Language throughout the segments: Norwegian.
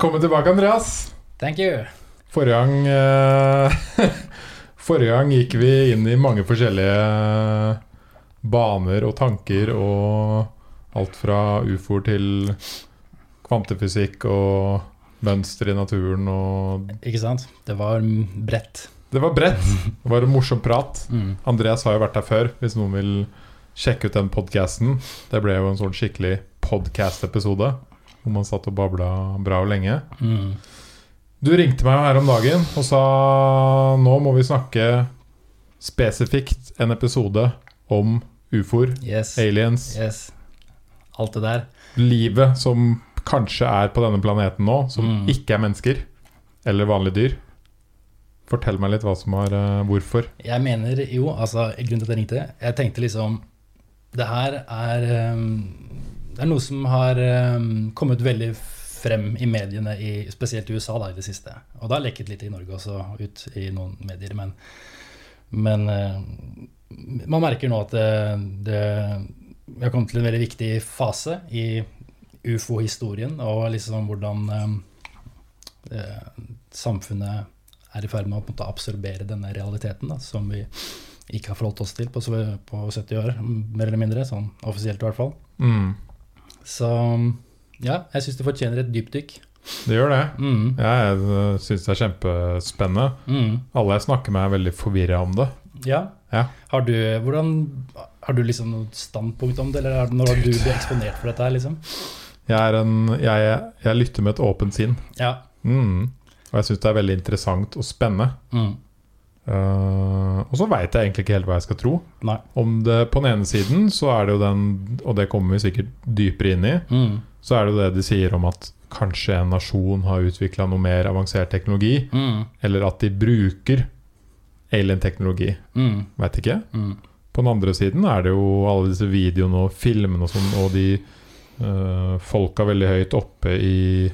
Velkommen tilbake, Andreas. Thank you. Forrige gang eh, Forrige gang gikk vi inn i mange forskjellige baner og tanker og alt fra ufoer til kvantefysikk og mønster i naturen og Ikke sant? Det var bredt. Det var bredt. Det var en morsom prat. Mm. Andreas har jo vært her før, hvis noen vil sjekke ut den podkasten. Det ble jo en sånn skikkelig podcast-episode hvor man satt og babla bra og lenge. Mm. Du ringte meg her om dagen og sa nå må vi snakke spesifikt en episode om ufoer, Yes. aliens, Yes. Alt det der. livet som kanskje er på denne planeten nå, som Mm. ikke er mennesker eller vanlige dyr. Fortell meg litt hva som har eh, Hvorfor? Jeg mener jo, altså grunnen til at jeg ringte Jeg tenkte liksom Det her er um, Det er noe som har um, kommet veldig frem i mediene, i, spesielt i USA, da, i det siste. Og det har lekket litt i Norge også, ut i noen medier. Men, men uh, man merker nå at det Vi har kommet til en veldig viktig fase i ufo-historien, og liksom hvordan um, eh, samfunnet er i ferd med å på en måte absorbere denne realiteten da, som vi ikke har forholdt oss til på, på 70 år, mer eller mindre. Sånn offisielt i hvert fall. Mm, Så ja, jeg syns det fortjener et dypdykk. det gjør det. Mm, Jeg syns det er kjempespennende. mm, Alle jeg snakker med, er veldig forvirra om det. ja. Ja. Har du hvordan har du liksom noe standpunkt om det, eller er når har du blitt eksponert for dette her, liksom? Jeg, en, jeg, jeg lytter med et åpent sinn. Ja. Mm. Og jeg syns det er veldig interessant og spennende. Uh, og så veit jeg egentlig ikke helt hva jeg skal tro. nei. Om det På den ene siden så er det jo den, og det kommer vi sikkert dypere inn i, Mm, så er det jo det de sier om at kanskje en nasjon har utvikla noe mer avansert teknologi, mm, eller at de bruker alien-teknologi. mm, Veit ikke. mm, På den andre siden er det jo alle disse videoene og filmene og sånn, og de uh, folka veldig høyt oppe i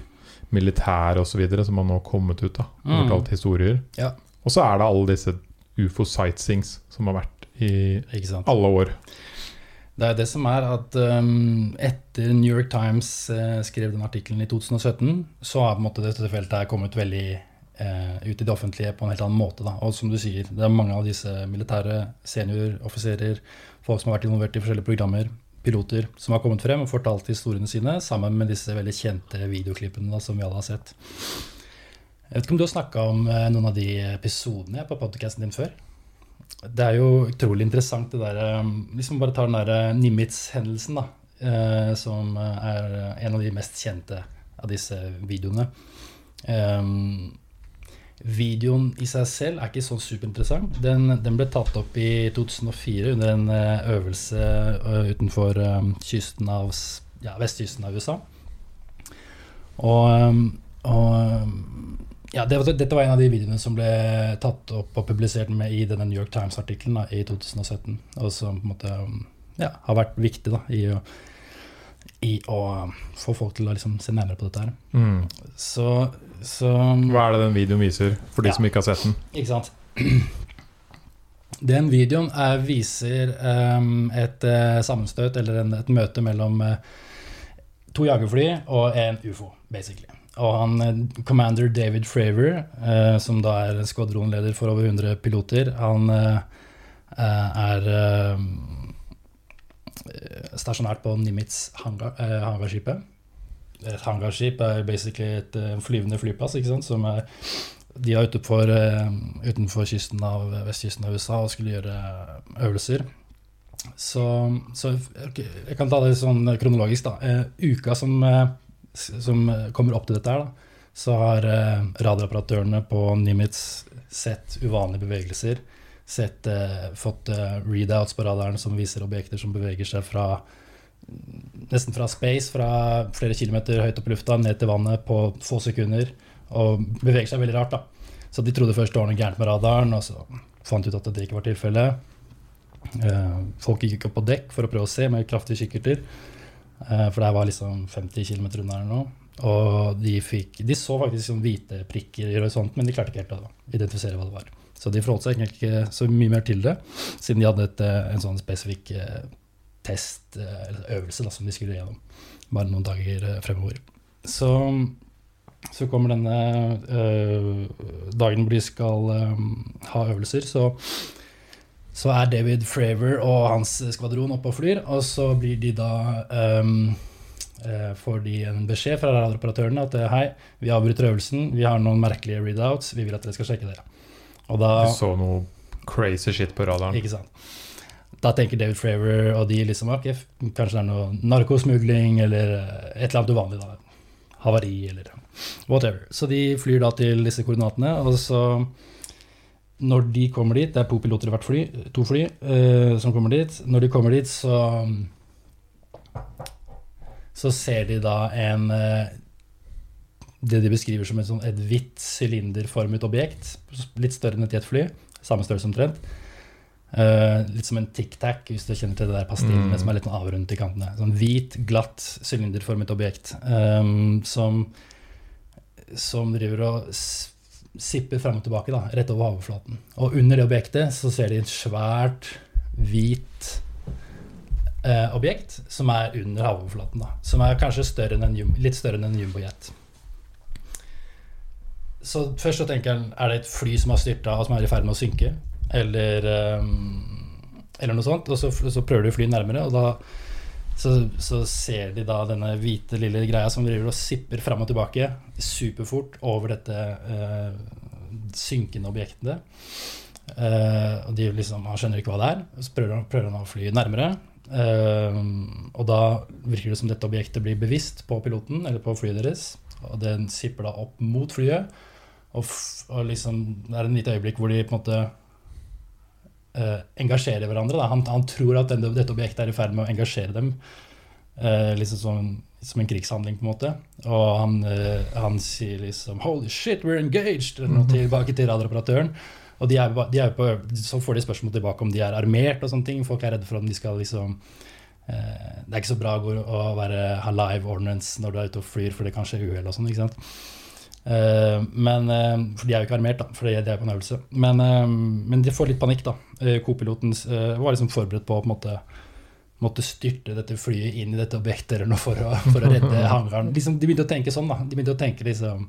militæret osv. som har nå kommet ut av. Mm. Fortalt historier. Ja. Og så er det alle disse ufo-sightseeings som har vært i alle år. Det er det som er at um, etter New York Times uh, skrev den artikkelen i 2017, så har på en måte dette feltet her kommet veldig uh, ut i det offentlige på en helt annen måte. Da. Og som du sier, det er mange av disse militære senioroffiserer, folk som har vært involvert i forskjellige programmer, piloter, som har kommet frem og fortalt historiene sine, sammen med disse veldig kjente videoklippene da, som vi alle har sett. Jeg vet ikke om du har snakka om eh, noen av de episodene på podcasten din før? Det er jo utrolig interessant det der hvis Liksom bare ta den der Nimitz-hendelsen, da. eh, som er en av de mest kjente av disse videoene. Videoen i seg selv er ikke så superinteressant. Den, den ble tatt opp i 2004 under en eh, øvelse eh, utenfor kysten av ja, vestkysten av USA. Og, og ja, det, dette var en av de videoene som ble tatt opp og publisert med i denne New York Times-artikkelen i 2017, og som på en måte um, ja, har vært viktig da, i, å, i å um, få folk til å liksom, se nærmere på dette her. Mm. Så, så Hva er det den videoen viser, for de Ja. som ikke har sett den? Ikke sant? Den videoen er, viser um, et uh, sammenstøt, eller en, et møte mellom uh, to jagerfly og en ufo, basically. Og han, eh, commander David Fravor, eh, som da er skvadronleder for over 100 piloter, han eh, eh, er eh, stasjonert på Nimitz hangar, eh, hangarskipet. Et hangarskip er basically et eh, flyvende flyplass, ikke sant, som er de er utenfor, eh, utenfor kysten av, vestkysten av USA og skulle gjøre øvelser. Så, så jeg kan ta det sånn kronologisk, da. Eh, uka som, eh, som kommer opp til dette her, da, så har eh, radaroperatørene på Nimitz sett uvanlige bevegelser. Sett, eh, fått eh, readouts på radaren som viser objekter som beveger seg fra nesten fra space, fra flere kilometer høyt opp i lufta, ned til vannet på få sekunder. Og beveger seg veldig rart, da. Så de trodde først det var noe gærent med radaren, og så fant de ut at det ikke var tilfellet. Eh, folk gikk opp på dekk for å prøve å se med kraftige kikkerter. Eh, for det var liksom 50 km unna eller noe. Og de, fikk, de så faktisk sånn hvite prikker i horisonten, men de klarte ikke helt å identifisere hva det var. Så de forholdt seg ikke så mye mer til det, siden de hadde et, eh, en sånn spesifikk eh, test, eller øvelse, da, som de skulle gjennom bare noen dager fremover. Så så kommer denne øh, dagen hvor de skal øh, ha øvelser, så, så er David Fravor og hans skvadron oppe og flyr, og så blir de da um, får de en beskjed fra radaroperatørene at øh, hei, vi avbryter øvelsen, vi har noen merkelige readouts, vi vil at dere skal sjekke dere. Og da, Du så noe crazy shit på radaren. ikke sant. Da tenker David Fravor og de liksom ok, kanskje det er noe narkosmugling eller eh, et eller annet uvanlig. da, Havari eller whatever. Så de flyr da til disse koordinatene, og så når de kommer dit Det er to piloter i hvert fly, to fly uh, som kommer dit. Når de kommer dit, så så ser de da en eh, Det de beskriver som et, sånn, et hvitt sylinderformet objekt. Litt større enn et jetfly. Samme størrelse omtrent. Uh, litt som en tic-tac, hvis du kjenner til det der pastillene Mm. som er litt avrundet i kantene. Sånn hvit, glatt, sylinderformet objekt um, som, som driver og sipper frem og tilbake da, rett over havoverflaten. Og under det objektet så ser de et svært, hvit eh, objekt som er under havoverflaten. da, Som er kanskje større en, litt større enn en jumbojet. Så først så tenker jeg, er det et fly som har styrta og som er i ferd med å synke? Eller, eh, eller noe sånt. Og så, så prøver du å fly nærmere, og da så, så ser de da denne hvite lille greia som driver og sipper fram og tilbake superfort over dette eh, synkende objektet. Eh, og de liksom, Han skjønner ikke hva det er, så prøver han, prøver han å fly nærmere. Eh, og da virker det som dette objektet blir bevisst på piloten, eller på flyet deres. Og den sipper da opp mot flyet. Og, og liksom, det er en lite øyeblikk hvor de på en måte eh, engasjerer hverandre. Han, han tror at denne, dette objektet er i ferd med å engasjere dem. Uh, liksom som, som en krigshandling, på en måte. Og han, uh, han sier liksom 'Holy shit, we're engaged!' Eller noe tilbake til radaroperatøren. Og de er, de er på, så får de spørsmål tilbake om de er armert og sånne ting. Folk er redde for om de skal liksom Det er ikke så bra å være, ha live ordnance når du er ute og flyr, for det kan skje uhell og sånn. ikke sant? Eh, men, eh, for de er jo ikke armert, da, for de de er på en øvelse. Men, eh, men de får litt panikk, da. Co-piloten var liksom forberedt på å på en måte måtte styrte dette flyet inn i dette objektet eller noe for å, for å redde hangaren. Liksom, de begynte å tenke sånn, da. De begynte å tenke liksom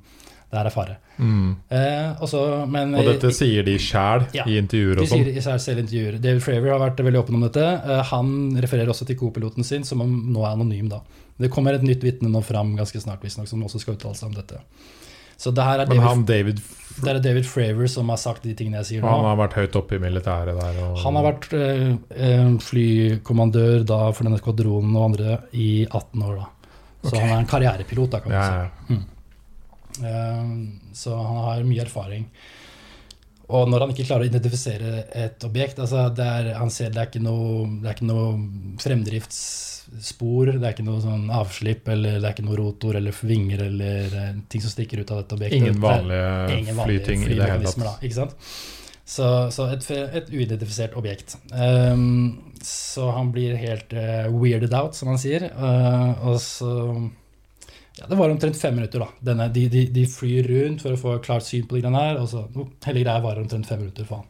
Det her er fare. Mm. Eh, og så- men, Og dette sier de sjæl Ja. i intervjuer de og sånn. sier i seg selv intervjuer. David Fravor har vært veldig åpen om dette. Eh, Han refererer også til co-piloten sin, som om nå er anonym. da. Det kommer et nytt vitne nå fram ganske snart, visstnok, som også skal uttale seg om dette. Så det her er Men David, han David det er David Fravor som har sagt de tingene jeg sier nå. han har vært høyt oppe i militæret der. Og, Han har vært eh, flykommandør da for denne skvadronen og andre i 18 år. da. Så okay. han er en karrierepilot, da, kan man si. ja, Mm. Eh, Så han har mye erfaring. Og når han ikke klarer å identifisere et objekt altså det er, Han ser det er ikke noe, det er ikke noe fremdriftsspor, det er ikke noe sånn avslipp, eller det er ikke noe rotor eller vinger eller eh, ting som stikker ut av dette objektet. Ingen vanlige ingen vanlige flyting i det hele tatt. Da, ikke sant? Så, så et, et uidentifisert objekt. Um, så han blir helt uh, weirded out, som han sier. Uh, og så ja, Det var omtrent fem minutter. da. Denne, de, de, de flyr rundt for å få klart syn på de greiene her. Og så, oh, hele greia varer omtrent fem minutter faen.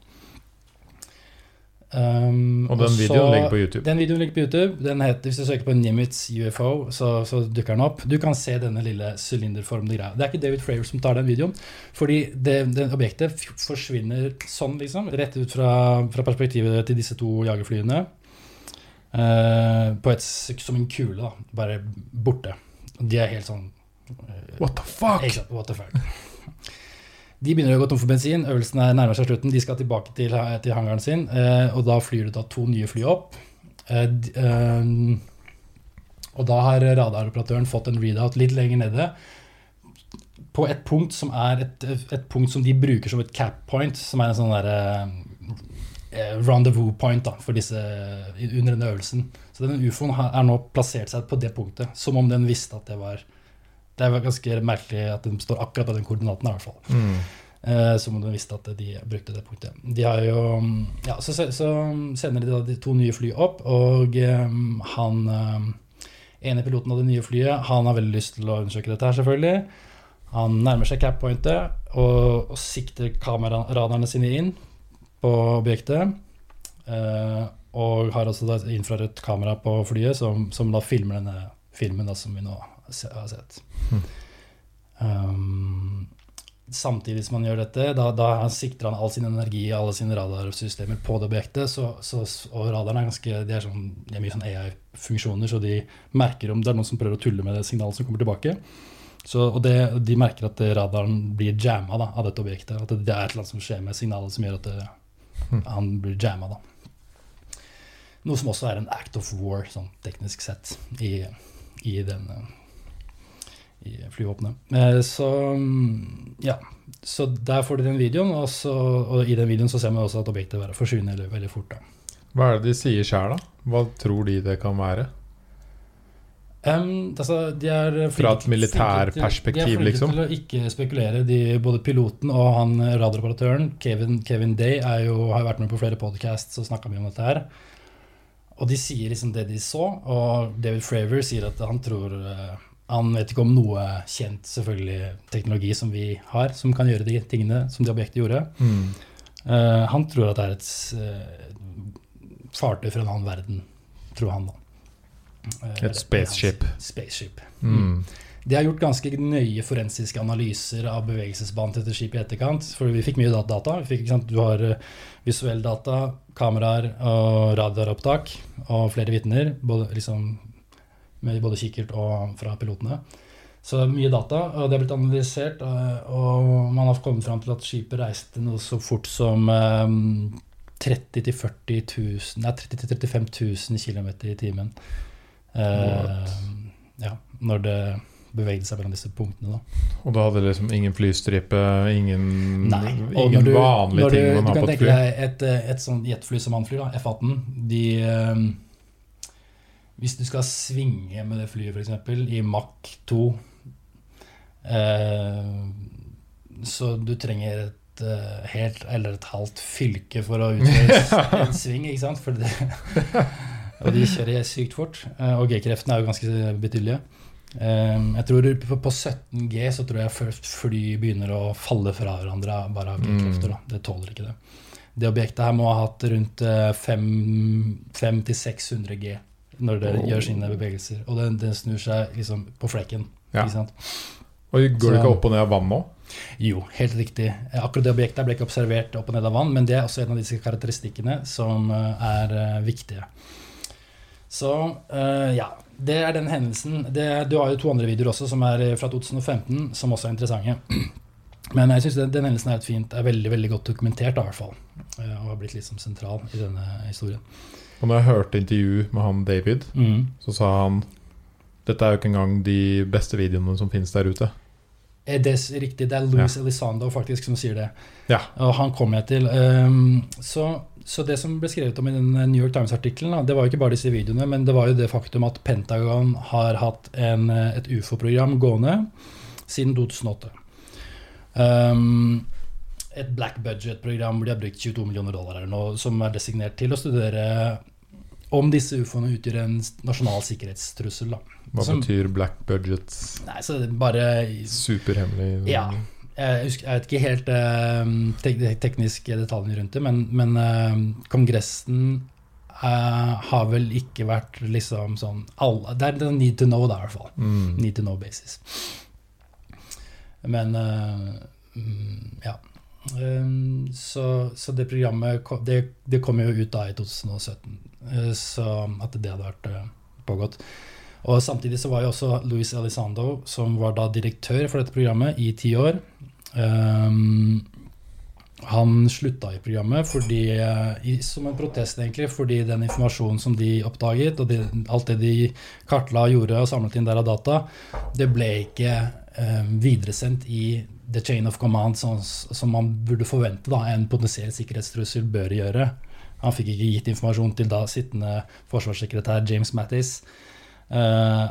Um, Og den så- videoen ligger på YouTube. Den videoen ligger på YouTube. Den heter, hvis du søker på Nimitz UFO, så, så dukker den opp. Du kan se denne lille sylinderformede greia. Det er ikke David Fravor som tar den videoen, fordi det, det objektet forsvinner sånn, liksom. Rett ut fra, fra perspektivet til disse to jagerflyene. Uh, på et, som en kule, da. Bare borte. De er helt sånn eh, What the fuck? Exakt, What the fuck? De begynner å gå tom for bensin, øvelsen er nærmer seg slutten. De skal tilbake til, til hangaren sin, eh, og da flyr det da to nye fly opp. Eh, eh, og da har radaroperatøren fått en readout litt lenger nede. På et punkt som er et, et punkt som de bruker som et cap point, som er en sånn derre eh, rendezvous point da, for disse under denne øvelsen. Så den ufoen er nå plassert seg på det punktet, som om den visste at det var Det er ganske merkelig at den står akkurat på den koordinaten, i hvert fall. Mm. Eh, som om den visste at de brukte det punktet. De har jo Ja, så, så sender de da de to nye fly opp, og eh, han eh, ene piloten av det nye flyet, han har veldig lyst til å undersøke dette her, selvfølgelig. Han nærmer seg cap-pointet og, og sikter kameraraderne sine inn på objektet. Eh, og har også da et infrarødt kamera på flyet som, som da filmer denne filmen da, som vi nå har sett. Mm. Um, samtidig som han gjør dette, da, da sikter han all sin energi alle sine radarsystemer på det objektet. Så, så, og radaren er ganske, de er, sånn, de er mye sånn AI-funksjoner, så de merker om det er noen som prøver å tulle med det signalet som kommer tilbake. Så, og det, de merker at radaren blir jamma da, av dette objektet. At det, er et eller annet som skjer med signalet som gjør at det, han blir jamma. da. Noe som også er en act of war, sånn teknisk sett, i, i denne, i flyvåpenet. Eh, så ja, så der får du den videoen, og, så, og i den videoen så ser man også at objektet bare forsvinner veldig, fort. da. Hva er det de sier sjøl, da? Hva tror de det kan være? Um, altså, de er flinke, Fra et militærperspektiv, liksom? De er flinke til å ikke spekulere. De, både piloten og han radiooperatøren, Kevin, Kevin Day, jo, har vært med på flere podcasts og snakka mye om dette her. Og de sier liksom det de så, og David Fravor sier at han tror uh, Han vet ikke om noe kjent selvfølgelig teknologi som vi har, som kan gjøre de tingene som de objektet gjorde. Mm. Uh, han tror at det er et uh, fartøy fra en annen verden, tror han da. et spaceship. spaceship. Mm. De har gjort ganske nøye forensiske analyser av bevegelsesbanen til dette skipet i etterkant. For vi fikk mye data. Vi fikk, du har visuell data, kameraer og radaropptak og flere vitner. Både, liksom, med både kikkert og fra pilotene. Så mye data, og det har blitt analysert. Og man har kommet fram til at skipet reiste noe så fort som 30 000-35 000 Nei, 30 000-35 000 km i timen. Uh, ja, når det bevegde seg mellom disse punktene. Da. Og da hadde liksom ingen flystripe, ingen, Nei. ingen du, vanlige ting man har på et fly? Du kan tenke deg et, et sånt jetfly som han flyr, da, F-18. De um, Hvis du skal svinge med det flyet, f.eks., i Mach 2 uh, Så du trenger et helt eller et halvt fylke for å utføre en sving, ikke sant? Det, og de kjører sykt fort. Og G-kreftene er jo ganske betydelige. Um, jeg tror På 17G så tror jeg først fly begynner å falle fra hverandre bare av G-krefter. Mm. Det tåler ikke det. Det objektet her må ha hatt rundt 500-600 G når det Oh. gjør sine bevegelser. Og den, den snur seg liksom på flekken. Ja. Og går det ikke opp og ned av vann nå? Jo, helt riktig. Akkurat det objektet ble ikke observert opp og ned av vann, men det er også en av disse karakteristikkene som eh, er eh, viktige. Så eh, ja, det er den hendelsen. Det, du har jo to andre videoer også som er eh, fra 2015, som også er interessante. Men jeg syns den, den hendelsen er fint, er veldig veldig godt dokumentert, da, i hvert fall. eh, Og har blitt liksom sentral i denne historien. Og når jeg hørte intervju med han David, Mm. så sa han dette er jo ikke engang de beste videoene som finnes der ute. Er det s- riktig? Det er Louis Elizondo faktisk som sier det. Ja. Og han kom jeg til. Um, så, så det som ble skrevet om i den New York Times-artikkelen, det var jo ikke bare disse videoene, men det var jo det faktum at Pentagon har hatt en, eh, et ufo-program gående siden 2008. Um, et black budget-program hvor de har brukt 22 millioner dollar her nå, som er designert til å studere om disse ufoene utgjør en nasjonal sikkerhetstrussel. Da. Hva Som- betyr black budget? Nei, så det bare Superhemmelig? Ja. Jeg, husker, jeg vet ikke helt eh, tek tekniske detaljene rundt det, men, men eh, Kongressen eh, har vel ikke vært liksom sånn alle, Det er en need to know, da, i hvert fall. Mm. Need to know basis. Men eh, mm, ja. Um, så, så det programmet det, det kom jo ut da i 2017, eh, så at det hadde vært pågått. Og Samtidig så var jo også Louis Elizondo, som var da direktør for dette programmet i ti år um, Han slutta i programmet fordi, som en protest, egentlig, fordi den informasjonen som de oppdaget, og de, alt det de kartla, gjorde og samlet inn der av data, det ble ikke eh, videresendt i the chain of command, sånn, som man burde forvente da, en potensiell sikkerhetstrussel bør gjøre. Han fikk ikke gitt informasjon til da sittende forsvarssekretær James Mattis eh,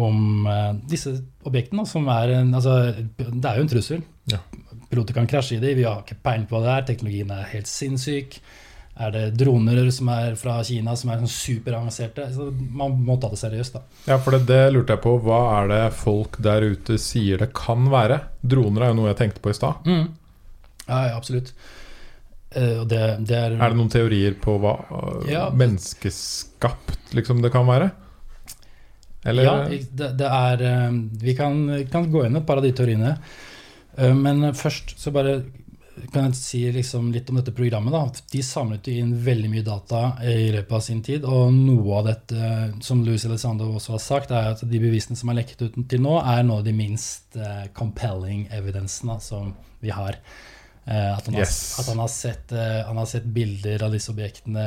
om eh, disse objektene, som er en Altså, det er jo en trussel. Ja. Piloter kan krasje i dem, vi har ikke peiling på hva det er, teknologien er helt sinnssyk. Er det droner som er fra Kina som er sånn superavanserte? Så man må ta det seriøst, da. Ja, for det, det lurte jeg på. Hva er det folk der ute sier det kan være? Droner er jo noe jeg tenkte på i stad. Ja, ja, absolutt. Uh, det, det er Er det noen teorier på hva uh, Ja. menneskeskapt liksom det kan være? Eller Ja, det, det er uh, Vi kan, kan gå inn et par av de teoriene. Eh, Men først så bare kan jeg si liksom litt om dette programmet. da. De samlet inn veldig mye data i løpet av sin tid. Og noe av dette, som Louis Alessandro også har sagt, er at de bevisene som er lekket ut til nå, er noe av de minst eh, compelling evidensene som vi har. Eh, at, han har, Yes. at han har sett, eh, han har sett bilder av disse objektene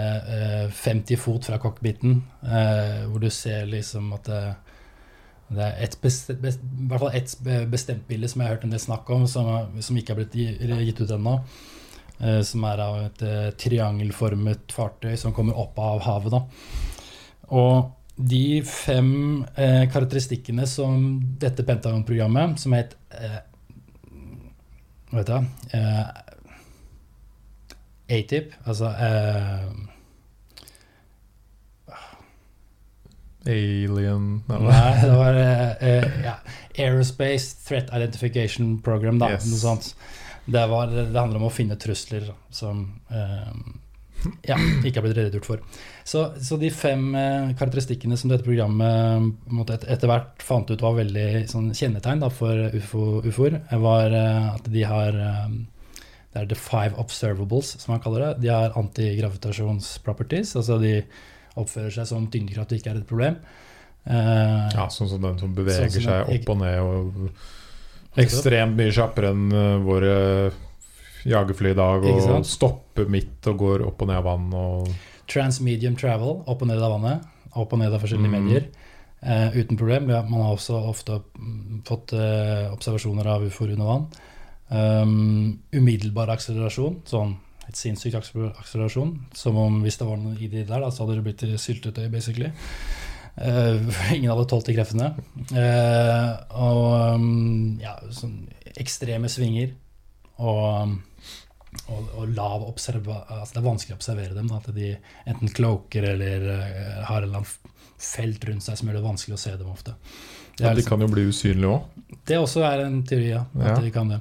eh, 50 fot fra cockpiten, eh, hvor du ser liksom at det, er et bestemt, best, i hvert fall ett bestemt bilde som jeg har hørt en del snakk om, som, som ikke har blitt gitt ut ennå. eh, Som er av et eh, triangelformet fartøy som kommer opp av havet. Da. Og de fem eh, karakteristikkene som dette Pentagon-programmet, som het Hva heter det? ATIP, altså Alien eller? Nei, det var uh, ja, Aerospace Threat Identification Program, da. Yes. Det, var, det handler om å finne trusler som uh, ja, ikke har blitt redegjort for. Så, så de fem uh, karakteristikkene som dette programmet et, etter hvert fant ut var veldig sånn, kjennetegn da, for UFO, ufoer, var eh, at de har Det er the five observables, som man kaller det. De har antigravitasjonsproperties. Altså de oppfører seg som tyngdekraft ikke er et problem. Uh, Ja, sånn som den som beveger Sånn som seg opp og ned og ekstremt mye kjappere enn eh, våre jagerfly i dag, og stopper midt og går opp og ned av vann og Transmedium travel, opp og ned av vannet. Opp og ned av forskjellige Mm. medier. Uh, uten problem. Man har også ofte mm, fått uh, observasjoner av ufoer under vann. Um, umiddelbar akselerasjon, sånn et sinnssykt akselerasjon. Som om hvis det var noe i det der, da, så hadde det blitt syltetøy, basically. Uh, ingen hadde tålt de kreftene. Uh, og um, ja, sånn ekstreme svinger. Og, og, og lav observa... Altså det er vanskelig å observere dem. Da, at de enten cloaker eller eh, har en eller annen felt rundt seg som gjør det vanskelig å se dem ofte. Det ja, De liksom, kan jo bli usynlige òg. det også er en teori, ja. Ja. de kan det.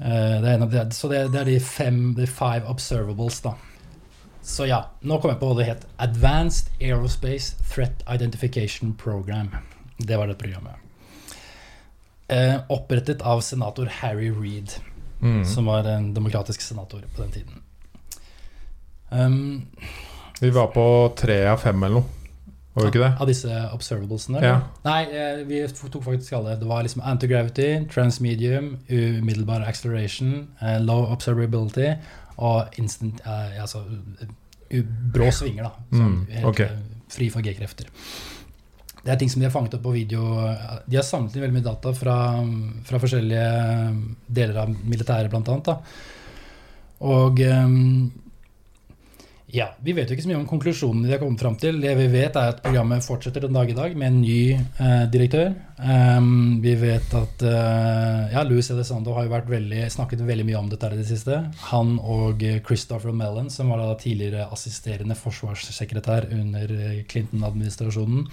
Eh, det er en av de, så det, det er de fem, the five observables, da. Så ja, nå kom jeg på hva det het. Advanced Aerospace Threat Identification Program. Det var det programmet. Eh, opprettet av senator Harry Reed, Mm. som var en demokratisk senator på den tiden. Um, Vi var på tre av fem eller noe, var det ikke det? Av disse observablesene? Ja. Nei, eh, vi tok faktisk alle. Det var liksom anti-gravity, transmedium, umiddelbar acceleration, eh, low observability og instant eh, altså, brå svinger, da. Sånn, helt ok. eh, fri for G-krefter. Det er ting som de har fanget opp på video. De har samlet inn veldig mye data fra, fra forskjellige deler av militæret, blant annet. Da. Og ehm, ja, Vi vet jo ikke så mye om konklusjonene de har kommet fram til. Det vi vet, er at programmet fortsetter den dag i dag med en ny eh, direktør. Um, vi vet at uh, ja, Louis Elizondo har jo veldig, snakket veldig mye om dette i det siste. Han og eh, Christopher Mellon, som var da tidligere assisterende forsvarssekretær under eh, Clinton-administrasjonen,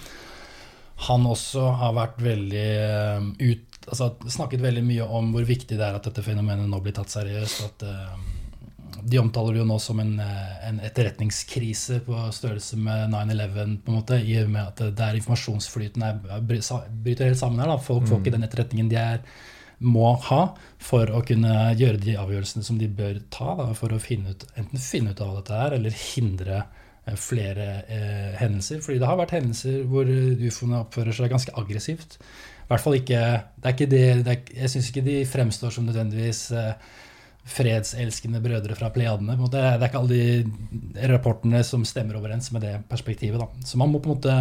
han også har vært veldig uh, ut, altså, snakket veldig mye om hvor viktig det er at dette fenomenet nå blir tatt seriøst. At eh, de omtaler det jo nå som en, eh, en etterretningskrise på størrelse med 9-11, på en måte, i og med at det er informasjonsflyten er, bryter helt sammen her. Da. Folk får ikke den etterretningen de er, må ha for å kunne gjøre de avgjørelsene som de bør ta, da, for å finne ut, enten finne ut av dette her, eller hindre eh, flere eh, hendelser. Fordi det har vært hendelser hvor eh, ufoene oppfører seg ganske aggressivt. I hvert fall ikke, det er ikke det, det er, Jeg syns ikke de fremstår som nødvendigvis eh, fredselskende brødre fra Pleiadene. Det er ikke alle de rapportene som stemmer overens med det perspektivet. Da. Så man må på en måte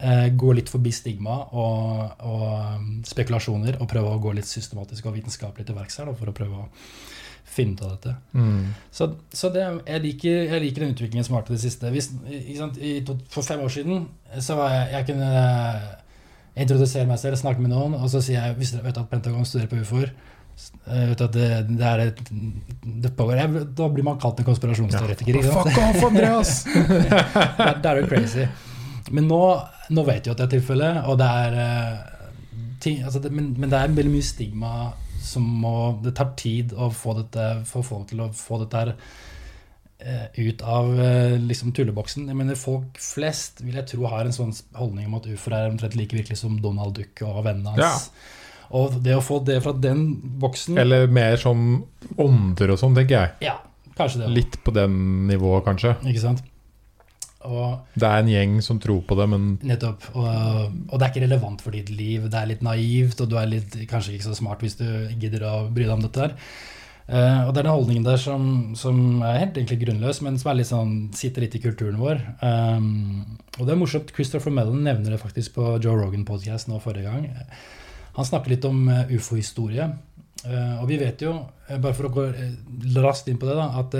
eh, gå litt forbi stigma og, og um, spekulasjoner og prøve å gå litt systematisk og vitenskapelig til verks her for å prøve å finne ut av dette. Mm. Så, så det, jeg, liker, jeg liker den utviklingen som har vært i det siste. Hvis, sant, i, for fem år siden så var jeg, jeg kunne eh, introdusere meg selv, snakke med noen, og så sier jeg hvis dere vet at Pentagon studerer på ufoer det, det er et det pågår, jeg, Da blir man kalt en konspirasjonsteoretiker. Ja. Fuck off, Andreas! det er jo crazy. Men nå, nå vet vi at det er tilfellet, og det er eh, ting, altså det, men, men det er veldig mye stigma som må Det tar tid å få dette få folk til å få dette her eh, ut av eh, liksom tulleboksen. Jeg mener Folk flest vil jeg tro har en sånn holdning om at ufoer er omtrent like virkelig som Donald Duck og vennene hans. Og det å få det fra den boksen Eller mer som ånder og sånn, tenker jeg. Ja, kanskje det. også. Litt på den nivået, kanskje. Ikke sant? Og Det er en gjeng som tror på det, men Nettopp. Og, og det er ikke relevant for ditt liv. Det er litt naivt, og du er litt, kanskje ikke så smart hvis du gidder å bry deg om dette her. Uh, og det er den holdningen der som, som er helt egentlig grunnløs, men som er litt sånn, sitter litt i kulturen vår. Um, og det er morsomt. Christopher Mellon nevner det faktisk på Joe Rogan podcast nå forrige gang. Han snakker litt om eh, ufo-historie. Eh, og vi vet jo, eh, bare for å gå raskt inn på det, da, at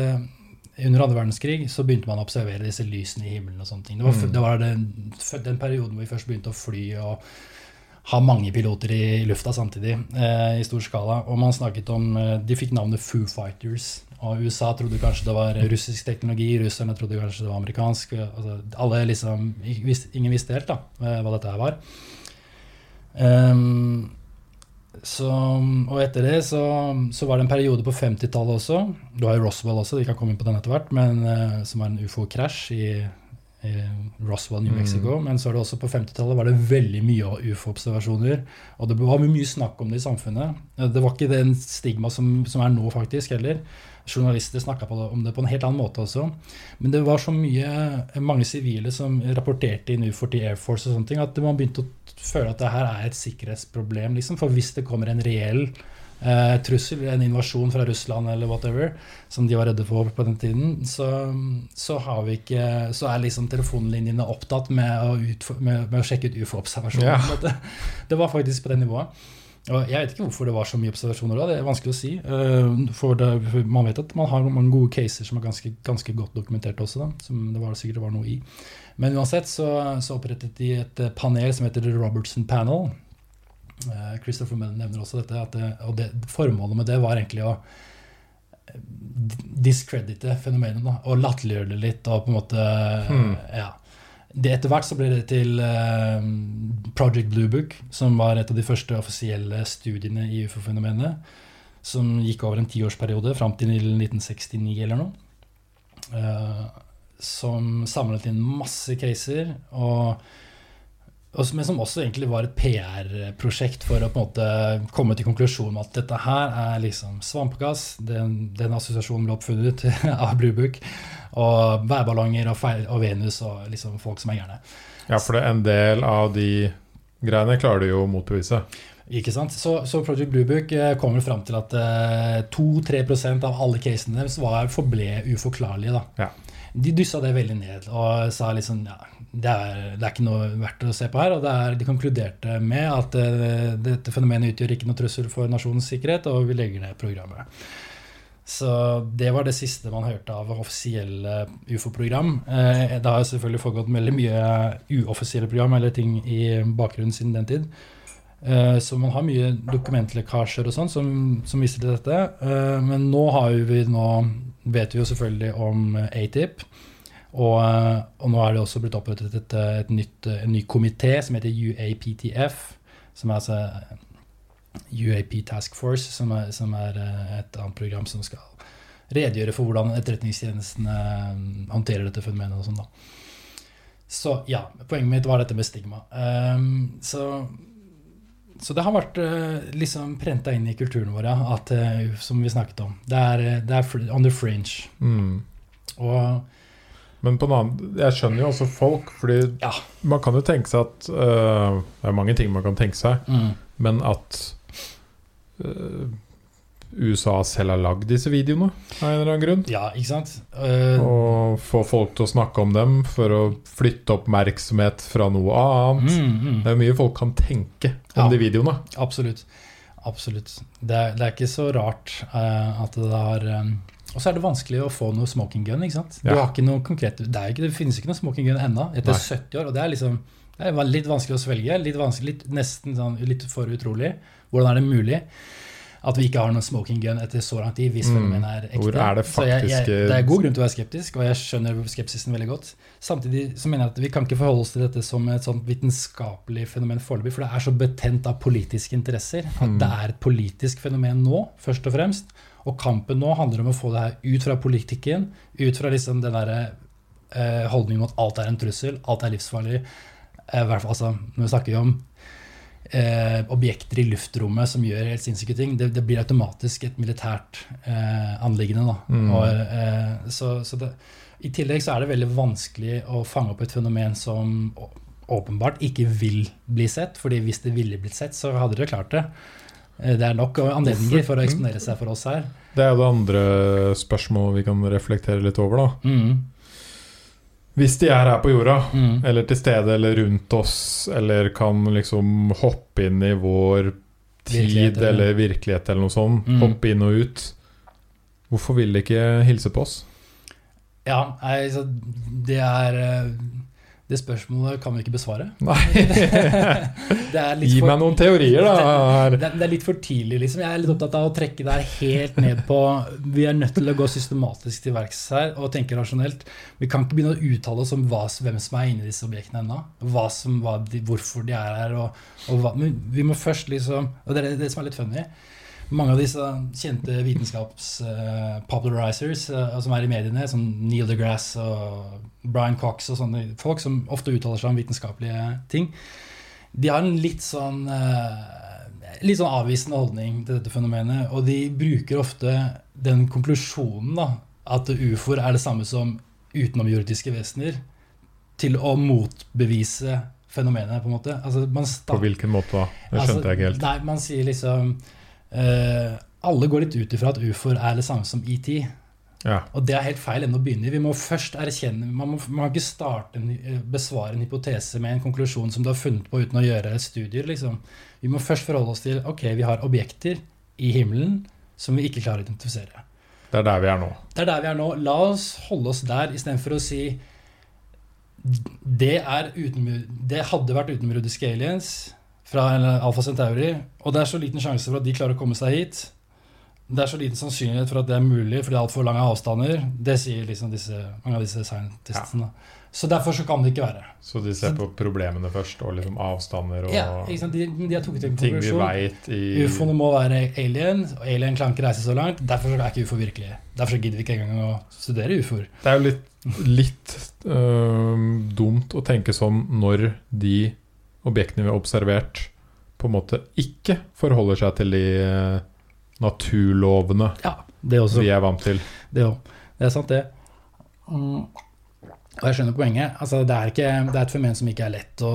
under andre verdenskrig så begynte man å observere disse lysene i himmelen. og sånne ting. Det var, Mm. det var den, den perioden hvor vi først begynte å fly og ha mange piloter i lufta samtidig eh, i stor skala. Og man snakket om De fikk navnet Foo Fighters. Og USA trodde kanskje det var russisk teknologi, russerne trodde kanskje det var amerikansk. Altså, alle liksom, Ingen visste helt da, hva dette her var. Ehm, så, og etter det så, så var det en periode på 50-tallet også. Du har jo Roswell også, vi kan komme inn på den etter hvert, men, uh, som var en ufo-krasj i, i Roswell, New Mm. Mexico. Men så er det også på 50-tallet var det veldig mye ufo-observasjoner. Og det var mye snakk om det i samfunnet. Det var ikke den stigma som, som er nå, faktisk, heller. Journalister snakka om det på en helt annen måte også. Men det var så mye, mange sivile som rapporterte inn ufoer til Air Force og sånne ting, at man begynte å føle at det her er et sikkerhetsproblem. Liksom. For hvis det kommer en reell eh, trussel, en invasjon fra Russland eller whatever, som de var redde for på den tiden, så, så, har vi ikke, så er liksom telefonlinjene opptatt med å, utfor, med, med å sjekke ut ufo-observasjoner. Ja. Det var faktisk på det nivået. Og jeg vet ikke hvorfor det var så mye observasjoner da, det er vanskelig å si. Eh, For det, for man vet at man har mange gode caser som er ganske, ganske godt dokumentert også, da, som det var sikkert var noe i. Men uansett så, så opprettet de et eh, panel som heter The Robertson Panel. Eh, Christopher Mellon nevner også dette, det, og det, formålet med det var egentlig å discredite fenomenet, da, og latterliggjøre det litt, og på en måte Hmm. ja. Etter hvert så ble det til eh, Project Blue Book, som var et av de første offisielle studiene i ufo-fenomenet. Som gikk over en tiårsperiode, fram til 1969 eller noe. Eh, som samlet inn masse caser, og, men som også egentlig var et PR-prosjekt for å på en måte komme til konklusjonen at dette her er liksom svampgass. Den, den assosiasjonen ble oppfunnet av Blue Book. Og værballonger og, feil, og Venus og liksom folk som er gærne. ja, for det er en del av de greiene klarer du jo å motbevise. Ikke sant? Så, så Project Blue Book eh, kommer fram til at eh, 2-3 av alle casene deres var, forble uforklarlige. Da. Ja. De dyssa det veldig ned og sa liksom ja, det er, det er ikke noe verdt å se på her. Og er, de konkluderte med at uh, dette fenomenet utgjør ikke noe trussel for nasjonens sikkerhet, og vi legger ned programmet. Så det var det siste man hørte av offisielle ufo-program. Uh, det har selvfølgelig foregått veldig mye uoffisielle program eller ting i bakgrunnen siden den tid. Uh, Så man har mye dokumentlekkasjer og sånn som, som viser til dette. Eh, Men nå vi nå vet vi jo selvfølgelig om eh, ATIP. Og, eh, og nå er det også blitt opprettet et, eh, et nytt, en ny komité som heter UAPTF. Som er altså UAP Task Force, som er, som er eh, et annet program som skal redegjøre for hvordan etterretningstjenestene eh, håndterer dette fenomenet. og sånn da. Så ja, poenget mitt var dette med stigma. Um, så, så det har vært uh, liksom prenta inn i kulturen vår, at, uh, som vi snakket om. Det er, eh, det er on the fringe. Mm. Og Men på en annen, jeg skjønner jo også folk, fordi Ja. man kan jo tenke seg at uh, Det er mange ting man kan tenke seg, mm, men at uh, USA selv har lagd disse videoene av en eller annen grunn. Ja, ikke sant? Uh, Og få folk til å snakke om dem for å flytte oppmerksomhet fra noe annet. mm, mm. Det er mye folk kan tenke om Ja. de videoene. Absolutt. Absolutt. Det er, det er ikke så rart at det har Og så er det vanskelig å få noe smoking gun. ikke sant? Du Ja. har ikke konkret, det, er ikke, det finnes ikke noe smoking gun ennå, etter Nei. 70 år. Og det er liksom det er litt vanskelig å svelge. Litt vanskelig, nesten sånn, litt for utrolig. Hvordan er det mulig at vi ikke har noen smoking gun etter så lang tid, hvis Mm. er ekte? Hvor er det Så jeg, jeg, det er god grunn til å være skeptisk, og jeg skjønner skepsisen veldig godt. Samtidig så mener jeg at vi kan ikke forholde oss til dette som et sånt vitenskapelig fenomen foreløpig, for det er så betent av politiske interesser at Mm. det er et politisk fenomen nå, først og fremst. Og kampen nå handler om å få det her ut fra politikken, ut fra liksom den derre eh, holdningen om at alt er en trussel, alt er livsfarlig. Eh, hvert fall, altså, når vi snakker om eh, objekter i luftrommet som gjør helt sinnssyke ting, det, det blir automatisk et militært eh, anliggende. Mm. Og, eh, så, så det, I tillegg så er det veldig vanskelig å fange opp et fenomen som åpenbart ikke vil bli sett, fordi hvis det ville blitt sett, så hadde dere klart det. Eh, Det er nok anledninger for å eksponere seg for oss her. Det er jo det andre spørsmålet vi kan reflektere litt over, da. Mm, Hvis de er her på jorda, mm. eller til stede eller rundt oss, eller kan liksom hoppe inn i vår tid Virkelighet, eller- eller virkelighet eller noe sånt, Mm. hoppe inn og ut, hvorfor vil de ikke hilse på oss? Ja, altså, det er eh, Det spørsmålet kan vi ikke besvare. Nei, gi for- meg noen teorier, da. Det, det er litt for tidlig, liksom. Jeg er litt opptatt av å trekke det helt ned på Vi er nødt til å gå systematisk til verks her og tenke rasjonelt. Vi kan ikke begynne å uttale oss om hva, hvem som er inni disse objektene ennå. Hva som, hva de, hvorfor de er her. Og, og hva, men vi må først liksom Og det er det som er litt funny. Mange av disse kjente vitenskapspopularizers uh, uh, som er i mediene, som Neil deGrasse og Brian Cox og sånne folk som ofte uttaler seg om vitenskapelige ting, de har en litt sånn uh, litt sånn avvisende holdning til dette fenomenet. Og de bruker ofte den konklusjonen da, at ufoer er det samme som utenomjordiske vesener, til å motbevise fenomenet, på en måte. Altså, man På hvilken måte da? Det Altså, skjønte jeg ikke helt. Nei, man sier liksom eh, Alle går litt ut ifra at ufoer er det samme som ET. Ja. Og det er helt feil ende å begynne i. Vi må først erkjenne Man må, man kan ikke starte en, eh, besvare en hypotese med en konklusjon som du har funnet på uten å gjøre studier. Liksom. Vi må først forholde oss til ok, vi har objekter i himmelen som vi ikke klarer å identifisere. Det er der vi er nå. Det er der vi er nå. La oss holde oss der istedenfor å si det, er uten, det hadde vært utenomjordiske aliens fra Alfa Centauri, og det er så liten sjanse for at de klarer å komme seg hit. Det er så liten sannsynlighet for at det er mulig, fordi det er altfor lange avstander. Det sier liksom disse, mange av disse scientistene. Så derfor så kan det ikke være. Så de ser på problemene først, og liksom avstander og Ja, ikke sant? De, de har tatt en ting vi veit i Ufoene må være alien, og alien kan ikke reise så langt. Derfor er ikke ufo virkelig. Derfor gidder vi ikke engang å studere ufoer. Det er jo litt, litt øh, dumt å tenke sånn når de objektene vi har observert, på en måte ikke forholder seg til de øh, naturlovene Ja, vi er vant til. Det òg. Det er sant, det. Og jeg skjønner poenget. Altså, det, er ikke, det er et fenomen som ikke er lett å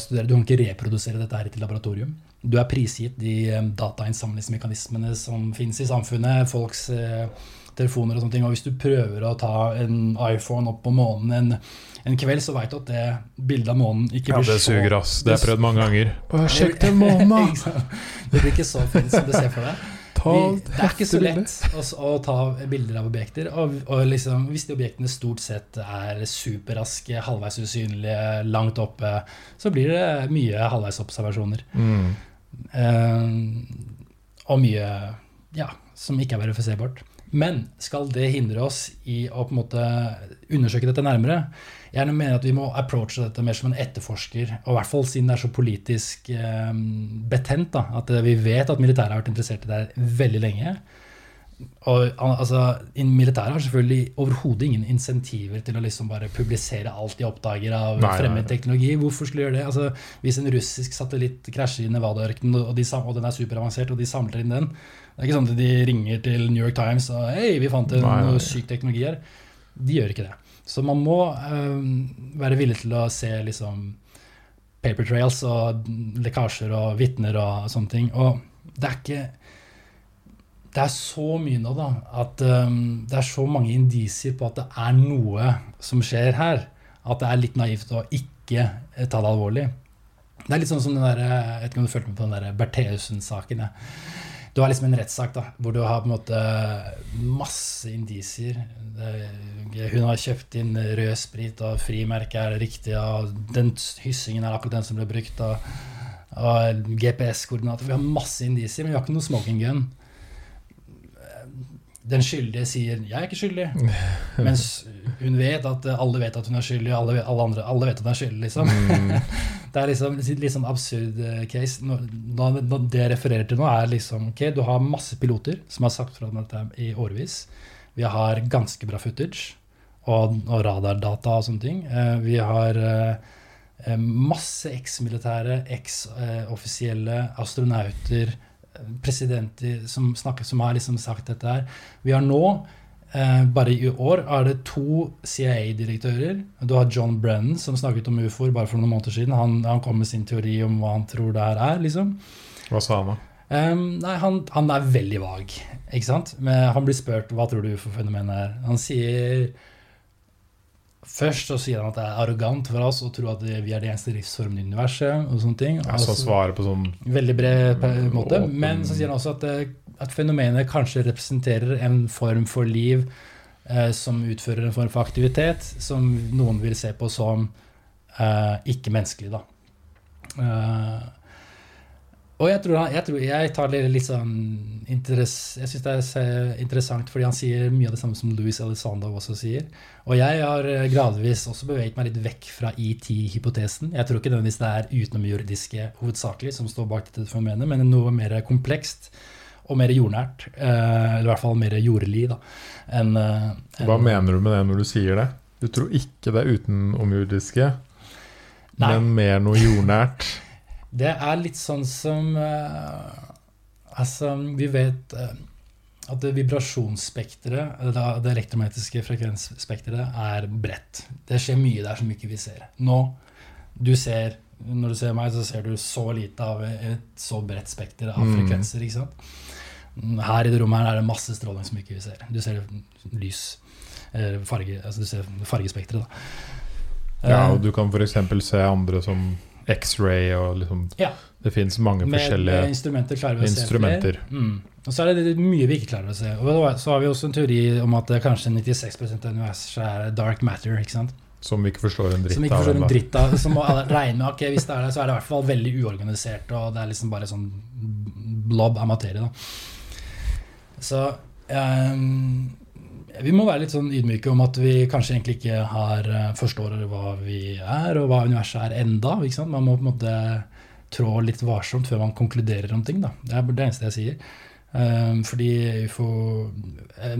studere. Du kan ikke reprodusere dette her i et laboratorium. Du er prisgitt de eh, datainnsamlingsmekanismene som finnes i samfunnet. Folks eh, telefoner og sånne ting. Og hvis du prøver å ta en iPhone opp på månen en, en kveld, så veit du at det bildet av månen ikke blir så Ja, det suger, ass. Det har jeg prøvd mange ganger. Bare sjekk den månen, da! Det blir ikke så fint som du ser for deg. Vi, det er ikke så lett å, å ta bilder av objekter. Og, og liksom, hvis de objektene stort sett er superraske, halvveis usynlige, langt oppe, så blir det mye halvveisobservasjoner. Mm. Eh, og mye ja, som ikke er verifiserbart. Men skal det hindre oss i å på en måte undersøke dette nærmere? Jeg mener at vi må approache dette mer som en etterforsker, og i hvert fall siden det er så politisk eh, betent. da, At eh, vi vet at militæret har vært interessert i det veldig lenge. Og al- altså, Militæret har selvfølgelig overhodet ingen insentiver til å liksom bare publisere alt de oppdager av nei, fremmed teknologi. Hvorfor skulle de gjøre det? Altså, hvis en russisk satellitt krasjer i Nevada-ørkenen, og, de og den er superavansert, og de samler inn den Det er ikke sånn at de ringer til New York Times og Hei, vi fant en Nei, nei, syk teknologi her. De gjør ikke det. Så man må eh, være villig til å se liksom paper trails og lekkasjer og vitner og sånne ting. Og det er ikke Det er så mye nå, da, at um, det er så mange indisier på at det er noe som skjer her, at det er litt naivt å ikke eh, ta det alvorlig. Det er litt sånn som den der, Jeg vet ikke om du følte med på den der Bertheussen-saken. ja. Du har liksom en rettssak da, hvor du har på en måte masse indisier. Hun har kjøpt inn rød sprit, og frimerket er riktig, og den hyssingen er akkurat den som ble brukt. og, og GPS-koordinater. Vi har masse indisier, men vi har ikke noe smoking gun. Den skyldige sier 'jeg er ikke skyldig', mens hun vet at alle vet at hun er skyldig, alle, vet- alle andre alle vet at hun er skyldig, liksom. Mm. Det er liksom litt sånn absurd eh, case. Nå, nå, nå, det jeg refererer til nå, er liksom Ok, du har masse piloter som har sagt fra om dette i årevis. Vi har ganske bra footage og, og radardata og sånne ting. Eh, vi har eh, masse eks-militære, eks-offisielle astronauter, presidenter som, snakker, som har liksom sagt dette her. Vi har nå Eh, bare i år er det to CIA-direktører. Du har John Brennan, som snakket om ufoer bare for noen måneder siden. Han, han kom med sin teori om hva han tror det her er. liksom. Hva sa han da? Um, nei, han, han er veldig vag. ikke sant? Men han blir spurt hva tror du ufo-fenomenet er. Han sier Først så sier han at det er arrogant for oss å tro at vi er det eneste livsformen i universet. og sånne ting. Ja, så svarer på sånn Veldig bred måte. Åpen- Men så sier han også at, eh, at fenomenet kanskje representerer en form for liv eh, som utfører en form for aktivitet som noen vil se på som eh, ikke-menneskelig, da. Eh, og jeg tror, han, jeg tror jeg tar det litt sånn interess, Jeg syns det er interessant, fordi han sier mye av det samme som Louis Elizondo også sier. Og jeg har eh, gradvis også beveget meg litt vekk fra ET-hypotesen. Jeg tror ikke nødvendigvis det er utenomjordiske hovedsakelig som står bak dette fenomenet, men noe mer komplekst og mer jordnært. eh, Eller i hvert fall mer jordlig, da. enn eh, Hva mener du med det når du sier det? Du tror ikke det er utenomjordiske, men mer noe jordnært? Det er litt sånn som eh, Altså, vi vet eh, at vibrasjonsspekteret, det, elektromagnetiske frekvensspekteret, er bredt. Det skjer mye der som ikke vi ser. Nå, du ser Når du ser meg, så ser du så lite av et så bredt spekter av Mm. frekvenser. ikke sant? Her i det rommet her er det masse stråling som ikke vi ser. Du ser lys. Farge, altså du ser fargespekteret, da. Ja, Eh, og du kan f.eks. se andre som X-ray og liksom Ja. Det fins mange Med, med forskjellige instrumenter klarer vi å se flere. Mm. Og så er det mye vi ikke klarer å se. Og så har vi også en teori om at kanskje 96% av universet er dark matter. ikke sant? som vi ikke forstår en dritt Som ikke forstår en dritt av. Som må alle regne med ok, hvis det er det, så er det i hvert fall veldig uorganisert. Og det er liksom bare sånn blob av materie. da. Så ehm, vi må være litt sånn ydmyke om at vi kanskje egentlig ikke har eh, forstår hva vi er, og hva universet er enda. ikke sant? Man må på en måte trå litt varsomt før man konkluderer om ting. da. Det er det eneste jeg sier. Ehm, fordi ufo eh,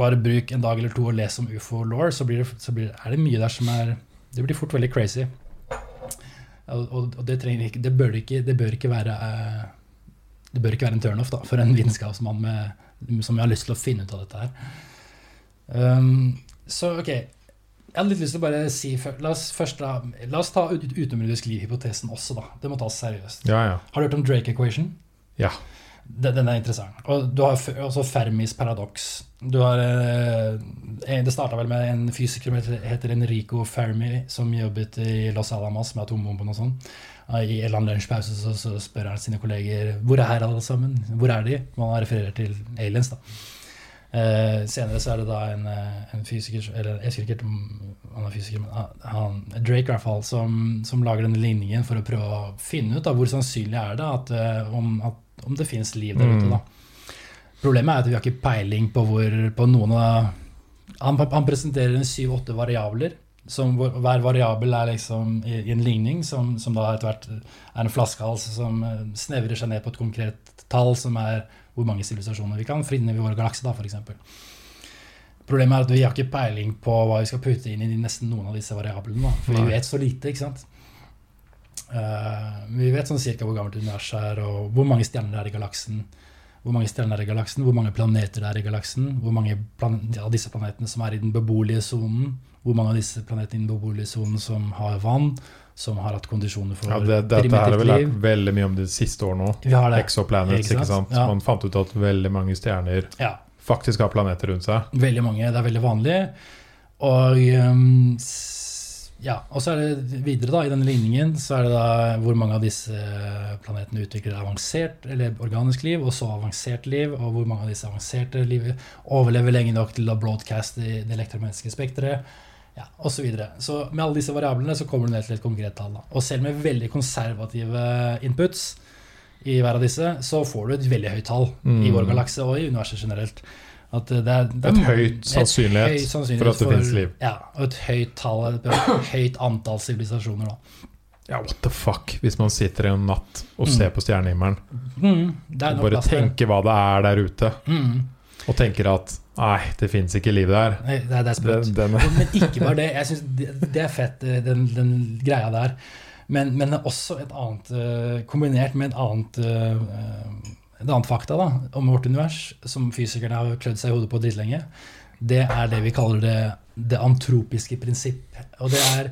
Bare bruk en dag eller to og les om ufo-law, så, blir det, så blir, er det mye der som er Det blir fort veldig crazy. Og, og, det, ikke, det, bør ikke, det bør ikke være eh, Det bør ikke være en turnoff for en vitenskapsmann som har lyst til å finne ut av dette her. Um, så ok, jeg hadde litt lyst til å bare si La oss først da, la oss ta ut- utenomjordisk liv-hypotesen også, da. Det må tas seriøst. Ja, ja. Har du hørt om Drake equation? Ja. Den, den er interessant. Og du har også Fermis paradoks. Du har, eh, det starta vel med en fysiker som heter- Enrico Fermi, som jobbet i Los Alamos med atombomben og sånn. I en eller annen lunsjpause så, så spør han sine kolleger hvor er alle sammen. Hvor er de? Man refererer til aliens, da. Eh, senere så er det da en, eh, en fysiker Eller jeg husker ikke han er fysiker, men han- Drake i hvert fall, som, som lager denne ligningen for å prøve å finne ut da, hvor sannsynlig er det at, eh, om, at, om det finnes liv der ute. Mm. da. Problemet er at vi har ikke peiling på, hvor, på noen av Han, han presenterer en syv-åtte variabler. Som hver variabel er liksom i, i en ligning, som, som da etter hvert er en flaskehals som eh, snevrer seg ned på et konkret tall, som er hvor mange sivilisasjoner vi kan finne i vår galakse, da, f.eks. Problemet er at vi har ikke peiling på hva vi skal putte inn i nesten noen av disse variablene. Da, for Nei. vi vet så lite, ikke sant. Uh, vi vet sånn cirka hvor gammelt universet er, og hvor mange stjerner det er i galaksen. Hvor mange stjerner det er i galaksen, hvor mange planeter det er i galaksen. Hvor mange av disse planetene som er i den beboelige sonen. Hvor mange av disse planetene i den beboelige sonen som har vann, som har hatt kondisjoner for ja det, dette har vi lært veldig mye om de siste årene det. Exoplanets, Ikke ikke sant? sant? Ja. Man fant ut at veldig mange stjerner Ja, faktisk har planeter rundt seg. veldig mange. Det er veldig vanlig. Og um, ja, og så er det videre da, i denne ligningen så er det da hvor mange av disse planetene utvikler avansert eller organisk liv, og så avansert liv, og hvor mange av disse avanserte liv overlever lenge nok til å broadcaste det elektromagnetiske spekteret, ja, osv. Så, videre. så med alle disse variablene så kommer du ned til et konkret tall. Da. Og selv med veldig konservative inputs i hver av disse, så får du et veldig høyt tall i Mm. vår galakse og i universet generelt. At det er, det er Et høyt sannsynlighet høy sannsynlighet for at det finnes liv. Ja, og et høyt tall, et høyt antall sivilisasjoner. da. Ja, what the fuck, hvis man sitter en natt og Mm. ser på stjernehimmelen Mm, og bare tenker hva det er der ute, Mm, og tenker at nei, det fins ikke liv der. nei, det, er- det er sprøtt. Den, den, Men ikke bare det. Jeg synes det, det er fett, eh, den, den greia der. Men, men også et annet eh, Kombinert med et annet eh, et annet fakta da, om vårt univers, som fysikerne har klødd seg i hodet på dritlenge, det er det vi kaller det, det antropiske prinsipp. Og det er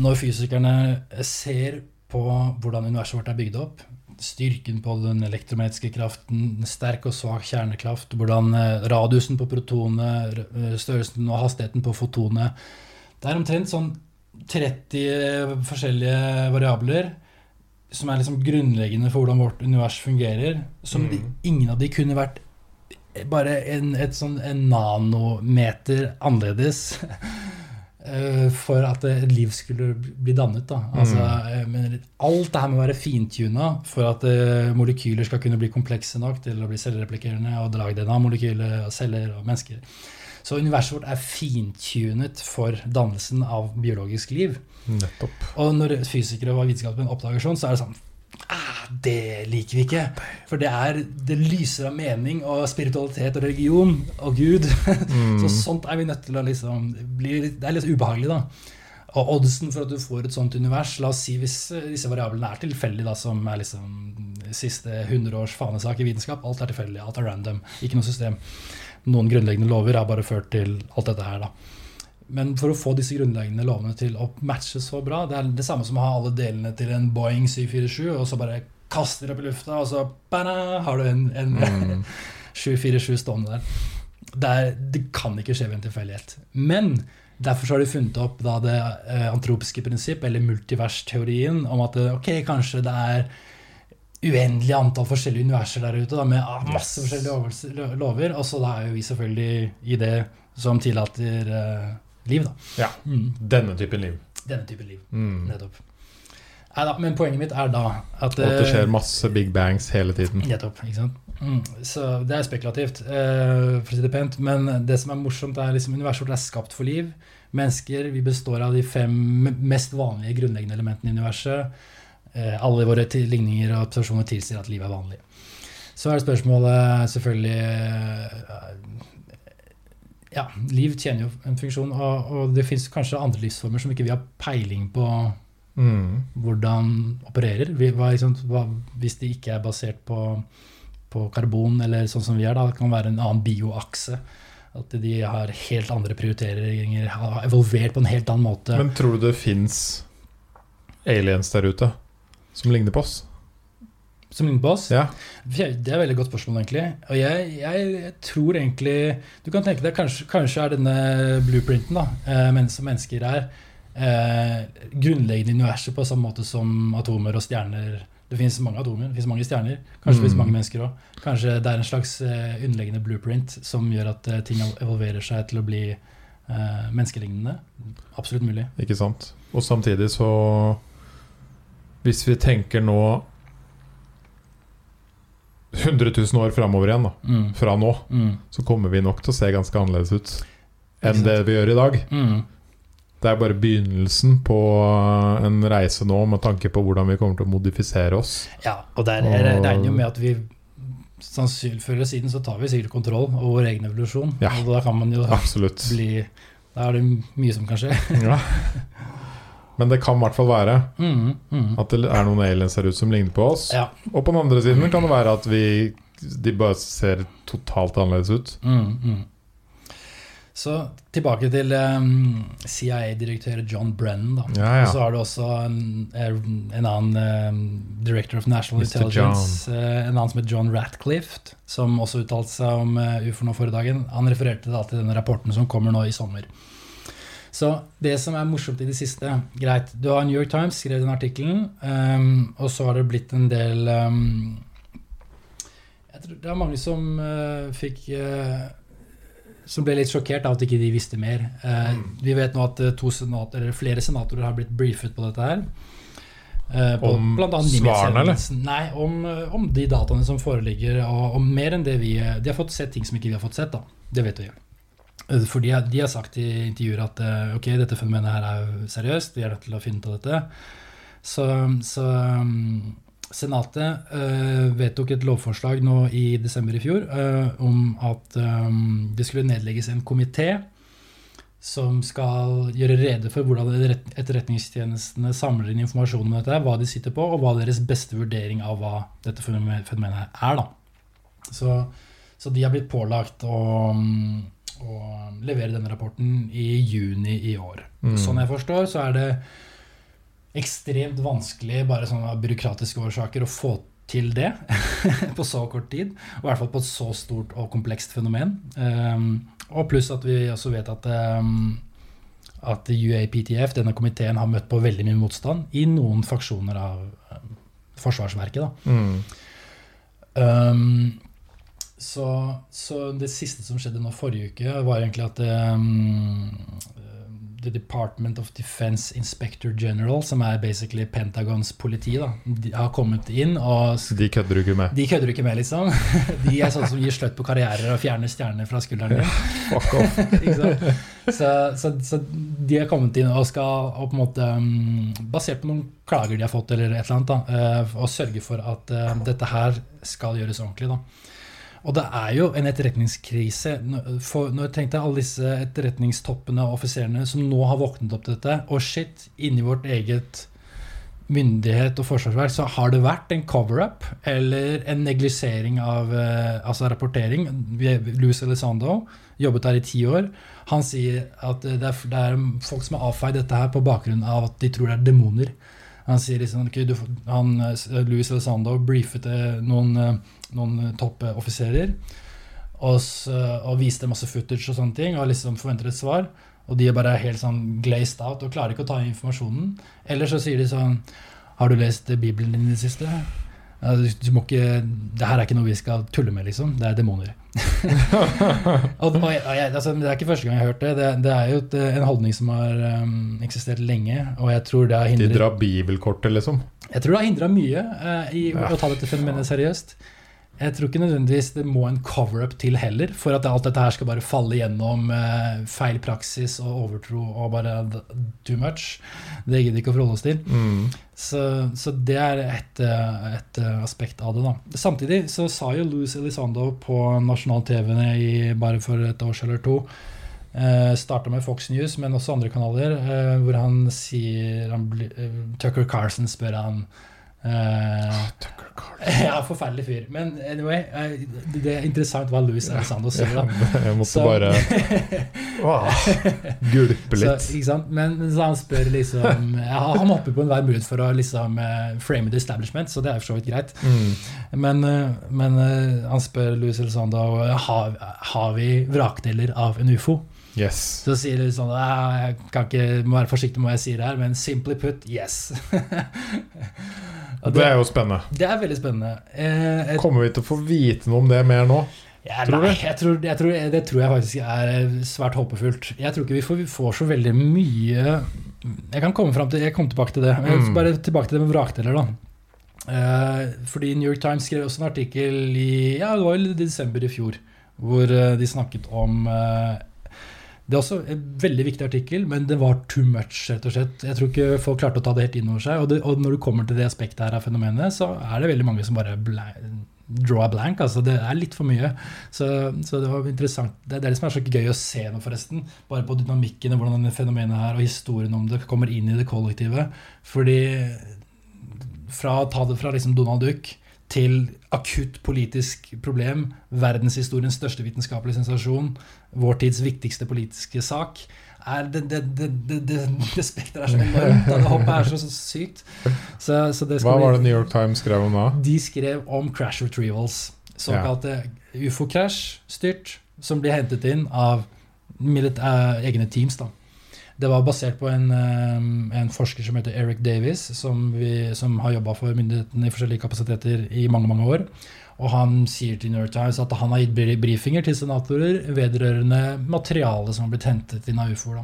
når fysikerne ser på hvordan universet vårt er bygd opp, styrken på den elektromagnetiske kraften, sterk og svak kjernekraft, hvordan eh, radiusen på protonet, eh, størrelsen og hastigheten på fotonet Det er omtrent sånn 30 forskjellige variabler som er liksom grunnleggende for hvordan vårt univers fungerer. Som de, Mm. ingen av de kunne vært bare en, et sånn, en nanometer annerledes eh, for at et liv skulle bli dannet. Da. Altså, mm. alt det her må være fintuna for at eh, molekyler skal kunne bli komplekse nok til å bli selvreplikerende og lage DNA-molekyler og celler og mennesker. Så universet vårt er fintunet for dannelsen av biologisk liv. nettopp. Og når fysikere og vitenskapen oppdager sånn, så er det sånn Det liker vi ikke. For det, er, det lyser av mening og spiritualitet og religion og Gud. Mm. Så sånt er vi nødt til å liksom bli Det er litt ubehagelig, da. Og oddsen for at du får et sånt univers, la oss si hvis eh, disse variablene er tilfeldige, da, som er liksom siste 100 års fanesak i vitenskap, alt er tilfeldig, alt er random, ikke noe system. Noen grunnleggende lover har bare ført til alt dette her, da. Men for å få disse grunnleggende lovene til å matche så bra Det er det samme som å ha alle delene til en Boeing 747, og så bare kaster opp i lufta, og så bada, har du en, en Mm. 747 stående der. Det, er, det kan ikke skje ved en tilfeldighet. Men derfor så har de funnet opp da det eh, antropiske prinsipp, eller multiversteorien, om at ok, kanskje det er uendelig antall forskjellige universer der ute, da, med ah, masse forskjellige lover, lover. Og så da er jo vi selvfølgelig i det som tillater eh, liv, da. Ja. Mm. Denne typen liv. Denne typen liv. Mm. Nettopp. Neida, men poenget mitt er da at Og at det eh, skjer masse big bangs hele tiden. Nettopp. ikke sant? Mm. Så det er spekulativt, eh, for å si det pent. Men det som er morsomt, er liksom universet vårt er skapt for liv. Mennesker vi består av de fem mest vanlige grunnleggende elementene i universet. Eh, alle våre ligninger og observasjoner tilsier at livet er vanlig. Så er det spørsmålet selvfølgelig Ja, liv tjener jo en funksjon, og, og det fins kanskje andre livsformer som ikke vi har peiling på Mm. hvordan opererer. Vi, hva, liksom, hva, hvis de ikke er basert på, på karbon, eller sånn som vi er, da, det kan være en annen bioakse. At de har helt andre prioriteringer, har evolvert på en helt annen måte. Men tror du det fins aliens der ute som ligner på oss? Som oss? Ja. Det er et veldig godt spørsmål, egentlig. Og jeg, jeg tror egentlig Du kan tenke deg kanskje, kanskje er denne blueprinten, da, eh, men som mennesker er, eh, grunnleggende i universet på samme måte som atomer og stjerner. Det finnes mange atomer, det finnes mange stjerner. Kanskje det finnes Mm. mange mennesker òg. Kanskje det er en slags eh, underliggende blueprint som gjør at eh, ting evolverer seg til å bli eh, menneskelignende. Absolutt mulig. Ikke sant? Og samtidig så Hvis vi tenker nå 100 000 år framover igjen, da, Mm. fra nå, Mm. så kommer vi nok til å se ganske annerledes ut enn det vi gjør i dag. Mm. Det er bare begynnelsen på en reise nå med tanke på hvordan vi kommer til å modifisere oss. Ja, og der jeg regner jo med at vi sannsynlig før eller siden så tar vi sikkert kontroll over vår egen evolusjon. Ja. Og da kan man jo Absolutt. bli Da er det mye som kan skje. Ja. Men det kan i hvert fall være Mm, mm. at det er noen aliens her ute som ligner på oss. Ja. Og på den andre siden kan det være at vi de bare ser totalt annerledes ut. Mm, mm. Så tilbake til um, CIA-direktør John Brennan. Da. Ja, ja. Så har du også en, en annen um, director of national Mr. intelligence, uh, en annen som heter John Ratcliffe, som også uttalte seg om uh, UFO nå forrige dagen. Han refererte da til denne rapporten som kommer nå i sommer. Så det som er morsomt i det siste Greit, du har New York Times skrevet den artikkelen, um, og så har det blitt en del um, Jeg tror det er mange som uh, fikk uh, Som ble litt sjokkert av at ikke de visste mer. Uh, vi vet nå at to senater, eller flere senatorer har blitt briefet på dette her. Uh, på Om svarene, eller? Nei, om, om de dataene som foreligger, og, og mer enn det vi De har fått sett ting som ikke vi har fått sett, da. Det vet vi. Eh, For de, de har sagt i intervjuer at eh, ok, dette fenomenet her er seriøst, vi er nødt til å finne ut av dette. Så, så um, Senatet øh, vedtok et lovforslag nå i desember i fjor øh, om at øh, det skulle nedlegges en komité som skal gjøre rede for hvordan etterretningstjenestene samler inn informasjon om dette, hva de sitter på, og hva deres beste vurdering av hva dette fenomen- fenomenet er. Da. Så, så de har blitt pålagt å, å levere denne rapporten i juni i år. Mm. Sånn jeg forstår, så er det ekstremt vanskelig bare sånn av byråkratiske årsaker å få til det på så kort tid. Og i hvert fall på et så stort og komplekst fenomen. Um, og pluss at vi også vet at um, at UAPTF, denne komiteen, har møtt på veldig mye motstand i noen faksjoner av um, Forsvarsverket. da. Mm. Så, så det siste som skjedde nå forrige uke, var egentlig at um, The Department of Defense Inspector General, som er basically Pentagons politi, da, de har kommet inn og De kødder du ikke med. De kødder du ikke med, liksom. De er sånne som gir slutt på karrierer og fjerner stjerner fra skulderen din. Fuck off. Så, så, så de har kommet inn og skal og på en måte um, Basert på noen klager de har fått, eller et eller annet, da, eh, og sørge for at uh, dette her skal gjøres ordentlig. da. Og det er jo en etterretningskrise. For, når jeg tenkte alle disse etterretningstoppene og offiserene som nå har våknet opp til dette, og shit, inni vårt eget myndighet og forsvarsverk, så har det vært en cover-up eller en neglisering av eh, altså rapportering. Louis Elizondo jobbet der i ti år. Han sier at det er, det er folk som har avfeid dette her på bakgrunn av at de tror det er demoner. Han sier liksom okay, du, han, Louis Alessandro briefet eh, noen, eh, noen toppoffiserer og, og viste masse footage og sånne ting, og liksom forventer et svar. Og de er bare helt sånn glazed out og klarer ikke å ta inn informasjonen. Eller så sier de sånn Har du lest Bibelen din i det siste? Ja, du, du må ikke, det her er ikke noe vi skal tulle med, liksom. Det er demoner. og, og jeg, altså, det er ikke første gang jeg har hørt det. Det, det er jo et, en holdning som har um, eksistert lenge, og jeg tror det har De drar bibelkortet, liksom. jeg tror det har hindra mye uh, i Ja. å ta dette fenomenet seriøst. Jeg tror ikke nødvendigvis det må en cover-up til heller, for at alt dette her skal bare falle gjennom eh, feil praksis og overtro og bare too much. Det gidder ikke å forholde oss til. Mm. Så, så det er et, eh, et eh, aspekt av det. da. Samtidig så sa jo Louis Elizondo på nasjonal-TV i bare for et år eller to eh, Starta med Fox News, men også andre kanaler, hvor han sier han Tucker Carlson spør han eh, Tucker Carlson. Ja, forferdelig fyr. Men anyway, eh, det er interessant hva Louis Elizondo sier. da. Jeg måtte Så- bare Åh, gulpe Så, litt. ikke sant? Men så han spør liksom ja, Han hopper på enhver mulighet for å liksom eh, frame the establishment, så det er for så vidt greit. Mm. Men, men han spør Louis Elizondo har, har vi vrakdeler av en ufo. Yes. Så sier du sånn jeg kan ikke, må være forsiktig med hva jeg sier her, men simply put yes. Og Det er jo spennende. det er veldig spennende. Eh, et- Kommer vi til å få vite noe om det mer nå? Ja, Tror nei, jeg tror, jeg tror, det tror jeg faktisk er svært håpefullt. Jeg tror ikke vi får, vi får så veldig mye Jeg kan komme frem til Jeg kom tilbake til det. Mm. Bare tilbake til det med vrakdeler, da. Eh, fordi New York Times skrev også en artikkel i Ja, det var vel i desember i fjor, hvor eh, de snakket om eh, Det er også en veldig viktig artikkel, men det var too much, rett og slett. Jeg tror ikke folk klarte å ta det helt inn over seg. Og, det, og når du kommer til det aspektet her av fenomenet, så er det veldig mange som bare draw a blank. altså Det er litt for mye. Så, så det var interessant. Det er det som er så gøy å se nå, forresten. Bare på dynamikken og hvordan denne fenomenet her og historien om det kommer inn i det kollektive. Fordi fra å ta det fra liksom Donald Duck til akutt politisk problem, verdenshistoriens største vitenskapelige sensasjon, vår tids viktigste politiske sak, er det, det, det, det, spekteret er så enormt. da. Det hoppet er så, så sykt. Så, så Hva var det New York Times skrev om da? de skrev om crash retrievals. Såkalte ufo-crash styrt, som blir hentet inn av eh, egne teams. da. Det var basert på en, eh, en forsker som heter Eric Davis, som, vi, som har jobba for myndighetene i forskjellige kapasiteter i mange mange år. Og han sier til New York Times at han har gitt brifinger til senatorer vedrørende materiale som har blitt hentet inn av ufoer.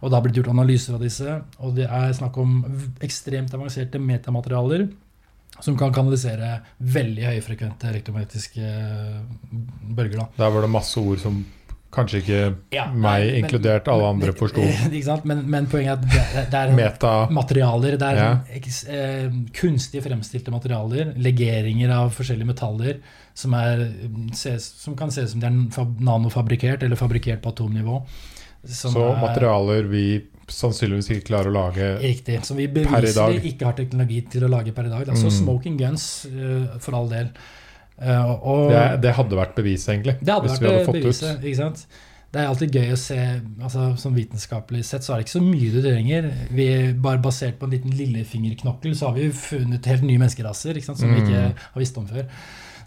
Og det har blitt gjort analyser av disse, og det er snakk om ekstremt avanserte metamaterialer som kan kanalisere veldig høyfrekvente elektromagnetiske bølger. da. Der var det masse ord som kanskje ikke Ja, meg, men- inkludert alle andre, men- forsto. Men, men poenget er at det, det er Meta materialer. Det er Ja. sånn eh, kunstig fremstilte materialer, legeringer av forskjellige metaller, som, er, ses, som kan se ut som de er nanofabrikert nanofabrikkert eller fabrikkert på atomnivå. Så er- materialer vi sannsynligvis ikke klarer å lage Riktig. Som vi beviselig ikke har teknologi til å lage per i dag. Da. Så Mm. smoking guns, uh, for all del. Eh, og, det, det hadde vært bevis, egentlig. Det hadde hvis vært vi hadde fått beviset. Ikke sant? Det er alltid gøy å se altså, Som vitenskapelig sett så er det ikke så mye du trenger. Vi, bare basert på en liten lillefingerknokkel så har vi funnet helt nye menneskeraser ikke sant? som vi Mm. ikke har visst om før.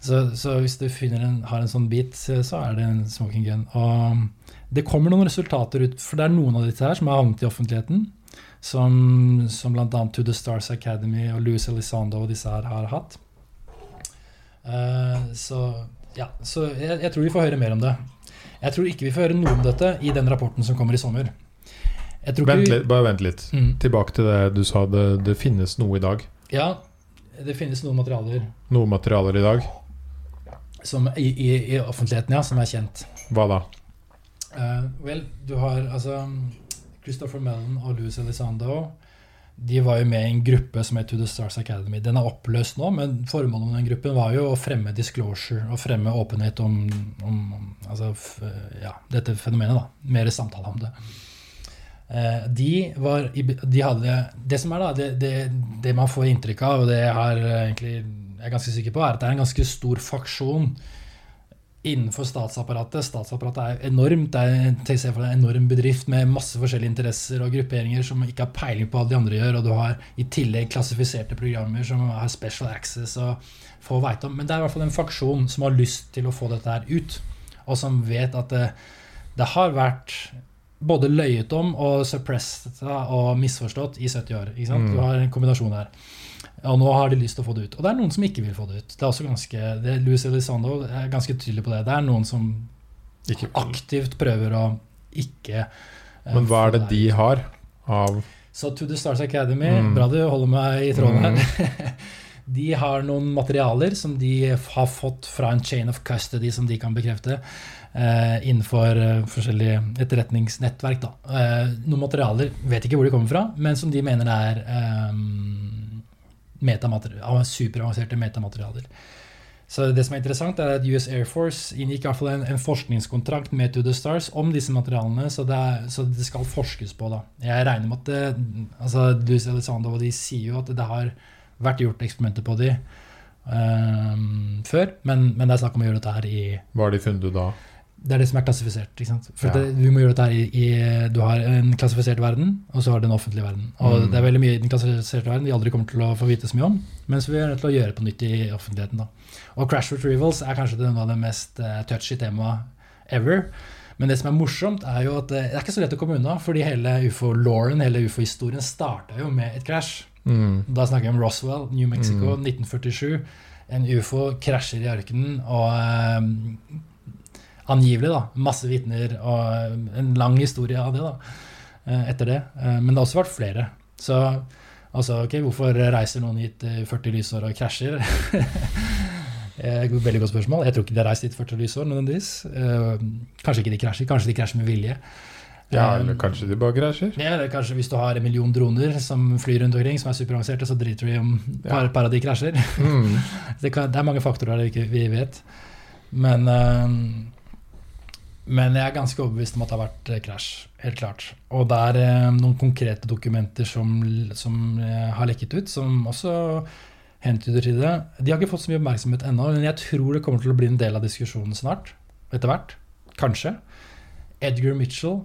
Så, så hvis du finner en, har en sånn bit, så er det en smoking gun. Og det kommer noen resultater ut, for det er noen av disse her som har havnet i offentligheten. Som, som bl.a. To The Stars Academy og Louis Elizondo og disse her har hatt. Eh, så ja, så jeg, jeg tror vi får høre mer om det. Jeg tror ikke vi får høre noe om dette i den rapporten som kommer i sommer. Vent litt, bare vent litt. Mm. Tilbake til det du sa, det, det finnes noe i dag. Ja, det finnes noen materialer Noen materialer i dag. som, i, i, i offentligheten ja, som er kjent. Hva da? Uh, vel, du har altså Christopher Mellon og Louis Elizondo. De var jo med i en gruppe som het To The Stars Academy. Den er oppløst nå, men formålet med den gruppen var jo å fremme disclosure og fremme åpenhet om, om, altså, ja, dette fenomenet. da, Mer samtale om det. Eh, De var de hadde, Det som er da, det, det, det man får inntrykk av, og det jeg, eh, egentlig, jeg er ganske sikker på, er at det er en ganske stor faksjon innenfor statsapparatet. Statsapparatet er enormt. Det er en enorm bedrift med masse forskjellige interesser og grupperinger som ikke har peiling på hva de andre gjør, og du har i tillegg klassifiserte programmer som har special access og få vite om. Men det er i hvert fall en faksjon som har lyst til å få dette her ut, og som vet at det, det har vært både løyet om og suppressed og misforstått i 70 år. Sant? Mm. Du har en kombinasjon her. Og nå har de lyst til å få det ut. Og det er noen som ikke vil få det ut. Det er også ganske, det, Louis Elizondo er ganske tydelig på det. Det er noen som Ikke, aktivt prøver å ikke uh, men hva er det det de har av Så To The Stars Academy, Mm. bra du holder meg i tråden Mm. her. De har noen materialer som de har fått fra en chain of custody som de kan bekrefte. Eh, innenfor eh, forskjellige etterretningsnettverk. Da. Eh, noen materialer, vet ikke hvor de kommer fra, men som de mener er av superavanserte metamaterialer. Så det som er interessant er at US Air Force inngikk i hvert fall en, en forskningskontrakt med To The Stars om disse materialene, så det, er, så det skal forskes på. da. Jeg regner med at det, altså Luis Elizondo og de sier jo at det har vært gjort eksperimenter på de um, før, men, men det er snakk om å gjøre dette her i Hva har de funnet da? Det er det som er klassifisert. ikke sant? For Ja. det, vi må gjøre dette i, i Du har en klassifisert verden, og så har du en offentlig verden. Og Mm. det er veldig mye i den klassifiserte verden vi aldri kommer til å få vite så mye om, mens vi er nødt til å gjøre det på nytt i offentligheten. da. Og crash retrievals er kanskje noe av det mest eh, touchy temaet ever. Men det som er morsomt, er jo at eh, det er ikke så lett å komme unna, fordi hele ufo-lauren, hele ufo-historien, starta jo med et crash. Mm. Da snakker vi om Roswell, New Mexico, Mm. 1947. En ufo krasjer i ørkenen, og eh, angivelig da, masse vitner og eh, en lang historie av det da, eh, etter det. Eh, men det har også vært flere. Så altså, ok, hvorfor reiser noen hit eh, 40 lysår og krasjer? Veldig godt spørsmål. Jeg tror ikke de har reist hit 40 lysår nødvendigvis. Kanskje ikke de krasjer, kanskje de krasjer med vilje. Ja, eller kanskje de bare krasjer? ja, eller kanskje hvis du har en million droner som flyr rundt omkring, som er superavanserte, så driter du i om et par, par av de krasjer. Mm. Det, kan, det er mange faktorer vi ikke vi vet. Men, men jeg er ganske overbevist om at det har vært eh, krasj. Helt klart. Og det er eh, noen konkrete dokumenter som, som eh, har lekket ut, som også hentyder til det. De har ikke fått så mye oppmerksomhet ennå, men jeg tror det kommer til å bli en del av diskusjonen snart. Etter hvert. Kanskje. Edgar Mitchell,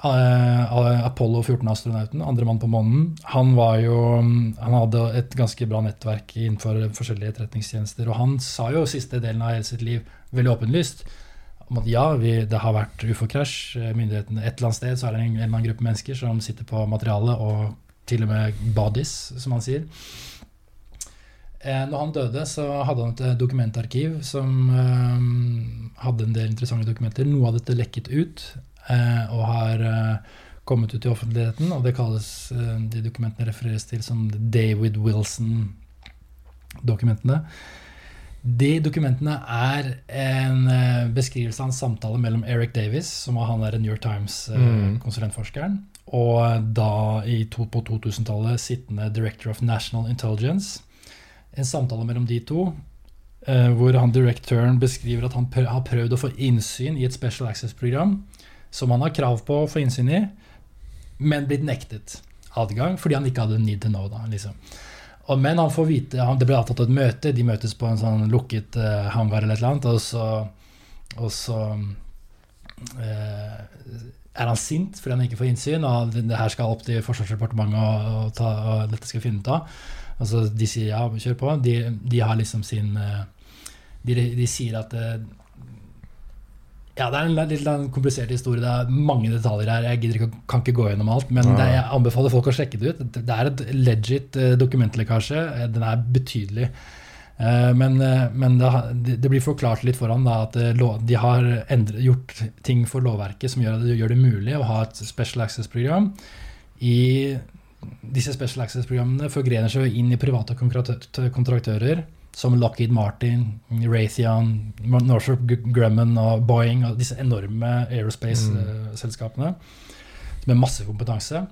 Apollo 14-astronauten, andre mann på månen, han jo Han hadde et ganske bra nettverk innenfor forskjellige etterretningstjenester, og han sa jo siste delen av hele sitt liv veldig åpenlyst om at ja, vi, det har vært ufo-krasj. Myndighetene Et eller annet sted så er det en, en eller annen gruppe mennesker som sitter på materialet, og til og med bodies, som han sier. Eh, når han døde, så hadde han et eh, dokumentarkiv som eh, hadde en del interessante dokumenter. Noe av dette lekket ut, eh, og har eh, kommet ut i offentligheten, og det kalles De dokumentene refereres til som David Wilson-dokumentene. De dokumentene er en eh, beskrivelse av en samtale mellom Eric Davis, som var han der New York Mm. Times-konsulentforskeren, og da i to, på 2000-tallet sittende Director of National Intelligence. En samtale mellom de to, eh, hvor han direktøren beskriver at han prøv, har prøvd å få innsyn i et Special Access-program som han har krav på å få innsyn i, men blitt nektet adgang fordi han ikke hadde need to know. da, liksom. Men han får vite, han, det ble avtalt et møte, de møtes på en sånn lukket uh, hangar eller et eller annet, og så, og så uh, er han sint fordi han ikke får innsyn, og det, her skal opp til Forsvarsdepartementet, og, og, ta, og dette skal finne ut av. Altså, de sier ja, kjør på. De, de har liksom sin eh, de, de sier at ja, Det er en litt komplisert historie. Det er mange detaljer her. Jeg ikke, kan ikke gå gjennom alt. Men det, jeg anbefaler folk å sjekke det ut. Det er et legit eh, dokumentlekkasje. Eh, Den er betydelig. Eh, Men, men det, det blir forklart litt foran da, at de har endret, gjort ting for lovverket som gjør, det gjør det mulig å ha et special access-program. I disse special access-programmene forgrener seg inn i private kontraktører som Lockheed Martin, Raytheon, Northrop Grumman og Boeing og disse enorme aerospace-selskapene med masse kompetanse.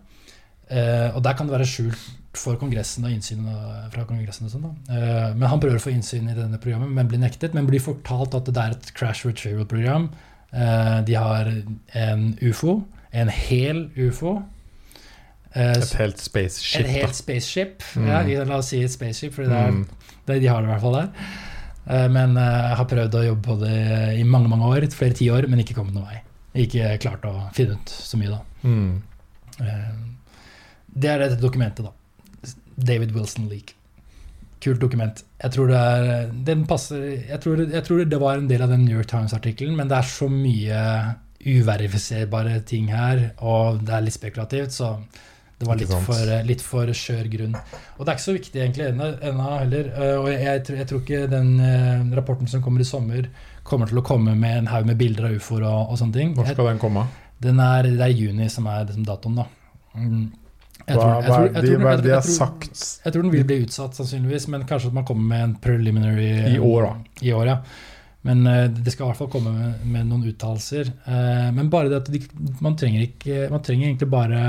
Eh, og der kan det være skjult for Kongressen og innsyn fra Kongressen. og sånn. Eh, men Han prøver å få innsyn i denne programmet, men blir nektet. Men blir fortalt at det er et crash retrieval-program. Eh, de har en ufo, en hel ufo. Eh, Et helt spaceship. et helt spaceship. Mm. Ja, la oss si et spaceship, for det er, Mm. det, de har det i hvert fall der. Eh, Men eh, jeg har prøvd å jobbe på det i mange mange år, flere tiår, men ikke kommet noen vei. Ikke klart å finne ut så mye, da. Mm. Det er dette dokumentet, da. David Wilson Leak. Kult dokument. Jeg tror det er Den passer Jeg tror, jeg tror det var en del av den New York Times-artikkelen, men det er så mye uverifiserbare ting her, og det er litt spekulativt, så det var litt for, litt for skjør grunn. Og det er ikke så viktig egentlig ennå heller. eh, Og jeg, jeg, tror- jeg tror ikke den eh, rapporten som kommer i sommer, kommer til å komme med en haug med bilder av ufoer og, og sånne ting. Hvor skal den komme? den er, det er juni som er liksom datoen, da. Mm. Hva, er det de har sagt Jeg tror den vil bli utsatt, sannsynligvis, men kanskje at man kommer med en preliminary I år, da. I år, ja. Men eh, det skal i hvert fall komme med, med noen uttalelser. Eh, men bare det at de, man, trenger ikke, man trenger egentlig bare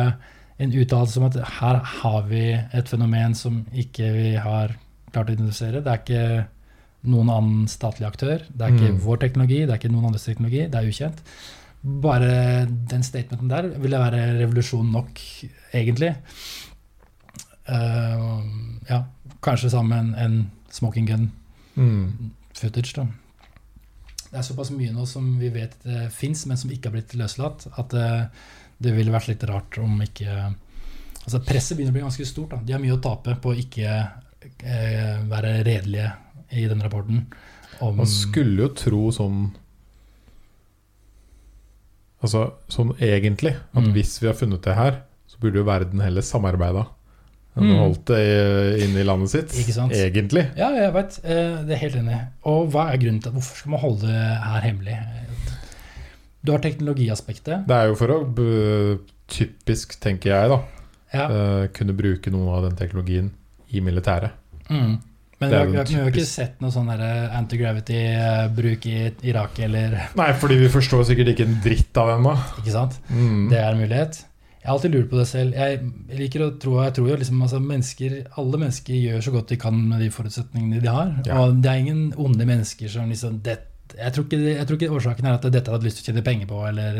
en uttalelse om at her har vi et fenomen som ikke vi har klart å identifisere. Det er ikke noen annen statlig aktør. Det er ikke Mm. vår teknologi, det er ikke noen andres teknologi. Det er ukjent. Bare den statementen der ville være revolusjon nok, egentlig. Uh, ja, kanskje sammen en, en smoking gun mm. footage. da. Det er såpass mye nå som vi vet uh, fins, men som ikke har blitt løslatt, at eh, det ville vært litt rart om ikke Altså Presset begynner å bli ganske stort. da. De har mye å tape på å ikke eh, være redelige i den rapporten. Man skulle jo tro sånn Altså sånn egentlig at Mm. hvis vi har funnet det her, så burde jo verden heller samarbeida enn å Mm. holdt det inne i landet sitt. Ikke sant? Egentlig. Ja, jeg veit. Det er helt enig. Og hva er grunnen til Hvorfor skal man holde det her hemmelig? Du har teknologiaspektet. Det er jo for å typisk, tenker jeg, da, Ja. eh, kunne bruke noe av den teknologien i militæret. Mm. Men vi har, jo vi har, ikke sett noe sånn der anti-gravity-bruk i Irak eller Nei, fordi vi forstår sikkert ikke en dritt av da. Ikke sant? Mm. Det er en mulighet. Jeg har alltid lurt på det selv. Jeg liker å tro, jeg tror jo liksom, altså, mennesker, Alle mennesker gjør så godt de kan med de forutsetningene de har. Ja. Og det er ingen onde mennesker som liksom det, jeg, tror ikke, jeg tror ikke årsaken er at dette hadde lyst til å tjene penger på, eller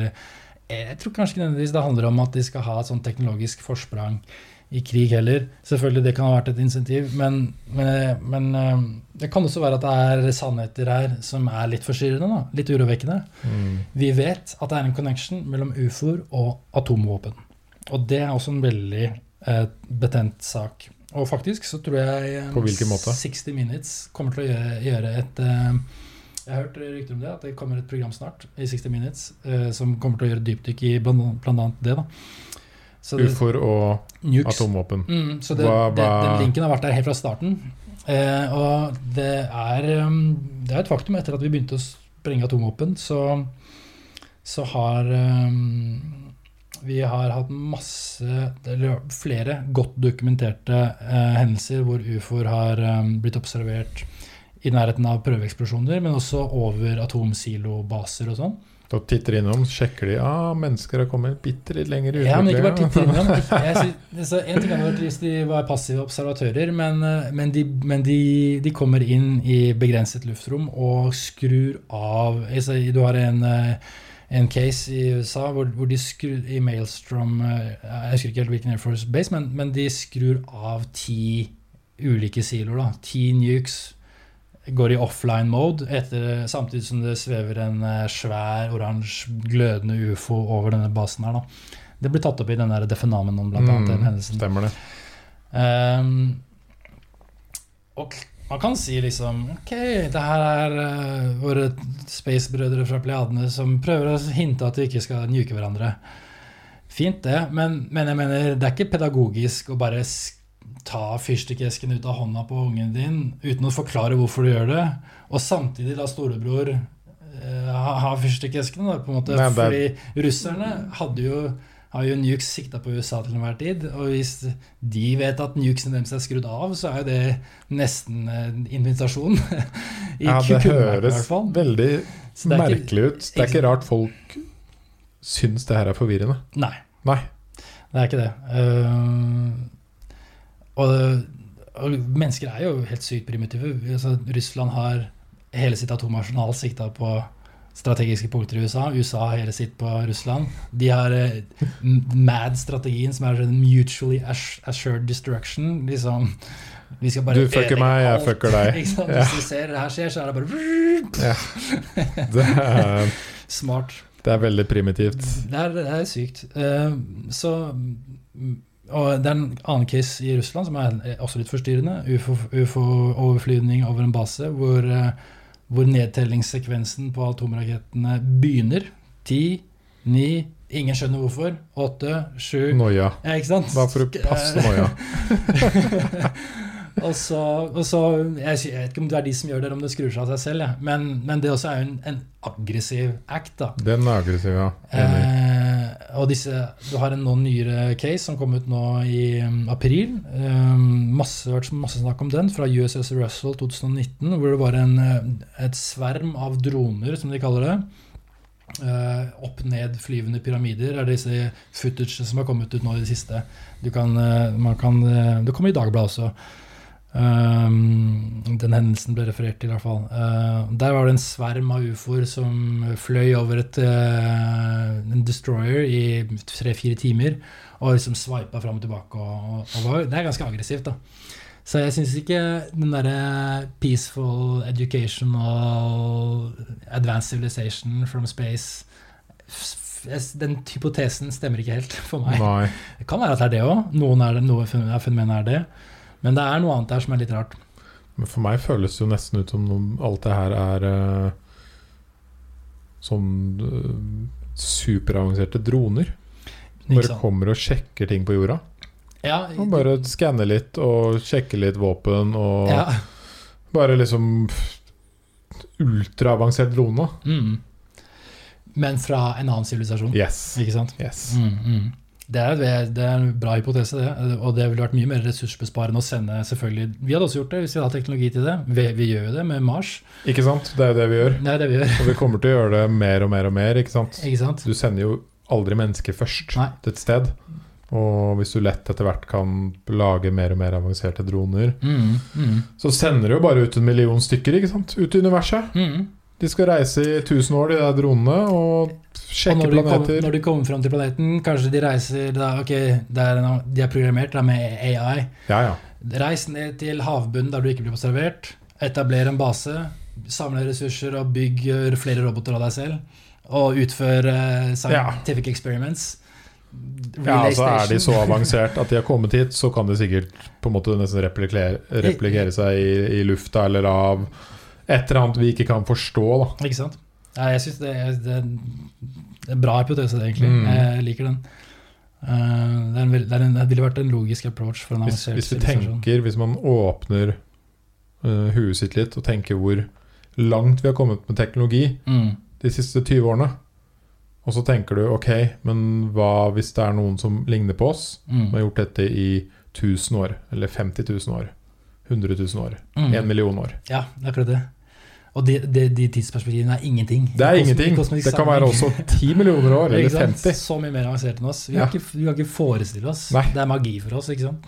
Jeg tror kanskje ikke nødvendigvis det handler om at de skal ha et sånn teknologisk forsprang i krig heller. Selvfølgelig, det kan ha vært et insentiv, men, men, men eh, det kan også være at det er sannheter her som er litt forstyrrende, da. Litt urovekkende. Mm. Vi vet at det er en connection mellom ufoer og atomvåpen. Og det er også en veldig eh, betent sak. Og faktisk så tror jeg eh, På hvilken måte? 60 Minutes kommer til å gjøre, gjøre et eh, Jeg har hørt rykter om det, at det kommer et program snart i 60 Minutes eh, som kommer til å gjøre dypdykk i annet det. da. Så Ufoer og nukes. atomvåpen. Mm, så det, Hva- det, den linken har vært der helt fra starten. Eh, og det er, um, det er et faktum etter at vi begynte å sprenge atomvåpen, så, så har um, Vi har hatt masse, eller flere godt dokumenterte eh, hendelser hvor ufoer har eh, blitt observert i nærheten av prøveeksplosjoner, men også over atomsilobaser og sånn. Da titter innom, sjekker de ah, mennesker har kommet bitte litt lenger ut. Ja, men ikke bare titter innom. Jeg, så en ting er hvis de var passive observatører, men, eh, men, de, men de, de, kommer inn i begrenset luftrom og skrur av Du har en eh, en case i USA hvor, hvor de skrur i Maelstrom eh, Jeg husker ikke helt hvilken Air Force Base, men, men de skrur av ti ulike siloer. da, Ti nukes går i offline mode etter, samtidig som det svever en eh, svær, oransje, glødende ufo over denne basen her. Da. Det blir tatt opp i den der The Phenomenon, blant annet. Mm, hendelsen. Stemmer det. Um, og man kan si liksom Ok, det her er uh, våre spacebrødre fra Pleiadene som prøver å hinte at vi ikke skal nuke hverandre. Fint, det, men, men, jeg mener, det er ikke pedagogisk å bare ta fyrstikkesken ut av hånda på ungen din uten å forklare hvorfor du gjør det, og samtidig la storebror uh, ha, ha fyrstikkesken. på en måte, Nei, Fordi russerne hadde jo har jo nukes sikta på USA til enhver tid. Og hvis de vet at nukesen deres er skrudd av, så er jo det nesten en invitasjon. ja, det høres veldig merkelig ut. Det er ikke rart folk syns det her er forvirrende. Nei. Nei. Det er ikke det. Uh, og, og, mennesker er jo helt sykt primitive. Altså, Russland har hele sitt atomarsenal sikta på strategiske punkter i USA. USA har hele sitt på Russland. De har eh, MAD-strategien, som er sånn mutually assured destruction. Liksom, vi skal bare du fucker meg, jeg fucker deg. Ja. Hvis du ser det her skjer, så er det bare ja. det er, Smart. Det er veldig primitivt. Det er, det er sykt. Uh, så og det er en annen case i Russland som er også litt forstyrrende. Ufo-overflyvning over en base hvor, eh, hvor nedtellingssekvensen på atomrakettene begynner. Ti, ni Ingen skjønner hvorfor. Åtte, sju Noia. Ja, ikke sant? Bare for å passe noia. og så, og så jeg, jeg, vet ikke om det er de som gjør det, eller om det skrur seg av seg selv. Ja. Men, men, det også er jo en, en aggressiv act. da. Den er aggressiv, ja. Eh, og disse, Du har en noen nyere case som kom ut nå i um, april. Um, masse, masse snakk om den, fra USS Russell 2019, hvor det var en, eh, et sverm av droner, som de kaller det. Uh, Opp-ned-flyvende pyramider er disse footage som har kommet ut nå i det siste. Du kan, uh, kan, uh, det kommer i Dagbladet også. Um, den hendelsen ble referert til, i hvert fall. Uh, der var det en sverm av ufoer som fløy over et, uh, en destroyer i tre-fire timer og liksom sveipa fram og tilbake. Og, og, og det er ganske aggressivt, da. Så jeg syns ikke den derre peaceful educational advanced civilization from space Den hypotesen stemmer ikke helt for meg. Nei. Det kan være at det er det òg. Noen er det, noe fenomen er det. Men det er noe annet der som er litt rart. Men For meg føles det jo nesten ut som alt det her er uh, sånn uh, superavanserte droner. Bare kommer og sjekker ting på jorda. Ja, og bare skanner litt og sjekker litt våpen og ja. Bare liksom ultraavansert drone. Mm. Men fra en annen sivilisasjon. Yes. Ikke sant? Yes. Mm, mm. Det er, det er, en bra hypotese, det. Og det ville vært mye mer ressursbesparende å sende selvfølgelig Vi hadde også gjort det hvis vi hadde teknologi til det. Vi, vi, gjør jo det med Mars. Ikke sant? Det er jo det vi gjør. Det er det vi gjør. og vi kommer til å gjøre det mer og mer og mer. Ikke sant? Ikke sant? Du sender jo aldri mennesker først Nei. til et sted. Og hvis du lett etter hvert kan lage mer og mer avanserte droner, mm, mm. så sender du jo bare ut en million stykker ikke sant? ut i universet. Mm. De skal reise i 1000 år, de der dronene, og sjekke og når planeter. De kom, når de kommer fram til planeten, kanskje de reiser da, Ok, er, de er programmert da, med AI. Ja, ja. Reis ned til havbunnen der du ikke blir observert. Etabler en base. Samle ressurser og bygg flere roboter av deg selv. Og utfør uh, scientific ja. experiments. Ja, altså Er de så avansert at de har kommet hit, så kan de sikkert på en måte nesten replikere, replikere seg i, i lufta eller av et eller annet vi ikke kan forstå. Da. Ikke sant? Ja, jeg syns det, det, er en bra hypotese, egentlig. Mm. Jeg liker den. Uh, det, en, det, en, det, ville vært en logisk approach. for en Hvis, hvis vi tenker, hvis man åpner uh, huet sitt litt og tenker hvor langt vi har kommet med teknologi mm. de siste 20 årene, Og så tenker du ok, men hva hvis det er noen som ligner på oss, som Mm. har gjort dette i 1000 år, eller 50 000 år, 100 000 år, Mm. 1 million år? Ja, det er akkurat det. Og de, de, de tidsperspektivene er ingenting. Det er ingenting. Kosmik Det kan være også 10 millioner år, eller 50. Så mye mer avansert enn oss. Vi, Ja. kan ikke, vi kan ikke forestille oss. Nei. Det er magi for oss, ikke sant.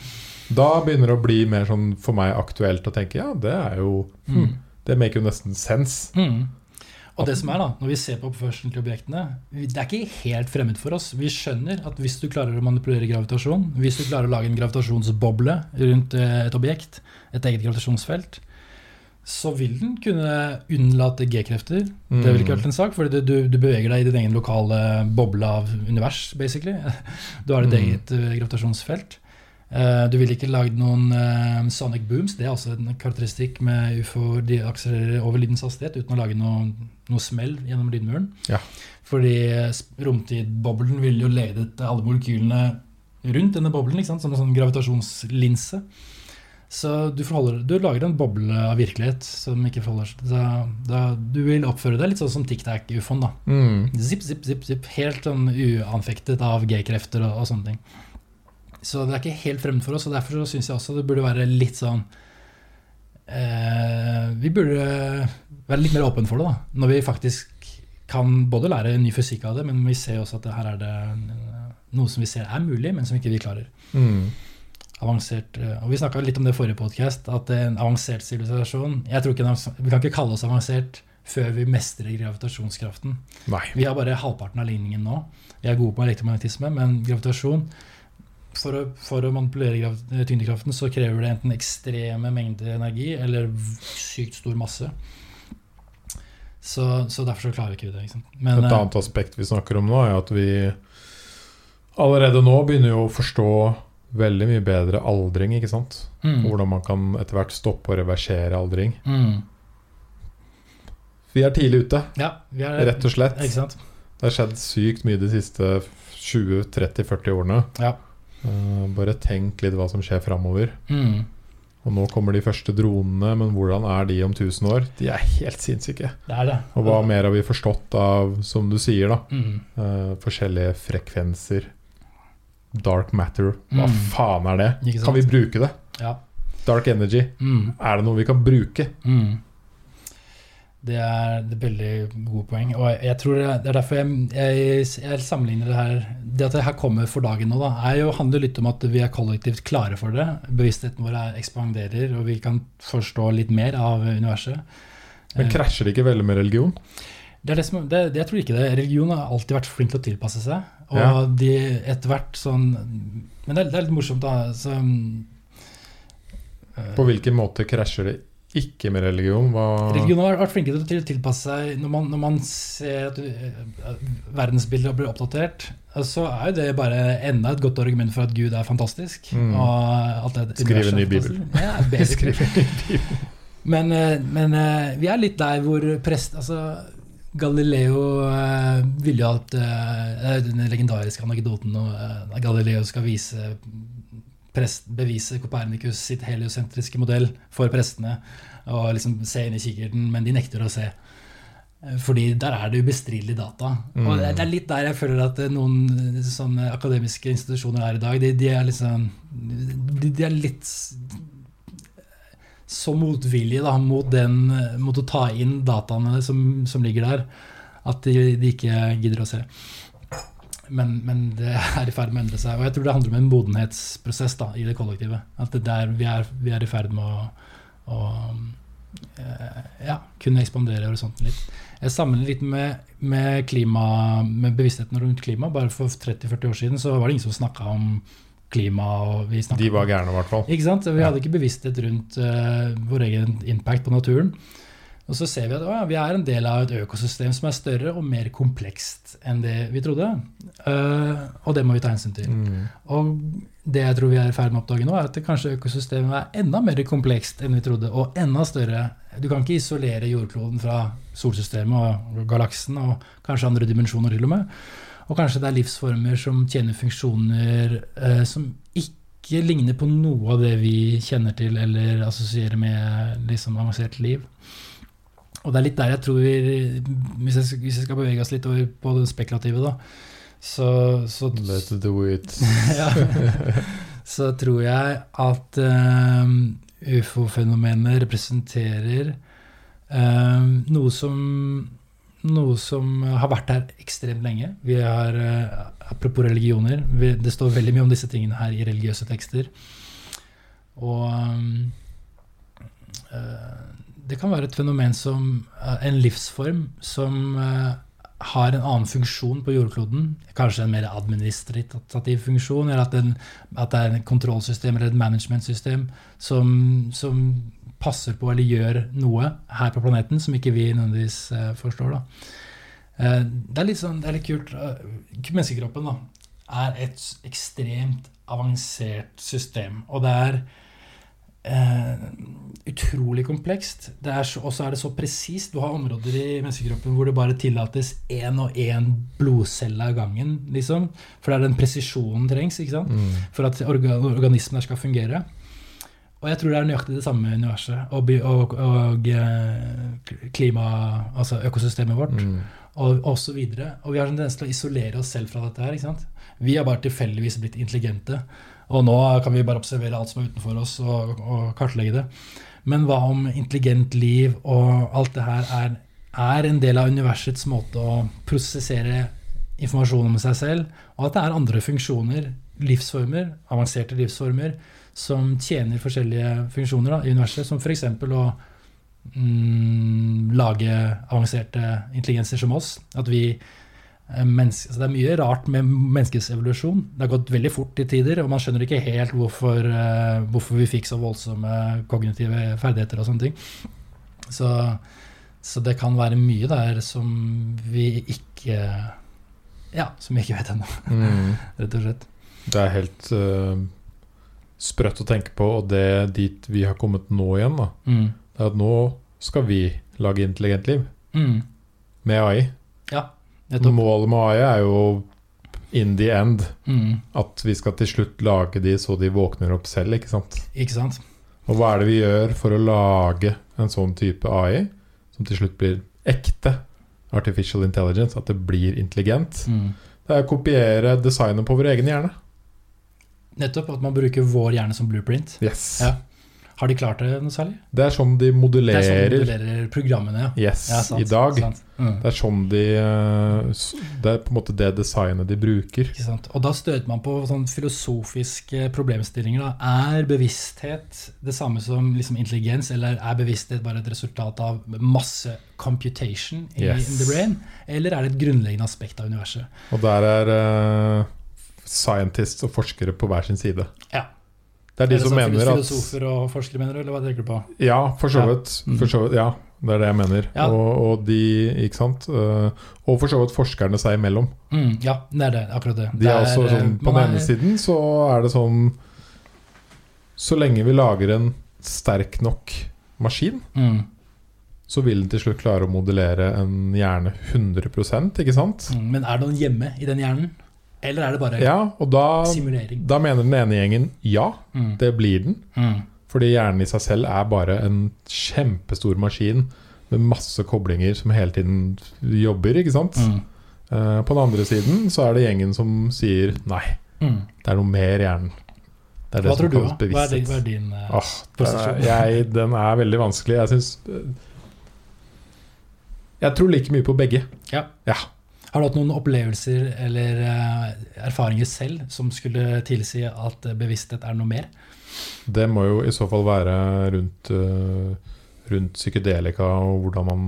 Da begynner det å bli mer sånn for meg aktuelt å tenke ja, det er jo hm, Mm. Det make jo nesten sense. Mm. Og det som er da, når vi ser på oppførselen til objektene, det er ikke helt fremmed for oss. Vi skjønner at hvis du klarer å manipulere gravitasjon, hvis du klarer å lage en gravitasjonsboble rundt eh, et objekt, et eget gravitasjonsfelt, så vil den kunne unnlate G-krefter. Det ville ikke vært en sak, fordi du, du beveger deg i din egen lokale boble av univers, basically. Du har ditt Mm. eget eh, gravitasjonsfelt. Eh, Du ville ikke lagd noen eh, sonic booms. Det er også en karakteristikk med ufoer. De akselererer over lydens hastighet uten å lage noe, noe smell gjennom lydmuren. Ja. Fordi romtidboblen ville jo ledet alle molekylene rundt denne boblen som en sånn gravitasjonslinse. Så du, forholder, du lager en boble av virkelighet som ikke forholder seg til deg. Du vil oppføre deg litt sånn som tic-tac-ufoen. da. Mm. Zipp, zipp, zipp, zipp. Helt sånn uanfektet av G-krefter og, og sånne ting. Så det er ikke helt fremmed for oss, og derfor syns jeg også det burde være litt sånn eh, Vi burde være litt mer åpne for det, da. Når vi faktisk kan både lære ny fysikk av det, men vi ser også at det her er det noe som vi ser er mulig, men som ikke vi klarer. Mm. Avansert, eh, og Vi snakka litt om det i forrige podkast, at det en avansert sivilisasjon Vi kan ikke kalle oss avansert før vi mestrer gravitasjonskraften. Nei. Vi har bare halvparten av ligningen nå. Vi er gode på elektromagnetisme, men gravitasjon For å, for å manipulere tyngdekraften så krever det enten ekstreme mengder energi eller sykt stor masse. Så, så derfor så klarer ikke vi det. Ikke sant? Men, Et eh, annet aspekt vi snakker om nå, er at vi allerede nå begynner jo å forstå veldig mye bedre aldring, ikke sant? mm, hvordan man kan etter hvert stoppe og reversere aldring. mm, Vi er tidlig ute, ja, vi er, rett og slett. Det har skjedd sykt mye de siste 20-30-40 årene. Ja. Uh, bare tenk litt hva som skjer framover. Mm, Og nå kommer de første dronene, men hvordan er de om 1000 år? De er helt sinnssyke. det er det. Og hva mer har vi forstått av, som du sier, da, Mm, uh, forskjellige frekvenser? Dark matter, hva Mm. faen er det? Kan vi bruke det? ja. Dark energy, Mm. er det noe vi kan bruke? Mm. Det er et veldig gode poeng. Og jeg tror det er derfor jeg, jeg, jeg sammenligner det her Det at det her kommer for dagen nå, da, er jo, handler litt om at vi er kollektivt klare for det. Bevisstheten vår er ekspanderer, og vi kan forstå litt mer av universet. Men Eh, krasjer det ikke veldig med religion? det er det som, det, det, jeg tror ikke det. Religion har alltid vært flink til å tilpasse seg. Og Ja. de etter hvert sånn Men det er, det er litt morsomt, da. Så, um, På hvilken måte krasjer det ikke med religion? Hva Religion har vært flinke til å tilpasse seg når man, når man ser at uh, verdensbildet blir oppdatert. Så er jo det bare enda et godt argument for at Gud er fantastisk. Mm. At Skriv en ny bibel. Ja. Skriv en ny bibel. Men, eh, men eh, vi er litt der hvor prest Altså, Galileo eh, ville jo at eh, Den legendariske anekdoten når eh, Galileo skal vise prest, bevise Copernicus sitt heliosentriske modell for prestene. Og liksom se inn i kikkerten, men de nekter å se. Fordi der er det ubestridelig data. Mm. Og det er litt der jeg føler at noen sånne akademiske institusjoner er i dag. De, de er liksom de, de er litt så motvillige da, mot, den, mot å ta inn dataene som, som ligger der, at de, de ikke gidder å se. Men, men det er i ferd med å endre seg. Og jeg tror det handler om en modenhetsprosess da, i det kollektive. At det der vi er, vi er i ferd med å, å eh, ja, kunne ekspandere horisonten litt. Jeg sammenligner litt med, med, klima, med bevisstheten rundt klima. Bare for 30-40 år siden så var det ingen som snakka om klima. Og vi De var gærne, i hvert fall. ikke sant? Vi hadde ikke bevissthet rundt uh, vår egen impact på naturen. Og så ser vi at å, ja, vi er en del av et økosystem som er større og mer komplekst enn det vi trodde. Uh, og det må vi ta hensyn til. Mm. Og det jeg tror vi er i ferd med å oppdage nå, er at kanskje økosystemet er enda mer komplekst enn vi trodde, og enda større. Du kan ikke isolere jordkloden fra solsystemet og galaksen og kanskje andre dimensjoner til og med. Og kanskje det er livsformer som tjener funksjoner eh, som ikke ligner på noe av det vi kjenner til eller assosierer med liksom, avansert liv. og det er litt der jeg tror vi Hvis jeg, hvis jeg skal bevege oss litt over på det spekulative, da, så, så Let's do it. ja, så tror jeg at um, ufo-fenomenet representerer um, noe som noe som har vært her ekstremt lenge. Vi har, uh, Apropos religioner, vi, det står veldig mye om disse tingene her i religiøse tekster. Og uh, det kan være et fenomen som uh, En livsform som har en annen funksjon på jordkloden. Kanskje en mer administrativ funksjon, eller at, den, at det er en kontrollsystem eller et managementsystem som, som, passer på eller gjør noe her på planeten som ikke vi nødvendigvis uh, forstår. Da. Uh, det, er litt sånn, det er litt kult. Uh, menneskekroppen da, er et ekstremt avansert system. Og det er utrolig komplekst. Og så er det så presist. Du har områder i menneskekroppen hvor det bare tillates én og én blodcelle av gangen. Liksom. For det er den presisjonen trengs mm. for at organismen skal fungere. Og jeg tror det er nøyaktig det samme universet og, og, og eh, klima, altså økosystemet vårt. Mm. Og, og så videre. Og vi har en tendens til å isolere oss selv fra dette her. ikke sant? Vi har bare tilfeldigvis blitt intelligente. Og nå kan vi bare observere alt som er utenfor oss, og, og kartlegge det. Men hva om intelligent liv og alt det her er, er en del av universets måte å prosessere informasjon om seg selv, og at det er andre funksjoner, livsformer, avanserte livsformer, som tjener forskjellige funksjoner da, i universet, som f.eks. å mm, lage avanserte intelligenser som oss. At vi eh, menneske, det er mye rart med menneskets evolusjon. Det har gått veldig fort i tider, og man skjønner ikke helt hvorfor, uh, hvorfor vi fikk så voldsomme kognitive ferdigheter og sånne ting. Så, så, det kan være mye der som vi ikke Ja, som vi ikke vet ennå, mm. rett og slett. Det er helt uh sprøtt å tenke på, og det er dit vi har kommet nå igjen, da, mm. det er at nå skal vi lage intelligent liv. Mm. Med AI. Ja, Målet med AI er jo in the end mm. at vi skal til slutt lage de så de våkner opp selv, ikke sant? Ikke sant? Og hva er det vi gjør for å lage en sånn type AI som til slutt blir ekte artificial intelligence, at det blir intelligent? Mm. Det er å kopiere designet på vår egen hjerne. Nettopp. At man bruker vår hjerne som blueprint. Yes. Ja. Har de klart det noe særlig? Det er sånn de modulerer, det er sånn de modulerer programmene, ja. Yes, ja, sant, i dag. Mm. Det er sånn de eh, Det er på en måte det designet de bruker. Ikke sant? Og da støter man på sånn filosofiske problemstillinger. Da. Er bevissthet det samme som liksom intelligens, eller er bevissthet bare et resultat av masse computation yes. in the brain? Eller er det et grunnleggende aspekt av universet? Og der er uh scientists og forskere på hver sin side. Ja. Det er de er det som mener at Filosofer og forskere, mener du? Eller hva tenker du på? Ja, for så vidt. Ja. For så vidt, ja. Det er det jeg mener. Ja. Og, og, de, ikke sant? Eh, og for så vidt forskerne seg imellom. Mm, ja, det er det. Akkurat det. De er, er også sånn, På den ene siden så er det sånn Så lenge vi lager en sterk nok maskin, mm. så vil den til slutt klare å modellere en hjerne 100 ikke sant? Mm, men er det noen hjemme i den hjernen? Eller er det bare ja, og da, simulering? Da mener den ene gjengen ja, mm. det blir den. Mm. Fordi hjernen i seg selv er bare en kjempestor maskin med masse koblinger som hele tiden jobber, ikke sant? Mm. Uh, på den andre siden så er det gjengen som sier nei, mm. det er noe mer hjernen. Det er det hva tror du, da? Hva er, hva er din uh, oh, er, jeg, Den er veldig vanskelig. Jeg syns Jeg tror like mye på begge. Ja. ja. Har du hatt noen opplevelser eller uh, erfaringer selv som skulle tilsi at bevissthet er noe mer? Det må jo i så fall være rundt, uh, rundt psykedelika og hvordan man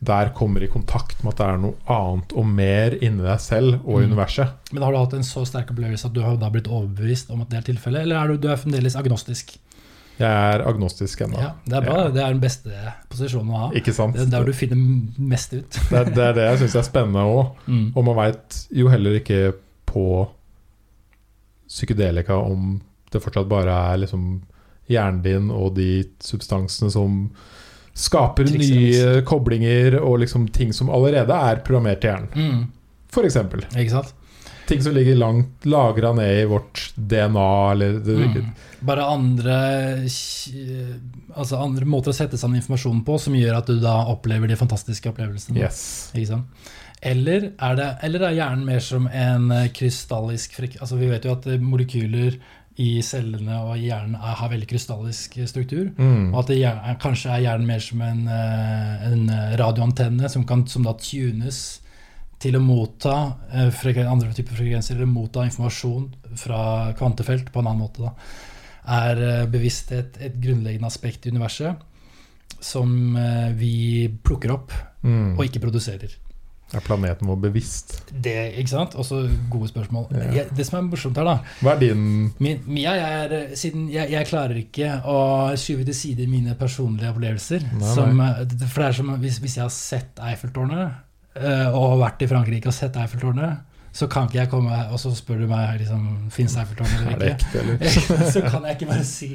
der kommer i kontakt med at det er noe annet og mer inni deg selv og mm. universet. Men har du hatt en så sterk opplevelse at du har da blitt overbevist om at det er tilfellet, eller er du, du er fremdeles agnostisk? Jeg er agnostisk ennå. Ja, det er bra. Ja. Det er den beste posisjonen å ha. Ikke sant? Det er der du finner mest ut. det, er, det, er det jeg syns er spennende òg. Mm. Og man veit jo heller ikke på psykedelika om det fortsatt bare er liksom hjernen din og de substansene som skaper nye koblinger og liksom ting som allerede er programmert i hjernen. Mm. For eksempel. Ikke sant? Ting som ligger langt lagra ned i vårt DNA, eller det, Mm. Bare andre Altså andre måter å sette sammen informasjon på som gjør at du da opplever de fantastiske opplevelsene. Yes. Ikke sant? Eller er, det, eller er hjernen mer som en eh, krystallisk. Altså vi vet jo at eh, molekyler i cellene og i hjernen er, har veldig krystallisk eh, struktur. Mm. Og at det er- kanskje er hjernen mer som en, en radioantenne som, kan, som da tunes til å motta eh, andre typer frekvenser, eller motta informasjon fra kvantefelt på en annen måte. Da. Er eh, bevissthet et grunnleggende aspekt i universet som eh, vi plukker opp Mm. og ikke produserer? Er planeten vår bevisst? Det, ikke sant? Også gode spørsmål. Ja. Jeg, det som er morsomt her, da Hva er din min, jeg, er, siden jeg, jeg klarer ikke å skyve til side mine personlige opplevelser. Nei, som, eh, for det er som hvis, hvis jeg har sett Eiffeltårnet, og vært i Frankrike og sett Eiffeltårnet, så kan ikke jeg komme og så spør du meg liksom, fins Eiffeltårnet Er eller ikke. eller? så kan jeg ikke bare si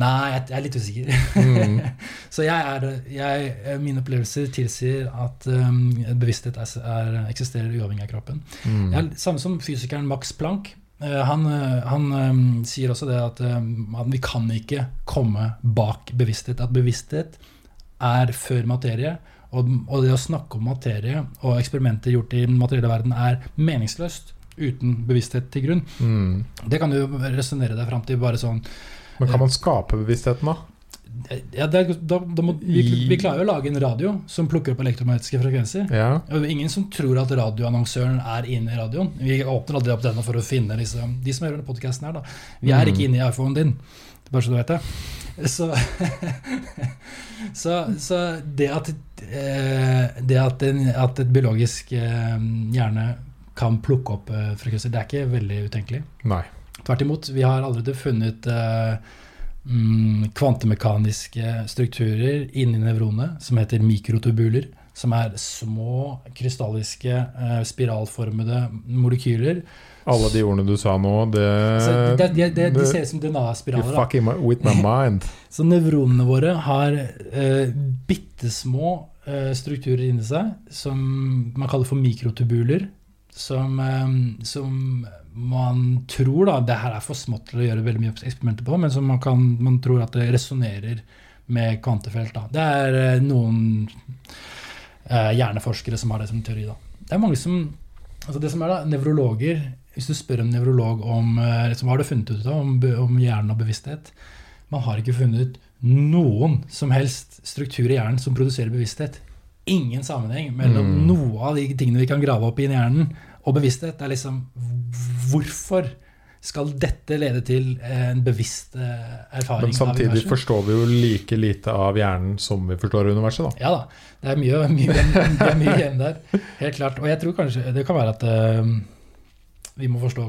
Nei, jeg, jeg er litt usikker. Mm. Så jeg er, jeg, eh, mine opplevelser tilsier at um, bevissthet er, er, eksisterer uavhengig av kroppen. Mm. Ja, samme som fysikeren Max Planck. Uh, Han, eh, han um, sier også det at, um, at vi kan ikke komme bak bevissthet. At bevissthet er før materie. Og, og det å snakke om materie og eksperimenter gjort i den materielle verden er meningsløst uten bevissthet til grunn. Mm. Det kan du resonnere deg fram til bare sånn Men kan man skape bevisstheten, da? ja, er- da, da må, vi, vi klarer jo å lage en radio som plukker opp elektromagnetiske frekvenser. Ja. Ingen som tror at radioannonsøren er inne i radioen. Vi åpner aldri opp denne for å finne liksom, de som hører denne podkasten her. da. Vi er Mm. ikke inne i iPhonen din, bare så du vet det. Så, så, så det at, eh, det at, en, at et biologisk eh, hjerne kan plukke opp eh, frekvenser, det er ikke veldig utenkelig. Nei. Tvert imot, vi har allerede funnet mm, kvantemekaniske strukturer inni nevronet som heter mikrotubuler. Som er små, krystalliske, spiralformede molekyler. Alle de ordene du sa nå, det, Så de, de, de, de ser ut som DNA-spiraler. You're fucking my- with my mind. Så nevronene våre har eh, bitte små eh, strukturer inni seg som man kaller for mikrotubuler. Som, eh, som man tror da, Det her er for smått til å gjøre veldig mye eksperimenter på, men som man, kan, man tror at det resonnerer med kvantefelt. Da. Det er eh, noen eh, hjerneforskere som har det som teori. Da. Det er mange som altså det som er da, Nevrologer Hvis du spør en nevrolog om eh, liksom, hva har du funnet ut av om, om hjernen og bevissthet, man har ikke funnet ut noen som helst struktur i hjernen som produserer bevissthet. Ingen sammenheng mellom Mm. noe av de tingene vi kan grave opp i hjernen, og bevissthet. Det er liksom Hvorfor skal dette lede til en bevisst eh, erfaring Men samtidig forstår vi jo like lite av hjernen som vi forstår universet, da. Ja da. Det er mye, mye, igjen der. Helt klart. Og jeg tror kanskje det kan være at eh, vi må forstå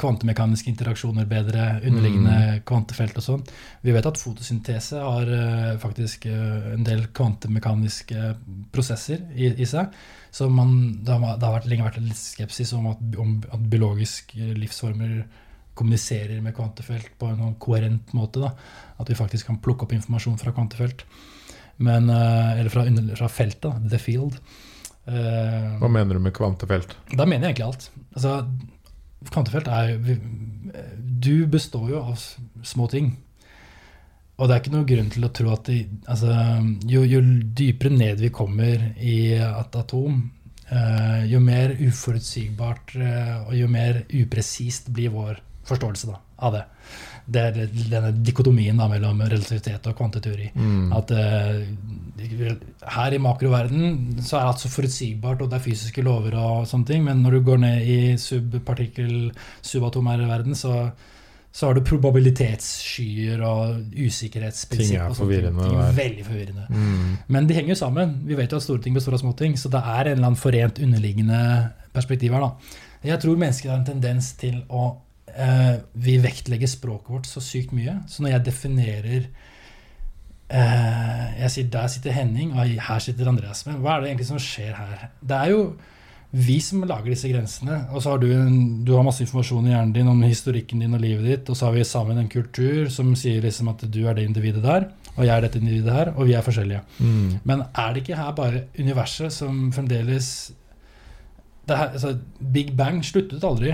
kvantemekaniske interaksjoner bedre, underliggende kvantefelt og sånn. Vi vet at fotosyntese har eh, faktisk eh, en del kvantemekaniske prosesser i, i seg. Så man, det, har, det har vært, lenge vært litt skepsis om at, om at biologiske livsformer kommuniserer med kvantefelt på en sånn koherent måte. Da. At vi faktisk kan plukke opp informasjon fra kvantefelt. Men, eh, eller fra, fra feltet, the field. Hva mener du med kvantefelt? da mener jeg egentlig alt. Altså, kvantefelt er Du består jo av små ting. Og det er ikke noe grunn til å tro at de, altså, jo, jo dypere ned vi kommer i et atom, eh, jo mer uforutsigbart eh, og jo mer upresist blir vår forståelse da, av det. Det er denne dikotomien da, mellom relativitet og kvanteteori. Mm. At uh, her i makroverden så er alt så forutsigbart, og det er fysiske lover og sånne ting, men når du går ned i subpartikkel, subatomære verden, så, så har du probabilitetsskyer og usikkerhetsprinsipp. Er og sånne ting. Ting er veldig forvirrende. Mm. Men de henger jo sammen. Vi vet jo at store ting består av små ting, så det er en eller annen forent underliggende perspektiv her. da. Jeg tror mennesker har en tendens til å eh, Vi vektlegger språket vårt så sykt mye. Så når jeg definerer eh, Jeg sier 'der sitter Henning', og 'her sitter Andreas'. Men hva er det egentlig som skjer her? Det er jo vi som lager disse grensene. Og så har du, en, du har masse informasjon i hjernen din om historikken din og livet ditt, og så har vi sammen en kultur som sier liksom at du er det individet der, og jeg er dette individet her, og vi er forskjellige. Mm. Men er det ikke her bare universet som fremdeles det her, altså, Big Bang sluttet aldri.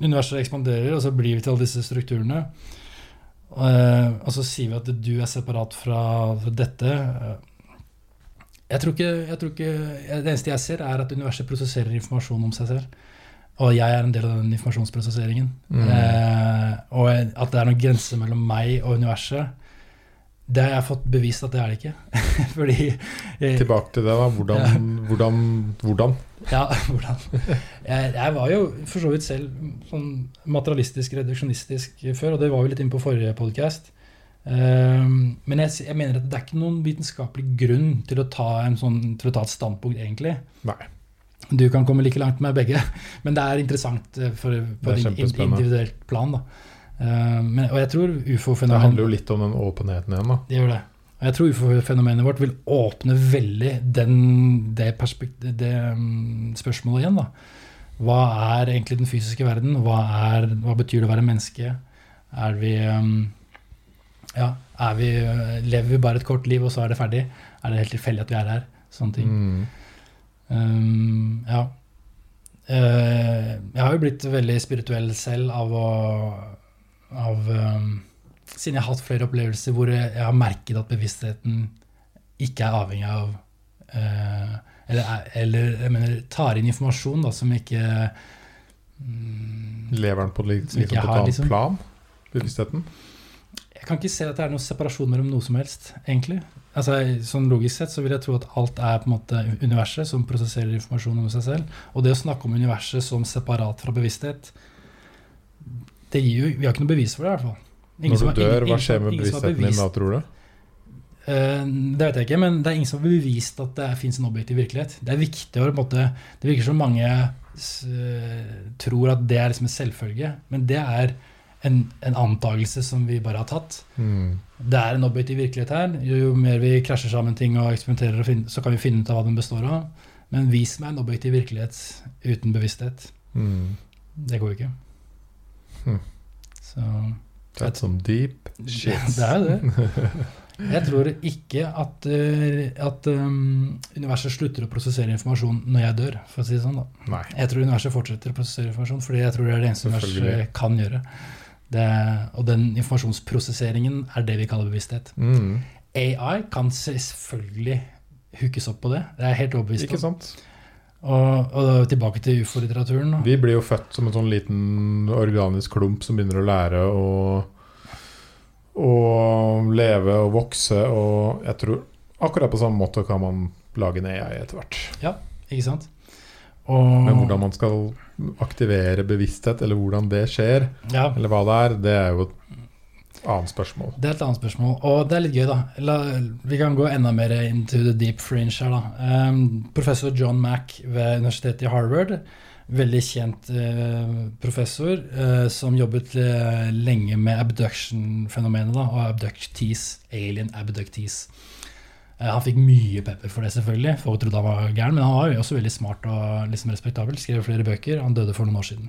Universet ekspanderer, og så blir vi til alle disse strukturene. Eh, og så sier vi at du er separat fra, dette. Jeg tror, ikke, jeg tror ikke Det eneste jeg ser, er at universet prosesserer informasjon om seg selv. Og jeg er en del av den informasjonsprosesseringen. Mm. Eh, og at det er noen grenser mellom meg og universet, det har jeg fått bevist at det er det ikke. Fordi eh, Tilbake til det, da. Hvordan? hvordan, hvordan? Ja, hvordan? Jeg, jeg var jo for så vidt selv sånn materialistisk, reduksjonistisk før, og det var vi litt inne på forrige podkast. men jeg, jeg mener at det er ikke noen vitenskapelig grunn til å ta, en sånn, til å ta et standpunkt, egentlig. Nei. Du kan komme like langt med begge, men det er interessant eh, for, på et kjempespennende. individuelt plan. Da. Eh, men, og jeg tror Det ufo-fenomenet handler jo litt om den åpenheten igjen, da. det gjør det. Og jeg tror ufo-fenomenet vårt vil åpne veldig den, det, det mm, spørsmålet igjen. da. Hva er egentlig den fysiske verden? Hva, er, hva betyr det å være menneske? Er vi mm, Ja, er vi, lever vi bare et kort liv, og så er det ferdig? Er det helt tilfeldig at vi er her? Sånne ting. Mm. Um, ja. Uh, jeg har jo blitt veldig spirituell selv av å av, um, Siden jeg har hatt flere opplevelser hvor jeg, har merket at bevisstheten ikke er avhengig av uh, eller, er- eller jeg mener, tar inn informasjon da, som ikke um, Lever den på, liksom, på et annet liksom. plan? Bevisstheten? Jeg kan ikke se at det er noen separasjon mellom noe som helst, egentlig. Altså, sånn Logisk sett så vil jeg tro at alt er på en måte universet som prosesserer informasjon om seg selv. Og det å snakke om universet som separat fra bevissthet, det gir jo, vi har ikke noe bevis for det, i hvert fall. Ingen Når du dør, ingen- hva skjer med bevisstheten din da, tror du? Eh, Det vet jeg ikke, men det er ingen som har bevist at det fins en objektiv virkelighet. Det er viktig å på en måte Det virker som mange s- tror at det er liksom en selvfølge, men det er en, en antakelse som vi bare har tatt. Mm. Det er en objektiv virkelighet her. Jo, jo mer vi krasjer sammen ting og eksperimenterer, og finner, så kan vi finne ut av hva den består av. Men vis meg en objektiv virkelighet uten bevissthet. Mm. Det går jo ikke. Hmm. Så That's some deep shit. Det er det. Jeg tror ikke at, eh, at um, universet slutter å prosessere informasjon når jeg dør, for å si det sånn. da. Nei. Jeg tror universet fortsetter å prosessere informasjon, fordi jeg tror det er det eneste universet kan gjøre. Det, og den informasjonsprosesseringen er det vi kaller bevissthet. Mm. AI kan selvfølgelig hookes opp på det. Det er jeg helt overbevist Ikke om. Og, og tilbake til ufo-litteraturen. Vi blir jo født som en sånn liten organisk klump som begynner å lære å, å leve og vokse, og jeg tror akkurat på samme måte kan man lage en AI etter hvert. Ja, Ikke sant? Og, Men hvordan man skal aktivere bevissthet, eller hvordan det skjer, ja, eller hva det er, det er jo et annet spørsmål. Det er et annet spørsmål, og det er litt gøy, da. La, vi kan gå enda mer into the deep fringe her, da. Um, professor John Mack ved universitetet i Harvard, veldig kjent uh, professor, uh, som jobbet uh, lenge med abduction-fenomenet, og abductees, alien abductees. Han fikk mye pepper for det, selvfølgelig. Folk trodde han var gæren, men han var jo også veldig smart og liksom respektabel. Skrev flere bøker. Han døde for noen år siden.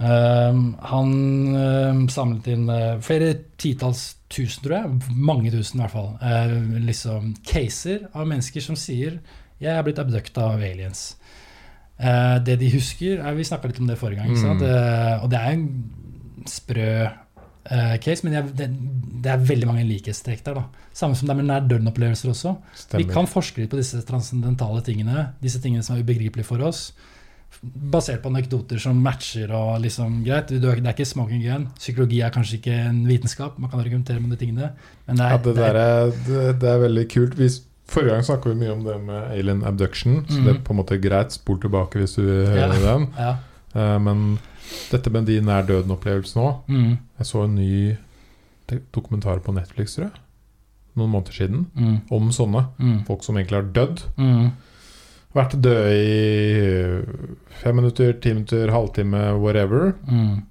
Um, han um, samlet inn uh, flere titalls tusen, tror jeg, mange tusen i hvert fall, liksom caser av mennesker som sier 'jeg er blitt abducta av aliens'. Uh, det de husker er, Vi snakka litt om det forrige gang? Mm. Og det er en sprø case, men det er, det, det er veldig mange likhetstrekk der. da Samme som det er med nær døden-opplevelser også. Vi kan forske litt på disse transcendentale tingene, disse tingene som er ubegripelige for oss, basert på anekdoter som matcher og liksom greit. Det er ikke smoking gun. Psykologi er kanskje ikke en vitenskap, man kan argumentere med de tingene. Men det er, Ja, det, det er- det, det er veldig kult. Vi, forrige gang snakka vi mye om det med alien abduction, så mm. det er på en måte greit. Spol tilbake hvis du hører høre Ja. den. ja. Uh, men dette med de nær døden-opplevelsene òg Mm, Jeg så en ny dokumentar på Netflix, tror jeg, noen måneder siden, mm, om sånne. mm, Folk som egentlig har dødd. Mm, Vært døde i fem minutter, ti minutter, halvtime, whatever. mm.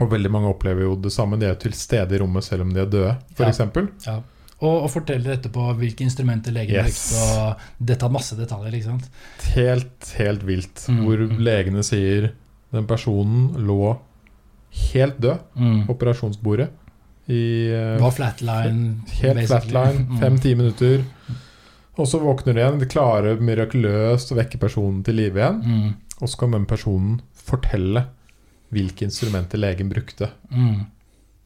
Og veldig mange opplever jo det samme. De er til stede i rommet selv om de er døde, Ja. f.eks. Ja. Og, og forteller etterpå hvilke instrumenter legen Yes. brukte, og det tar masse detaljer. ikke sant? Helt, helt vilt. Mm, Hvor mm. legene sier den personen lå helt død Mm. på operasjonsbordet i uh, Var flatline. Helt basically. flatline, Mm. fem-ti minutter. Og så våkner de igjen, de klarer mirakuløst å vekke personen til live igjen. Mm. Og så kan den personen fortelle hvilke instrumenter legen brukte Mm.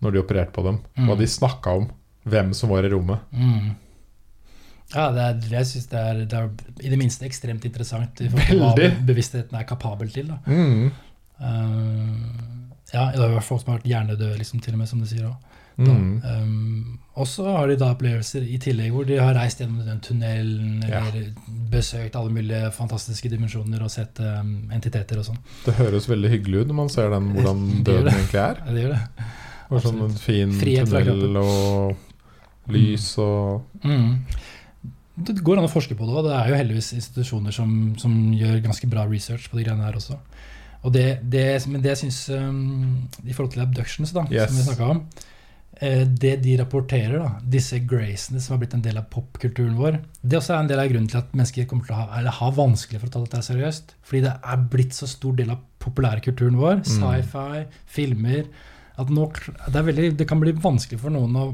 når de opererte på dem. Mm. Hva de snakka om. Hvem som var i rommet. Mm. Ja, det er, jeg syns det, det er i det minste ekstremt interessant hva bevisstheten er kapabel til. Da. Mm. Uh, ja, det er jo folk som har vært hjernedøde, liksom, til og med, som du sier òg. Mm. Um, og så har de da opplevelser i tillegg hvor de har reist gjennom den tunnelen Ja. eller besøkt alle mulige fantastiske dimensjoner og sett um, entiteter og sånn. Det høres veldig hyggelig ut når man ser den, hvordan døden egentlig er. Ja, det gjør det. Og sånn en fin Frihet tunnel og lys og Mm. Det går an å forske på det, og det er jo heldigvis institusjoner som, som gjør ganske bra research på de greiene her også. Og det, det, men det jeg syns um, I forhold til abductions, da, Yes. som vi snakka om Det de rapporterer, da, disse gracene som har blitt en del av popkulturen vår Det også er en del av grunnen til at mennesker kommer til å ha, eller har vanskelig for å ta dette seriøst. Fordi det er blitt så stor del av populærkulturen vår. Sci-fi, filmer At nå, det, veldig, det kan bli vanskelig for noen å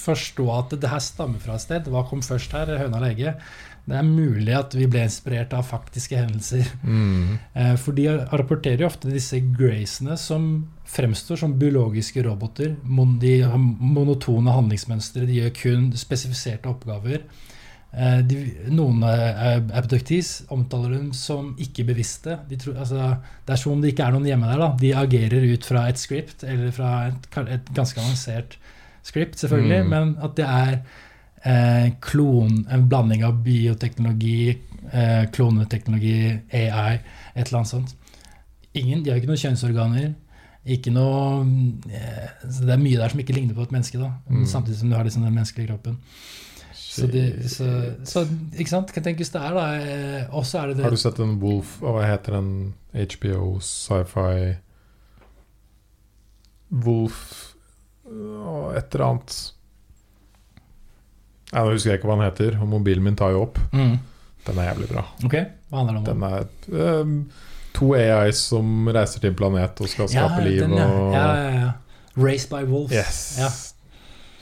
forstå at det her stammer fra et sted. Hva kom først her? Høna eller egget? Det er mulig at vi ble inspirert av faktiske hendelser. mm. Eh, For de rapporterer jo ofte disse gracene som fremstår som biologiske roboter. De har monotone handlingsmønstre, de gjør kun spesifiserte oppgaver. Eh, De, noen abductees omtaler dem som ikke-bevisste. De tror, altså, det er som om det ikke er noen hjemme der. Da. De agerer ut fra et script, eller fra et, et ganske avansert script, selvfølgelig, Mm. men at det er eh, klon, en blanding av bioteknologi, eh, kloneteknologi, AI, et eller annet sånt. Ingen, de har ikke noen kjønnsorganer. Ikke noe eh, så Det er mye der som ikke ligner på et menneske, da, Mm. samtidig som du har liksom den menneskelige kroppen. Så, de, så, så ikke sant? Kan tenkes det er da Også er det det Har du sett en Wolf Hva heter den HBO sci-fi Wolf og Et eller annet Jeg husker jeg ikke hva den heter, og mobilen min tar jo opp. mm. Den er jævlig bra. Ok, hva handler det om? Den er ehm, to AIs som reiser til en planet og skal skape liv den, ja. og ja, ja, ja. Race by Wolves. Yes! Ja.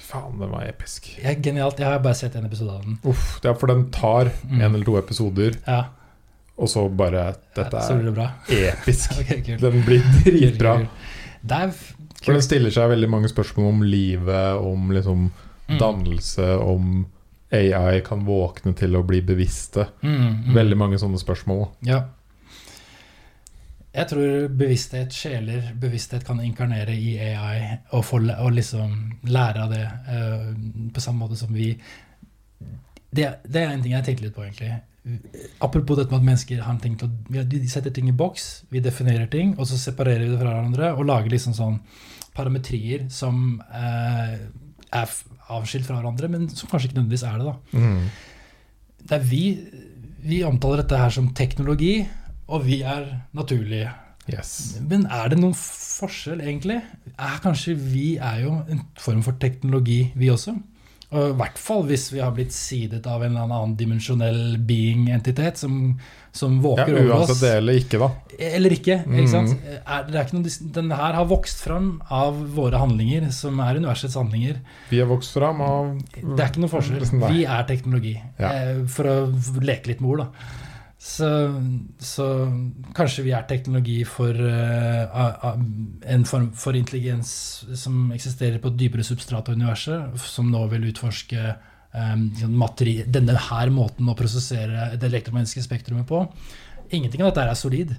Faen, den var episk. Ja, genialt. Jeg har bare sett en episode av den. Uff, ja, for den tar Mm. en eller to episoder, Ja, og så bare Dette er det episk. okay. Den blir dritbra. For den stiller seg veldig mange spørsmål om livet, om liksom Mm. dannelse, om AI kan våkne til å bli bevisste. Mm, mm. Veldig mange sånne spørsmål. Ja. Jeg tror bevissthet, sjeler, bevissthet kan inkarnere i AI og, få, og liksom lære av det uh, på samme måte som vi det, det er en ting jeg tenkte litt på, egentlig. Apropos dette med at mennesker har en ting til å vi- De setter ting i boks, vi definerer ting, og så separerer vi det fra hverandre og lager liksom sånn parametrier som uh, er avskilt fra hverandre, men som kanskje ikke nødvendigvis er det. da Mm. det er vi, vi omtaler dette her som teknologi, og vi er naturlige. Yes. Men er det noen forskjell, egentlig? Er kanskje vi er jo en form for teknologi, vi også? Og I hvert fall hvis vi har blitt sidet av en eller annen dimensjonell being-entitet som, som Ja, våker over uansett oss. det eller ikke, da. Eller ikke. ikke sant? Mm. Er, det er ikke noe, den her har vokst fram av våre handlinger, som er universets handlinger. Vi har vokst fram av Det er ikke noe forskjell. Vi er teknologi. Ja. Eh, For å leke litt med ord, da. Så, så kanskje vi er teknologi for a- en form for intelligens som eksisterer på et dypere substrat av universet, som nå vil utforske um, denne her måten å prosessere det elektromagnetiske spektrumet på. Ingenting av dette er solid.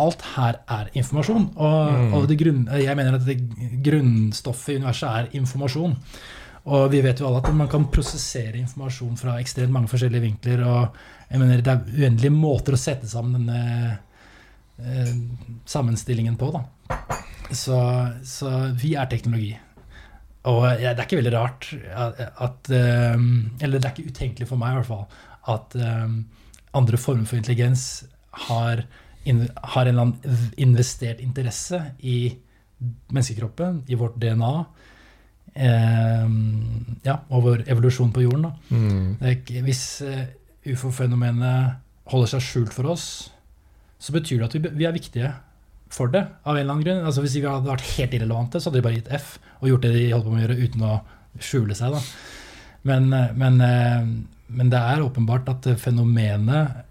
Alt her er informasjon. Og, Mm. og det grunn, jeg mener at det grunnstoffet i universet er informasjon. Og vi vet jo alle at man kan prosessere informasjon fra ekstremt mange forskjellige vinkler. Og jeg mener det er uendelige måter å sette sammen denne eh, sammenstillingen på. Da. Så, så vi er teknologi. Og ja, det er ikke veldig rart at, at eh, Eller det er ikke utenkelig for meg i hvert fall at eh, andre former for intelligens har, in, har en eller annen investert interesse i menneskekroppen, i vårt DNA. Eh, ja, og vår evolusjon på jorden. Da. mm. Hvis eh, ufo-fenomenet holder seg skjult for oss, så betyr det at vi, vi er viktige for det. av en eller annen grunn. Altså Hvis vi hadde vært helt irrelevante, så hadde de bare gitt F og gjort det de holdt på med å gjøre uten å skjule seg. da. Men, eh, men, eh, men det er åpenbart at fenomenet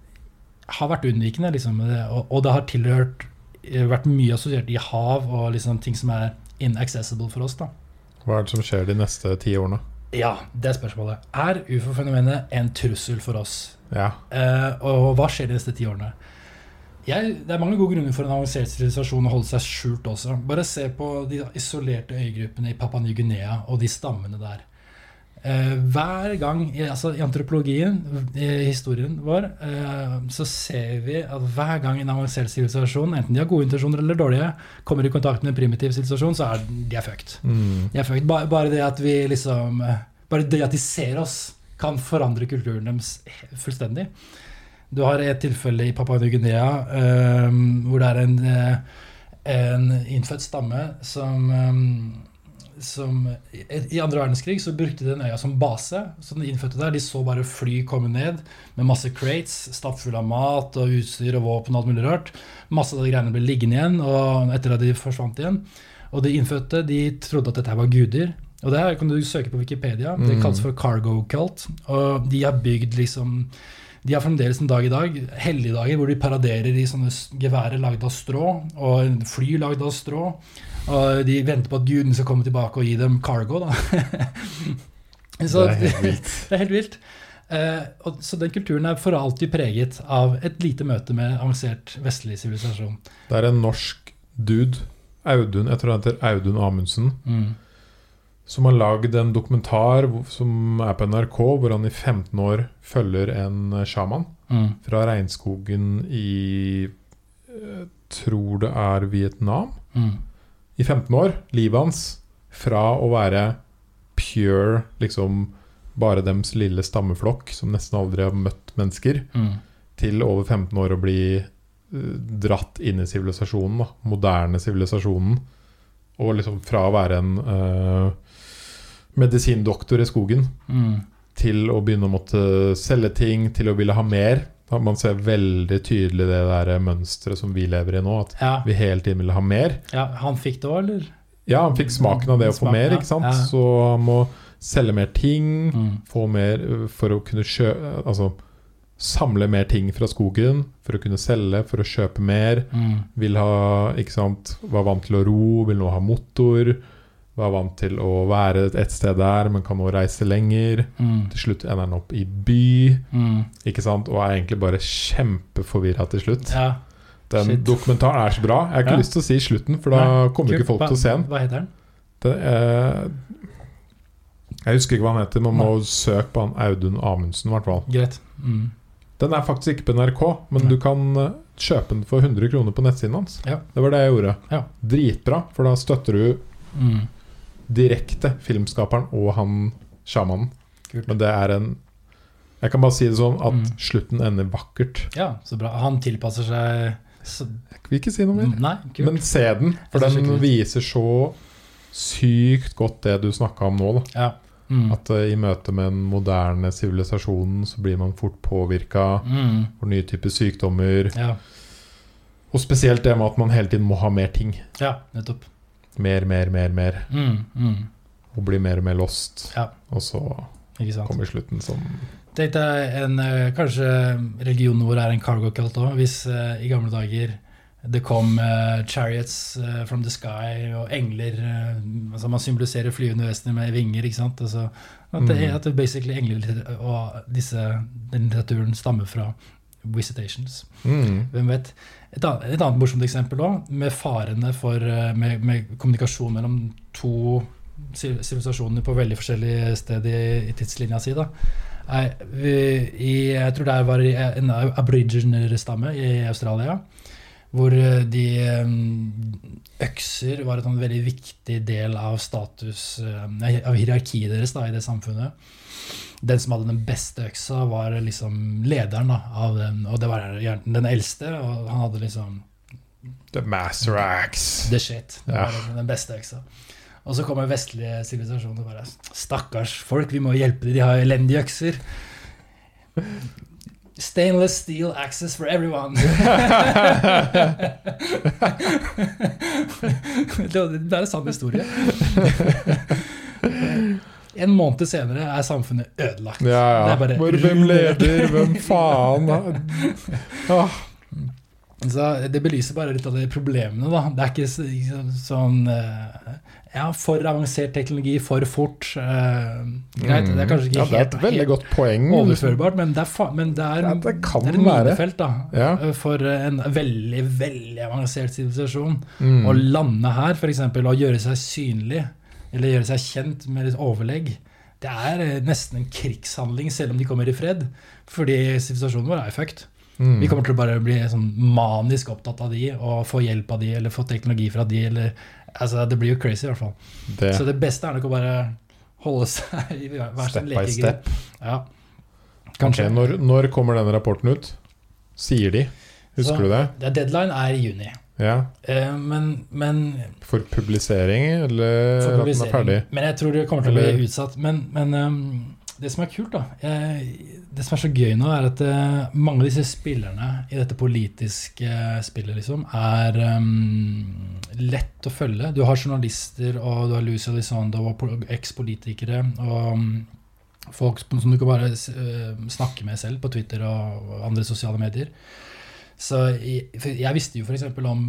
har vært unnvikende. Liksom, og, og det har tilhørt vært mye assosiert i hav og liksom ting som er inaccessible for oss. da. Hva er det som skjer de neste ti årene? Ja, det er spørsmålet. Er ufo-fenomenet en trussel for oss? Ja. Eh, og hva skjer de neste ti årene? Jeg, det er mange gode grunner for en avansert sivilisasjon å holde seg skjult også. Bare se på de isolerte øygruppene i Papua Ny-Guinea og de stammene der. Eh, hver gang altså I antropologien, i historien vår, eh, så ser vi at hver gang en avansert sivilisasjon, enten de har gode intensjoner eller dårlige, kommer i kontakt med en primitiv sivilisasjon, så er de er fucked. Mm. De er fucked. Bare, bare det at vi liksom eh, Bare det at de ser oss, kan forandre kulturen deres fullstendig. Du har et tilfelle i Papua Ny-Guinea hvor det er en, en innfødt stamme som som, I andre verdenskrig så brukte de den øya som base. Så de innfødte der de så bare fly komme ned med masse crates stappfulle av mat og utstyr og våpen. og alt mulig rart. Masse av de greiene ble liggende igjen og etter at de forsvant igjen. Og de innfødte de trodde at dette her var guder. Og det her kan du søke på Wikipedia. Det Mm. kalles for cargo cult. Og de har bygd liksom de har fremdeles en dag i dag helligdager hvor de paraderer i sånne geværer lagd av strå og fly lagd av strå. Og de venter på at guden skal komme tilbake og gi dem cargo. Da. så, det er helt vilt. det er helt vilt. Eh, og, så den kulturen er for alltid preget av et lite møte med avansert vestlig sivilisasjon. Det er en norsk dude, Audun, jeg tror han heter Audun Amundsen, Mm. Som har lagd en dokumentar som er på NRK, hvor han i 15 år følger en eh, sjaman Mm. fra regnskogen i eh, tror det er Vietnam. Mm. I 15 år. Livet hans fra å være pure, liksom bare dems lille stammeflokk som nesten aldri har møtt mennesker, Mm. til over 15 år å bli eh, dratt inn i sivilisasjonen, moderne sivilisasjonen. Og liksom fra å være en eh, medisindoktor i skogen Mm. til å begynne å måtte selge ting, til å ville ha mer. Man ser veldig tydelig det der mønsteret som vi lever i nå, at Ja. vi hele tiden vil ha mer. ja, han fikk det òg, eller? Ja, han fikk smaken av det å få mer, ikke sant? ja. Så han må selge mer ting, Mm. få mer for å kunne kjøpe Altså samle mer ting fra skogen for å kunne selge, for å kjøpe mer. Mm. Vil ha, ikke sant Var vant til å ro, vil nå ha motor. Var vant til å være et sted der, men kan nå reise lenger. Mm. Til slutt ender han opp i by, Mm. ikke sant? og er egentlig bare kjempeforvirra til slutt. Ja. Den shit. dokumentaren er så bra. Jeg har ikke Ja. lyst til å si slutten, for da kommer Kul. ikke folk Hva- til å se den. Hva heter den? Det eh, jeg husker ikke hva han heter, man må søke på han Audun Amundsen. i hvert fall. Greit. Mm. Den er faktisk ikke på NRK, men Nei. du kan eh, kjøpe den for 100 kroner på nettsiden hans. Ja. Det var det jeg gjorde. Ja. Dritbra, for da støtter du Mm. Direkte filmskaperen og han sjamanen. Men det er en Jeg kan bare si det sånn at Mm. slutten ender vakkert. Ja, så bra. Han tilpasser seg så, Jeg vil ikke si noe mer. Nei. Men se den, for den viser så sykt godt det du snakka om nå. da ja. Mm. At uh, i møte med den moderne sivilisasjonen så blir man fort påvirka Mm. for nye typer sykdommer. Ja. Og spesielt det med at man hele tiden må ha mer ting. ja, nettopp. Mer, mer, mer, mer. Mm. Mm. Og blir mer og mer lost. Ja. Og så kommer slutten som Tenk deg en, eh, kanskje religionen vår er en cargo cult òg. Hvis uh, i gamle dager det kom uh, chariots uh, from the sky og engler altså Man symboliserer flyvende vesener med vinger. ikke sant? Altså, at, det, Mm. at det basically engler og disse, den litteraturen stammer fra visitations. mm. Hvem vet? Et annet, et annet morsomt eksempel òg, med farene for eh, med, med kommunikasjon mellom to siv- sivilisasjoner på veldig forskjellige steder i, i tidslinja si. da. Jeg, vi, jeg tror det var en aboriginer-stamme i Australia. Hvor eh, de eh, Økser var en veldig viktig del av status eh, Av hierarkiet deres da, i det samfunnet. Den som hadde den beste øksa, var liksom lederen da, av den. Og det var gjerne den eldste, og han hadde liksom The Master Axe. the shit. Det Ja. var den beste øksa. Og så kommer vestlige sivilisasjoner og bare Stakkars folk, vi må hjelpe dem, de har elendige økser. Stainless steel access for everyone. det er en sann historie. En måned senere er samfunnet ødelagt. Ja, Det ja. bare hvem leder? Hvem faen? Ah, Så det belyser bare litt av de problemene, da. Det er ikke så- sånn eh, Ja, for avansert teknologi, for fort. Uh, greit, det er kanskje ikke Mm. ja, det er et helt, veldig godt poeng. overførbart, men det er, men det er, Ja, det kan det er et minefelt da, Ja. eh, for en veldig, veldig avansert sivilisasjon. Mm. Å lande her, f.eks., og gjøre seg synlig, eller gjøre seg kjent med litt overlegg, det er nesten en krigshandling, selv om de kommer i fred. Fordi sivilisasjonen vår er fucked. Mm. Vi kommer til å bare bli sånn manisk opptatt av de, og få hjelp av de, eller få teknologi fra de, eller Altså, det blir jo crazy, i hvert fall. det. Så det beste er nok å bare holde seg i hver sin Step by lekegrind. Ja. Kanskje. når, når kommer den rapporten ut? Sier de? Husker Så- du det? det? deadline er i juni. Ja. Eh, men, men For publisering, eller for at den er publisering. ferdig? Men jeg tror det kommer til å bli utsatt. Men, men ehm, det som er kult, da Det som er så gøy nå, er at eh, mange av disse spillerne i dette politiske eh, spillet, liksom, er um, lett å følge. Du har journalister, og du har Lucy Elizondo og eks-politikere. og mm, Folk som du kan bare eh, snakke med selv på Twitter og andre sosiale medier. Så jeg, jeg visste jo f.eks. om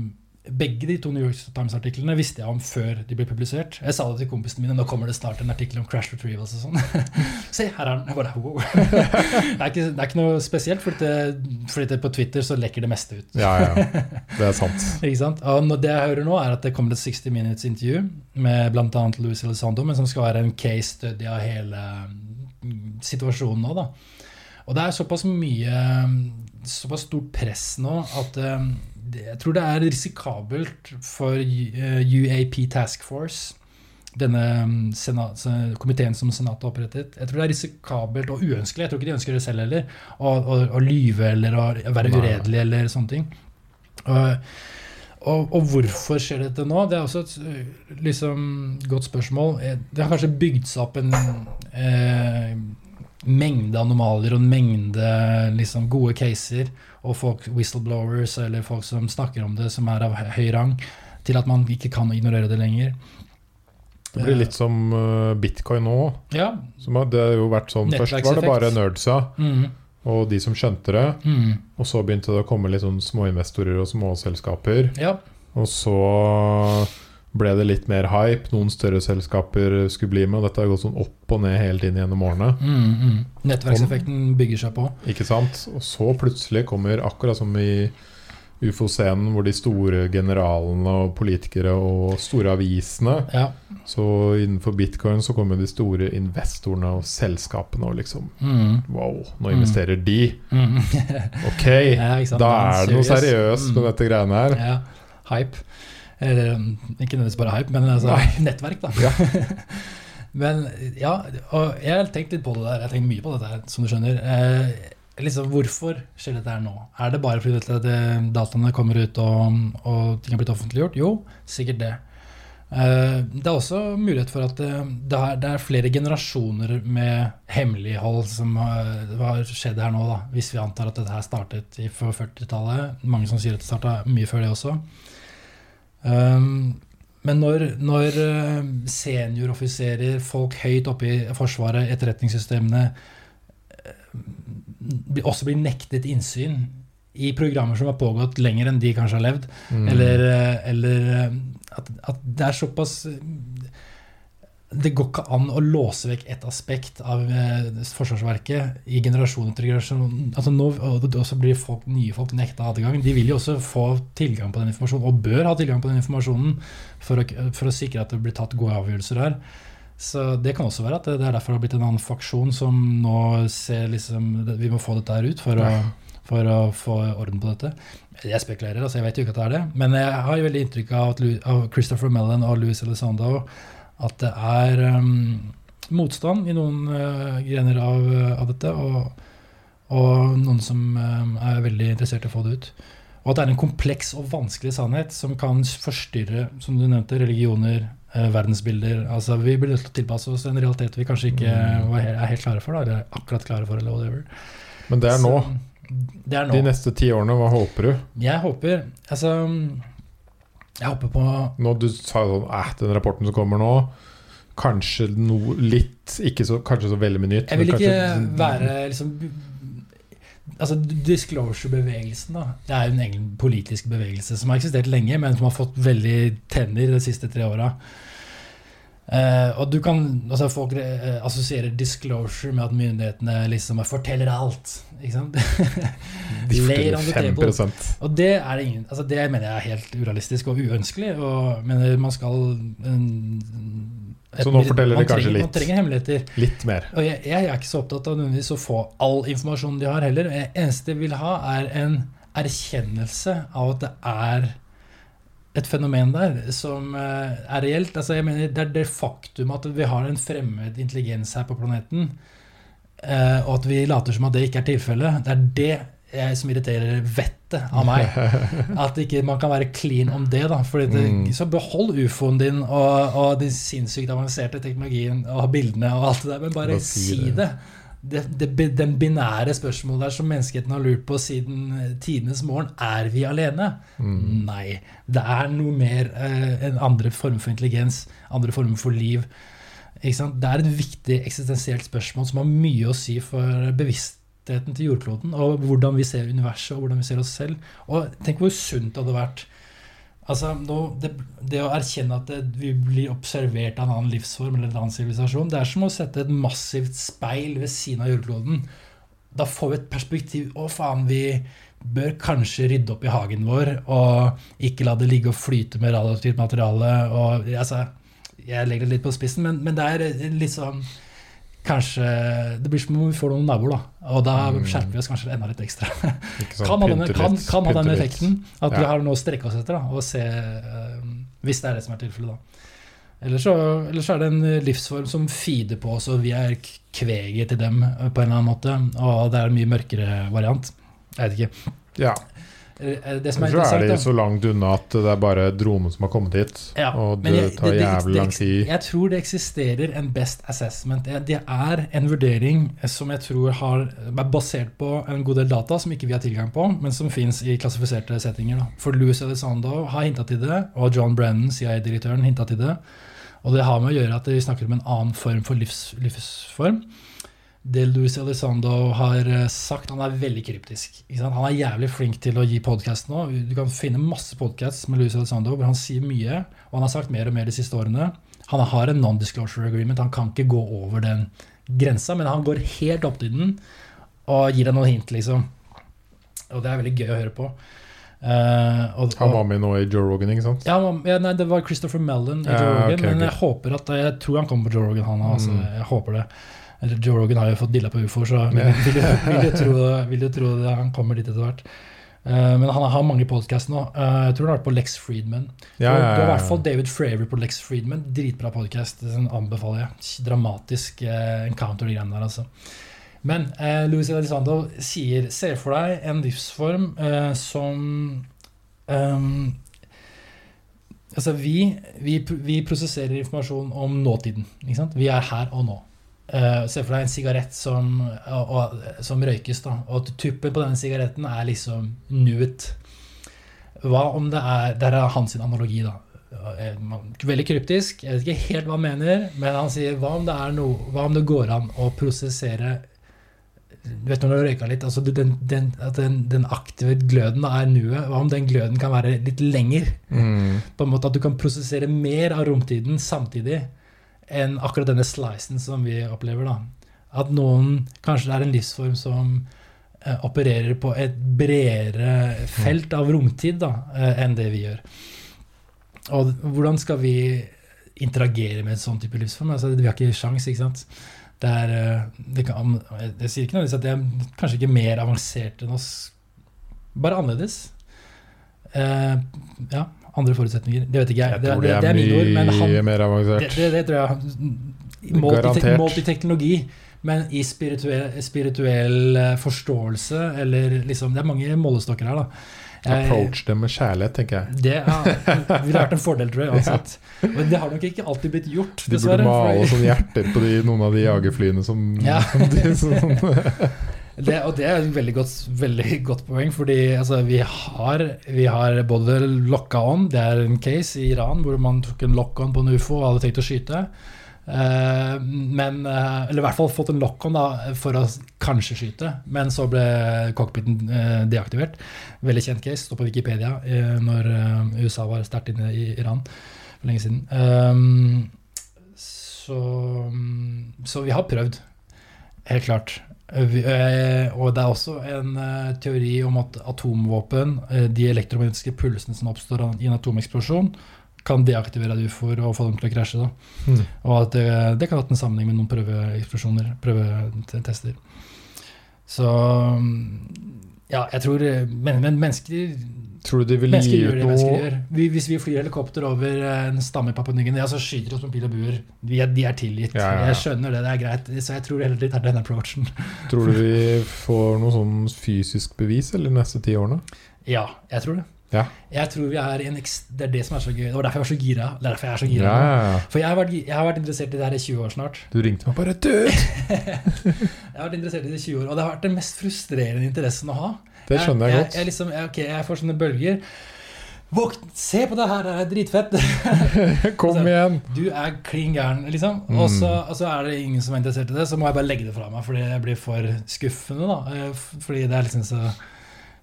begge de to New York Times-artiklene visste jeg om før de ble publisert. Jeg sa det til kompisene mine. Nå kommer det snart en artikkel om crash retrievals og sånn. Se, her er den. Bare, wow. det, er ikke, det er ikke noe spesielt, fordi, det, fordi det på Twitter så lekker det meste ut. Ja, ja. Det er sant. Ikke sant? Og det jeg hører nå, er at det kommer et 60 minutes-intervju med bl.a. Louis Elizondo, men som skal være en case study av hele mm, situasjonen nå. da. Og det er såpass mye Såpass stort press nå at det, jeg tror det er risikabelt for eh, UAP Task Force, denne mm, senat, komiteen som Senatet har opprettet. Jeg tror det er risikabelt og uønskelig, jeg tror ikke de ønsker det selv heller, å, å, å lyve eller å være uredelig eller sånne ting. Og, og, og hvorfor skjer dette nå? Det er også et øh, liksom, godt spørsmål. Eh, Det har kanskje bygd seg opp en eh, mengde anomalier og en mengde liksom, gode caser, og folk, whistleblowers eller folk som snakker om det, som er av høy rang, til at man ikke kan ignorere det lenger. Det blir litt som uh, bitcoin nå. Ja. Som det har jo vært sånn, Først var det bare nerdsa Mm, og de som skjønte det. mm, Og så begynte det å komme litt sånn småinvestorer og småselskaper. ja. Og så ble det litt mer hype. Noen større selskaper skulle bli med. Og dette har gått sånn opp og ned hele tiden gjennom årene. Mm, mm. Nettverkseffekten bygger seg på. Ikke sant? Og så plutselig kommer, akkurat som i ufo-scenen, hvor de store generalene og politikere og store avisene Ja. Så innenfor bitcoin så kommer de store investorene og selskapene og liksom Mm, Wow, nå Mm. investerer de! mm. Ok! Ja. Da er det noe seriøst med Mm. dette greiene her. Ja, hype. Eller ikke nødvendigvis bare hype, men altså, nettverk, da. men ja, og jeg har tenkt litt på det der. Jeg har tenkt mye på dette, her, som du skjønner. Eh, liksom, hvorfor skjer dette her nå? Er det bare fordi dette, det, dataene kommer ut og, og ting har blitt offentliggjort? Jo, sikkert det. Eh, Det er også mulighet for at det, det, er, er flere generasjoner med hemmelighold som har, har skjedd her nå, da, hvis vi antar at dette her startet i- på 40-tallet. Mange som sier at det starta mye før det også. Um, men når, når eh, senioroffiserer, folk høyt oppe i Forsvaret, etterretningssystemene, eh, også blir nektet innsyn i programmer som har pågått lenger enn de kanskje har levd, Mm. eller, eh, eller at, at det er såpass Det går ikke an å låse vekk et aspekt av eh, Forsvarsverket i generasjon etter generasjon. Altså nå, og det- og blir folk, nye folk nekta adgang. De vil jo også få tilgang på den informasjonen, og bør ha tilgang på den informasjonen for å, for å sikre at det blir tatt gode avgjørelser her. Så det kan også være at det, er derfor det har blitt en annen faksjon som nå ser liksom Vi må få dette her ut for å, for å få orden på dette. Jeg spekulerer, altså jeg vet jo ikke at det er det. Men jeg har jo veldig inntrykk av, at, av Christopher Mellon og Louis Elizondo at det er um, motstand i noen uh, grener av, av dette, og, og noen som um, er veldig interessert i å få det ut. Og at det er en kompleks og vanskelig sannhet som kan forstyrre, som du nevnte, religioner, uh, verdensbilder. Altså, vi blir nødt til å tilpasse oss en realitet vi kanskje ikke Mm. er helt klare for, da, eller akkurat klare for, eller whatever. Men det er nå. Så, det er nå. De neste ti årene, hva håper du? Jeg håper Altså Jeg håper på Nå Du sa jo sånn eh, den rapporten som kommer nå, kanskje noe litt Ikke så, kanskje så veldig mye nytt. Jeg vil ikke kanskje- være liksom Altså Disclosure-bevegelsen da Det er jo en egen politisk bevegelse som har eksistert lenge, men som har fått veldig tenner de siste tre åra. Eh, og du kan, altså Folk uh, assosierer disclosure med at myndighetene liksom forteller alt. Ikke sant? De forteller table. 5 Og det er ingen altså Det mener jeg er helt urealistisk og uønskelig. Og mener man skal en- et- Så nå forteller de kanskje trenger, litt. Man trenger hemmeligheter. Litt mer. Og jeg, jeg er ikke så opptatt av nødvendigvis å få all informasjonen de har heller. Det eneste jeg vil ha, er en erkjennelse av at det er et fenomen der som eh, er reelt. Altså, jeg mener, det er det faktum at vi har en fremmed intelligens her på planeten, eh, og at vi later som at det ikke er tilfellet. Det er det jeg, som irriterer vettet av meg. At ikke man kan være clean om det. da Fordi det, Mm. Så behold ufoen din og, og den sinnssykt avanserte teknologien og bildene og alt det der, men bare si det. Det. Det, den binære spørsmålet der som menneskeheten har lurt på siden eh, tidenes morgen, er vi alene? Mm. Nei. Det er noe mer eh, en andre former for intelligens, andre former for liv. Ikke sant? Det er et viktig eksistensielt spørsmål som har mye å si for bevisstheten til jordkloden, og hvordan vi ser universet og hvordan vi ser oss selv. Og tenk hvor sunt det hadde vært Altså, det, det å erkjenne at det, vi blir observert av en annen livsform eller en annen sivilisasjon, det er som å sette et massivt speil ved siden av jordkloden. Da får vi et perspektiv Å, faen, vi bør kanskje rydde opp i hagen vår og ikke la det ligge og flyte med radioaktivt materiale. Og, altså, jeg legger det litt på spissen, men, men det er litt sånn Kanskje Det blir som om vi får noen naboer, da. Og da Mm. skjerper vi oss kanskje enda litt ekstra. Sånn, kan ha den, kan, kan ha den effekten. At vi har noe å strekke oss etter, da, og se uh, Hvis det er det som er tilfellet, da. Ellers så, eller så er det en eh, livsform som feeder på oss, og vi er kveget til dem eh, på en eller annen måte. Og det er en mye mørkere variant. Jeg vet ikke. Ja. Eh, Det som er Så er de så langt unna at det er bare dronen som har kommet hit. Ja, og det jeg- tar det- jævlig lang tid. Jeg tror det eksisterer en best assessment. Det det er en vurdering som jeg tror har, er basert på en god del data som ikke vi har tilgang på, men som fins i klassifiserte settinger. Da. For Louis Elizondo har hinta til det, og John Brennan, CIA-direktøren, hinta til det. Og det har med å gjøre at vi snakker om en annen form for livs, livsform. Det Louis Elizondo har eh, sagt, han er veldig kryptisk. Han er jævlig flink til å gi podkast nå. Du kan finne masse podcasts med Louis Elizondo hvor han sier mye, og han har sagt mer og mer de siste årene. Han har en non-disclosure agreement, han kan ikke gå over den grensa, men han går helt opp til den og gir deg noen hint, liksom. Og det er veldig gøy å høre på. Uh, og, Han var med nå i Joe Rogan, ikke sant? ja, ja, nei, det var Christopher Mellon i Ja, Joe Rogan. Okay, Men jeg håper at Jeg tror han kommer på Joe Rogan, han altså, Mm. Jeg håper det. Eller Joe Rogan har jo fått dilla på ufo, så vil, vil, jo, vil, jo tro, vil jo tro det, han kommer dit etter hvert. Uh, men han har mange podkast nå. Uh, jeg tror han har vært på Lex Friedman. Ja, ja, ja, Du har i hvert fall. David Fravor på Lex Friedman. Dritbra podkast. Den anbefaler jeg. Dramatisk uh, encounter, de greiene der, altså. Men uh, Louis Elizondo sier Se for deg en livsform som um, Altså, vi, vi, vi prosesserer informasjon om nåtiden. Vi er her og nå. Eh, se for deg en sigarett som, og, og, som røykes, da. Og tuppen på denne sigaretten er liksom nuet. Hva om det er Der er hans analogi, da. Eh, Veldig kryptisk. Jeg vet ikke helt hva han mener, men han sier hva om det noe Hva om det går an å prosessere Du vet når du har røyka litt, altså den, den, den, den aktive gløden er nuet. Hva om den gløden kan være litt lenger? Mm. På en måte At du kan prosessere mer av romtiden samtidig enn akkurat denne slicen som vi opplever. da. At noen Kanskje det er en livsform som eh, opererer på et bredere felt av romtid da, eh, enn det vi gjør. Og hvordan skal vi interagere med en sånn type livsform? Altså, vi har ikke sjans, ikke sant? Det er, eh, det kan, jeg sier ikke nødvendigvis at det er kanskje ikke mer avansert enn oss, bare annerledes. Eh, ja, andre forutsetninger. Det vet ikke jeg. Jeg Det, det, det er mine ord, men han, mer det, avansert. det, det tror jeg Målt i, målt i teknologi. men i spirituell, spirituell eh, forståelse, eller liksom Det er mange målestokker her, da. Approach dem med kjærlighet, tenker jeg. det ja, ville vært en fordel, tror jeg. uansett. Men det har nok ikke alltid blitt gjort, De burde male sånne hjerter på de, noen av de jagerflyene som, Ja. som de, sånn. Det, og det er et veldig godt, veldig godt poeng, fordi altså, vi, har, vi har både lokka on, det er en case i Iran hvor man tok en lock on på en ufo og hadde tenkt å skyte. Eh, men eh, Eller i hvert fall fått en lock-on for å kanskje skyte. Men så ble cockpiten eh, deaktivert. Veldig kjent case. Står på Wikipedia eh, når eh, USA var sterkt inne i Iran for lenge siden. Um, så, så vi har prøvd. Helt klart. Eh, og det er også en eh, teori om at atomvåpen, eh, de elektromagnetiske pulsene som oppstår i en atomeksplosjon, kan deaktivere ufoer og få dem til å krasje. Mm. Og at det, det kan ha hatt en sammenheng med noen prøveeksplosjoner, prøvetester. Så ja, jeg tror Men, men mennesker Tror du de vil gi ut noe. Vi, hvis vi flyr helikopter over eh, en stamme i Papua Ny-Guinea, så skyter de oss med pil og buer. De er, de er tilgitt. Ja, ja, ja. Jeg skjønner det, det er greit. Så jeg tror heller de tar den approachen. Tror du vi får noe sånn fysisk bevis eller de neste ti årene? Ja, jeg tror det. Ja. Jeg tror vi er en Det er det som er så gøy. Det var derfor jeg var så gira. Det er derfor jeg er så gira. For jeg har, vært, jeg har vært interessert i det her i 20 år snart. Du ringte meg bare Du! Jeg har vært interessert i det i 20 år, og det har vært den mest frustrerende interessen å ha. Det skjønner jeg jeg, godt. jeg, liksom, ok, jeg får sånne bølger. Våkn, se på det her, det er dritfett! Kom Altså, igjen! Du er klin gæren, liksom. Mm. Og, så, og så er det ingen som er interessert i det. Så må jeg bare legge det fra meg fordi jeg blir for skuffende. da Eh, Fordi det er liksom så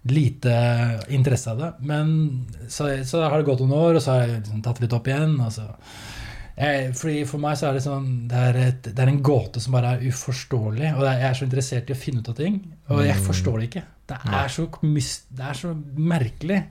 lite interesse av det. Men så, så har det gått noen år, og så har jeg liksom tatt litt opp igjen. Og så. Jeg, fordi For meg så er det sånn det er, et, det er en gåte som bare er uforståelig. Og jeg er så interessert i å finne ut av ting, og jeg forstår det ikke. Det er så, det er så merkelig.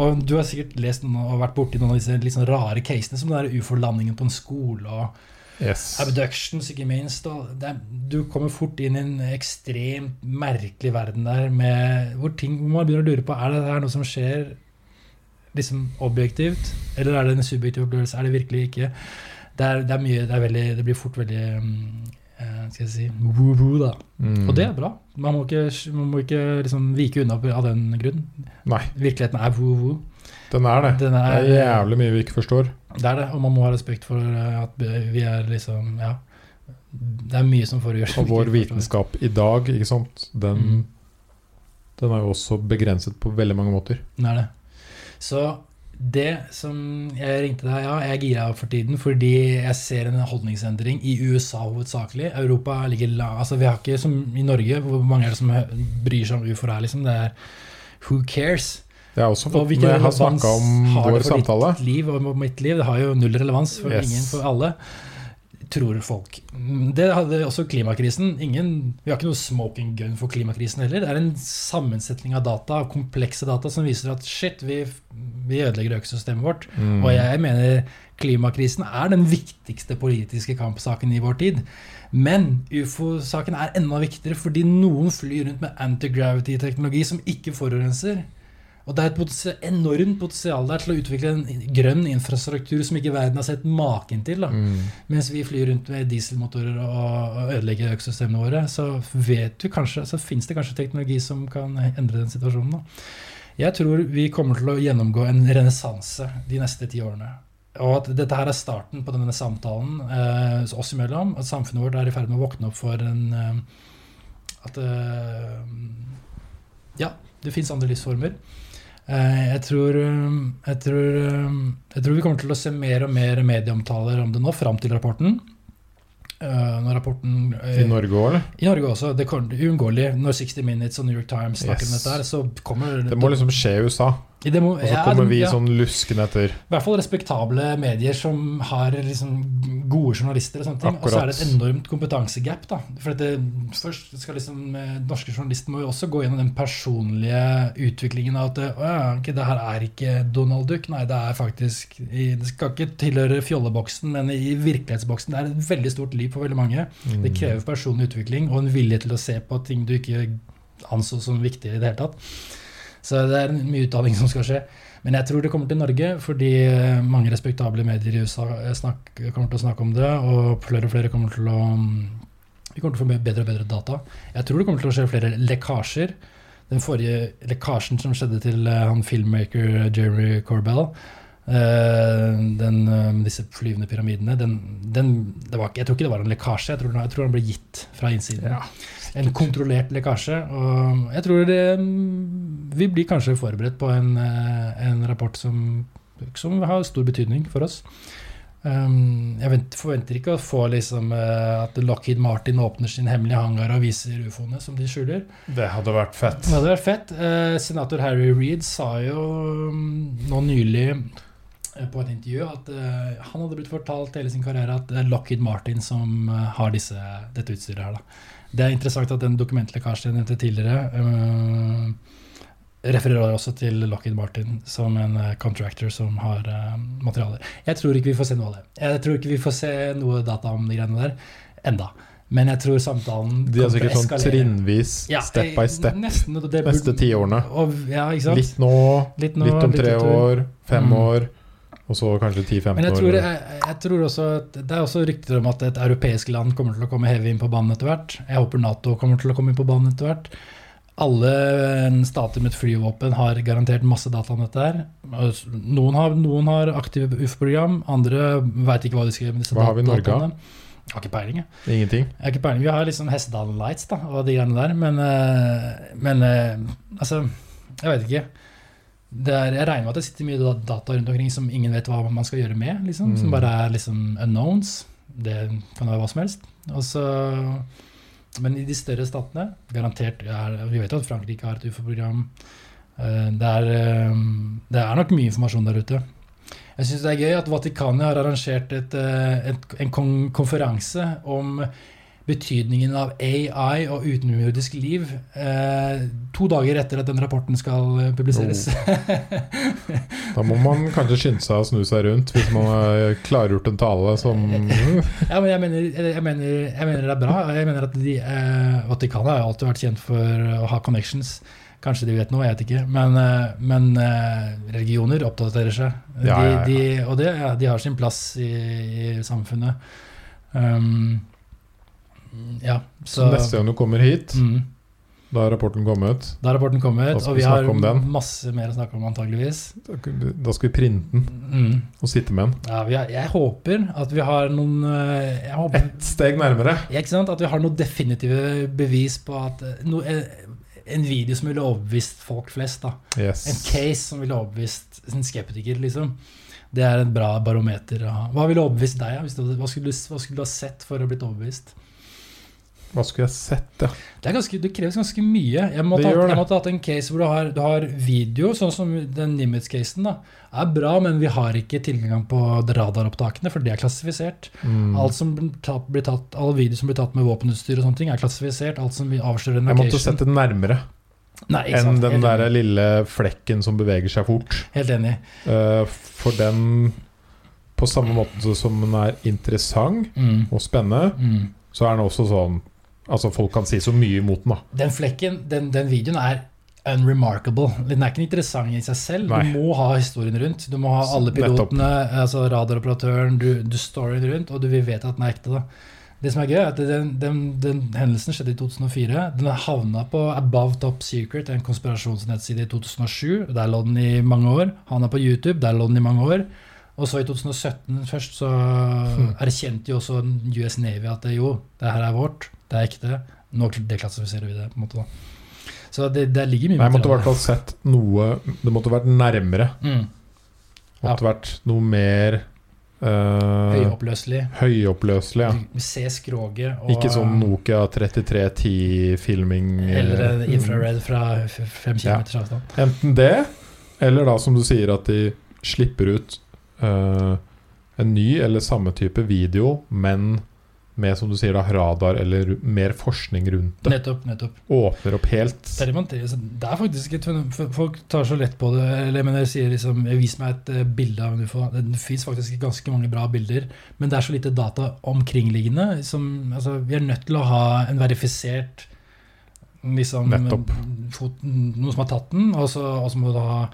Og du har sikkert lest noen og vært borti noen av disse litt sånn rare casene, som den ufo-landingen på en skole og Yes. abductions, ikke minst. Det du kommer fort inn i en ekstremt merkelig verden der med, hvor, ting, hvor man begynner å lure på er det her noe som skjer liksom objektivt, eller er det en subjektiv opplevelse? Er det virkelig ikke? Det, er, det, er mye, det, er veldig, det blir fort veldig um, eh, skal jeg si, woo-woo, da. Mm. Og det er bra. Man må ikke, man må ikke liksom vike unna av den grunn. Nei, Virkeligheten er woo-woo. den er det. Den er- Det er jævlig mye vi ikke forstår. Det er det, og man må ha respekt for eh, at vi er liksom Ja. Det er mye som foregår. Og vår vitenskap i dag, ikke sant, den, Mm. den er jo også begrenset på veldig mange måter. Det er det. Så det som jeg ringte deg, ja, jeg er gira for tiden fordi jeg ser en holdningsendring i USA hovedsakelig. Europa ligger la, altså Vi har ikke som i Norge, hvor mange er det som bryr seg om ufoer her, liksom. Det er who cares? Det er også Og fått med, har snakka om vår samtale. liv og mitt liv. Det har jo null relevans for Yes. ingen, for alle. Tror folk. Det hadde også klimakrisen. Ingen, vi har ikke noe smoking gun for klimakrisen heller. Det er en sammensetning av data, komplekse data, som viser at shit, vi, vi ødelegger økosystemet vårt. Mm. Og jeg mener klimakrisen er den viktigste politiske kampsaken i vår tid. Men ufo-saken er enda viktigere fordi noen flyr rundt med anti-gravity-teknologi som ikke forurenser. Og det er et enormt potensial der til å utvikle en grønn infrastruktur som ikke verden har sett maken til. Mm. Mens vi flyr rundt med dieselmotorer og, ødelegger økosystemene våre, så vet kanskje, så finnes det kanskje teknologi som kan endre den situasjonen. Da. Jeg tror vi kommer til å gjennomgå en renessanse de neste ti årene. Og at dette her er starten på denne samtalen eh, oss imellom. At samfunnet vårt er i ferd med å våkne opp for en eh, At eh, Ja, det fins andre livsformer. Eh, jeg, tror, eh, jeg, tror, eh, jeg tror vi kommer til å se mer og mer medieomtaler om det nå, fram til rapporten. Eh, når rapporten eh, I Norge òg, eller? i Norge også. Det er uunngåelig. Når 60 Minutes og New York Times snakker om dette, her, så kommer Det må liksom skje i USA, må, og så ja, kommer det- vi ja. sånn luskende etter. I hvert fall respektable medier som har liksom gode journalister og sånne ting. Og så er det et enormt kompetansegap. da. For det, først skal liksom eh, Norske journalister må jo også gå gjennom den personlige utviklingen av at å ja, okay, det her er ikke Donald Duck. Nei, det er faktisk Det skal ikke tilhøre fjolleboksen, men i virkelighetsboksen. Det er et veldig stort liv for veldig mange. Mm. Det krever personlig utvikling og en vilje til å se på ting du ikke anså som viktig i det hele tatt. Så det er mye utdanning som skal skje. Men jeg tror det kommer til Norge, fordi eh, mange respektable medier i USA eh, kommer til å snakke om det, og flere og flere kommer til å mm, Vi kommer til å få bedre og bedre data. Jeg tror det kommer til å skje flere lekkasjer. Den forrige lekkasjen som skjedde til eh, han filmmaker Jeremy Corbell, den, disse flyvende pyramidene, den, den, ikke- jeg tror ikke det var en lekkasje. Jeg tror, jeg tror den ble gitt fra innsiden. Ja. En kontrollert lekkasje. Og jeg tror det, vi blir kanskje forberedt på en, eh, en rapport som, som har stor betydning for oss. Um, jeg forventer ikke å få liksom, eh, at Lockheed Martin åpner sin hemmelige hangar og viser ufoene som de skjuler. Det hadde vært fett. Det hadde vært fett. Eh, senator Harry Reed sa jo um, nå nylig på et intervju at han hadde blitt fortalt hele sin karriere at det er Lockheed Martin som har disse, dette utstyret her. Da. Det er interessant at den dokumentlekkasjen jeg nevnte tidligere, eh, refererer også til Lockheed Martin som en eh, contractor som har eh, materialer. Jeg tror ikke vi får se noe av det. Jeg tror ikke vi får se noe data om de greiene der enda. Men jeg tror samtalen De er sikkert sånn trinnvis, Ja, step by step, Nesten, og neste tiårene. ti årene. Ja? Litt nå, Litt nå, litt om tre litt år, fem Mm. år, og så kanskje 10-15 Men jeg år. tror, jeg, jeg tror også Det er også rykter om at et europeisk land kommer til å komme heavy inn på banen etter hvert. Jeg håper Nato kommer til å komme inn på banen etter hvert. Alle eh, stater med et flyvåpen har garantert masse data om dette her. Noen har, noen har aktive UF-program, andre veit ikke hva de skal gjøre med disse dataene. Hva har vi i Norge, da? Jeg har ikke peiling. jeg. Ingenting. Jeg har ikke peiling. Vi har liksom Hestedalen Lights da, og de greiene der, men, eh, men eh, altså Jeg vet ikke. Det er, jeg regner med at det sitter mye data rundt omkring som ingen vet hva man skal gjøre med. Liksom, Som Mm. bare er liksom unknowns. Det kan være hva som helst. Også, men i de større statene, garantert er, Vi vet jo at Frankrike har et UFO-program. Eh, Det, er, eh, det er nok mye informasjon der ute. Jeg syns det er gøy at Vatikanet har arrangert et, eh, et, en konferanse om betydningen av AI og utenomjordisk liv eh, to dager etter at den rapporten skal publiseres. publiseres. Da må man kanskje skynde seg å snu seg rundt hvis man har klargjort en tale som ja, men jeg mener, jeg, mener, jeg mener det er bra. Jeg mener at de, eh, Vatikanet har alltid vært kjent for å ha connections. Kanskje de vet noe, jeg vet ikke. Men, eh, men eh, religioner oppdaterer seg. Ja, ja, ja. De, de, og det, de har sin plass i, i samfunnet. Um, ja, Så så neste gang du kommer hit, mm, da har rapporten kommet, Da har rapporten kommet, og vi vi har masse mer å snakke om antageligvis. da da skal vi printe den Mm. og sitte med den. Ja, vi har, jeg håper at vi har noen eh, håper, Ett steg nærmere. Ikke sant? At vi har noen definitive bevis på at eh, no, eh, En video som ville overbevist folk flest. da Yes. En case som ville overbevist en skeptiker, liksom. Det er et bra barometer. Hva ville overbevist deg? Hva, skulle hva skulle du ha sett for å ha blitt overbevist? Hva skulle jeg sett, ja? Det, ganske, det kreves ganske mye. Jeg måtte, ha, jeg måtte hatt en case hvor du har, du har video, sånn som den Nimitz-casen. da er bra, men vi har ikke tilgang på radaropptakene, for det er klassifisert. Mm. Alt som blir tatt, blir tatt, all video som blir tatt med våpenutstyr, og sånne ting er klassifisert. Alt som avslører en Jeg måtte location. sett det nærmere Nei, enn sant? den der enig. lille flekken som beveger seg fort. Helt enig. Uh, for den På samme måte som den er interessant Mm. og spennende, Mm. så er den også sånn Altså, folk kan si så mye imot den, da. Den flekken, den, den videoen er unremarkable. Den er ikke interessant i seg selv. Nei. Du må ha historien rundt. Du må ha alle pilotene, altså radaroperatøren, du, du storyen rundt, og du vil vite at den er ekte. da. Det som er gøy, er at den, den, den hendelsen skjedde i 2004. Den havna på Above Top Secret, en konspirasjonsnettside, i 2007. Der lå den i mange år. Havna på YouTube, der lå den i mange år. Og så i 2017 først så Hmm. erkjente jo også US Navy at det, jo, det her er vårt, det er ekte. Nå deklassifiserer vi det. på en måte da. Så det, det ligger mye Nei, jeg måtte i hvert fall sett noe Det måtte vært nærmere. Mm. Måtte vært noe mer uh, Høyoppløselig. høyoppløselig. Ja. Du ser skroget og Ikke sånn Nokia 3310-filming. Eller en infrared fra fem kilometers Ja. avstand. Enten det, eller da som du sier at de slipper ut uh, en ny eller samme type video, men med som du sier da radar eller mer forskning rundt det. Nettopp. nettopp. Åpner opp helt. Derimot, det er faktisk et Folk tar så lett på det. Eller men jeg sier liksom Vis meg et eh, bilde av en ufo. Det fins faktisk ganske mange bra bilder, men det er så lite data omkringliggende. Som, altså, vi er nødt til å ha en verifisert liksom, Fot, noen som har tatt den, og så og så må du ha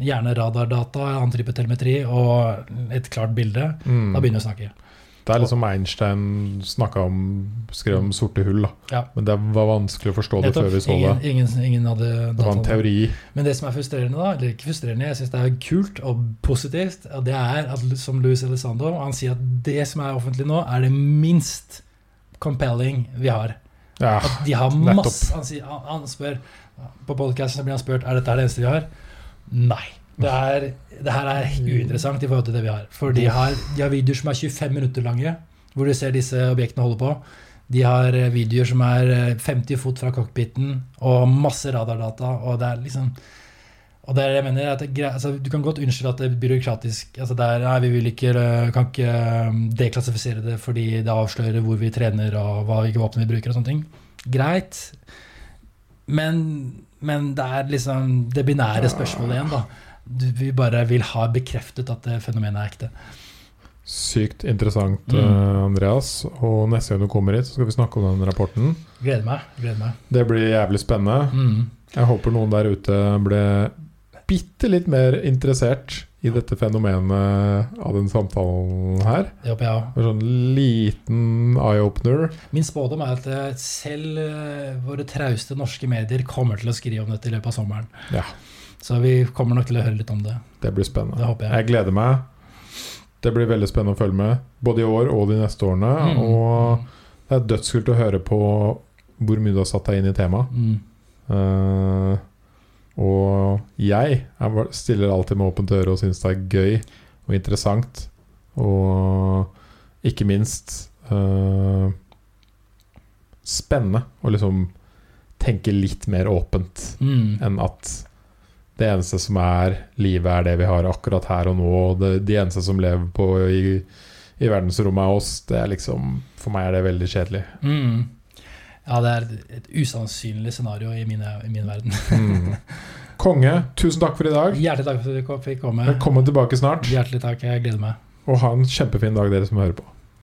gjerne radardata, annen type telemetri og et klart bilde. Mm. Da begynner vi å snakke. Det er liksom Einstein snakka om skrev om sorte hull, da. Ja. Men det var vanskelig å forstå det Nettopp. før vi så ingen, det. ingen, ingen hadde Det var en teori. Men det som er frustrerende, da, eller ikke frustrerende, jeg syns det er kult og positivt, og det er at som Luis Elizondo han sier at det som er offentlig nå, er det minst compelling vi har. Ja, At de har masse Han, sier, han, han spør På podkasten blir han spurt er dette det eneste vi har. Nei. Det, er, det her er uinteressant i forhold til det vi har. For de har, de har videoer som er 25 minutter lange, hvor du ser disse objektene holde på. De har eh, videoer som er eh, 50 fot fra cockpiten, og masse radardata. Og det er liksom og det er jeg mener, at det, altså, Du kan godt unnskylde at det er byråkratisk altså det er, Nei, vi vil ikke, eh, kan ikke eh, deklassifisere det fordi det avslører hvor vi trener og hva hvilke våpen vi bruker. og sånne ting. Greit. Men, men det er liksom det binære spørsmålet igjen. da. Vi bare vil ha bekreftet at det fenomenet er ekte. Sykt interessant, Mm. eh, Andreas. Og neste gang du kommer hit, så skal vi snakke om den rapporten. Gleder meg. gleder meg. Det blir jævlig spennende. Mm. Jeg håper noen der ute ble bitte litt mer interessert i dette fenomenet av den samtalen her. Det håper jeg òg. En sånn liten eye-opener. Min spådom er at eh, selv eh, våre trauste norske medier kommer til å skrive om dette i løpet av sommeren. Ja. Så vi kommer nok til å høre litt om det. Det blir spennende. Det jeg. Jeg gleder meg. Det blir veldig spennende å følge med, både i år og de neste årene. Mm. Og det er dødskult å høre på hvor mye du har satt deg inn i temaet. Mm. Uh, og jeg jeg, stiller alltid med åpent øre og syns det er gøy og interessant. Og ikke minst uh, spennende å liksom tenke litt mer åpent Mm. enn at det eneste som er livet, er det vi har akkurat her og nå. Og det, de eneste som lever på i, i verdensrommet, er oss. Det er liksom, for meg er det veldig kjedelig. Mm. Ja, det er et- usannsynlig scenario i, mine, i min verden. Mm. Konge, tusen takk for i dag. Hjertelig takk for at du fikk komme. Velkommen tilbake snart. Hjertelig takk, jeg gleder meg. Og ha en kjempefin dag, dere som hører på.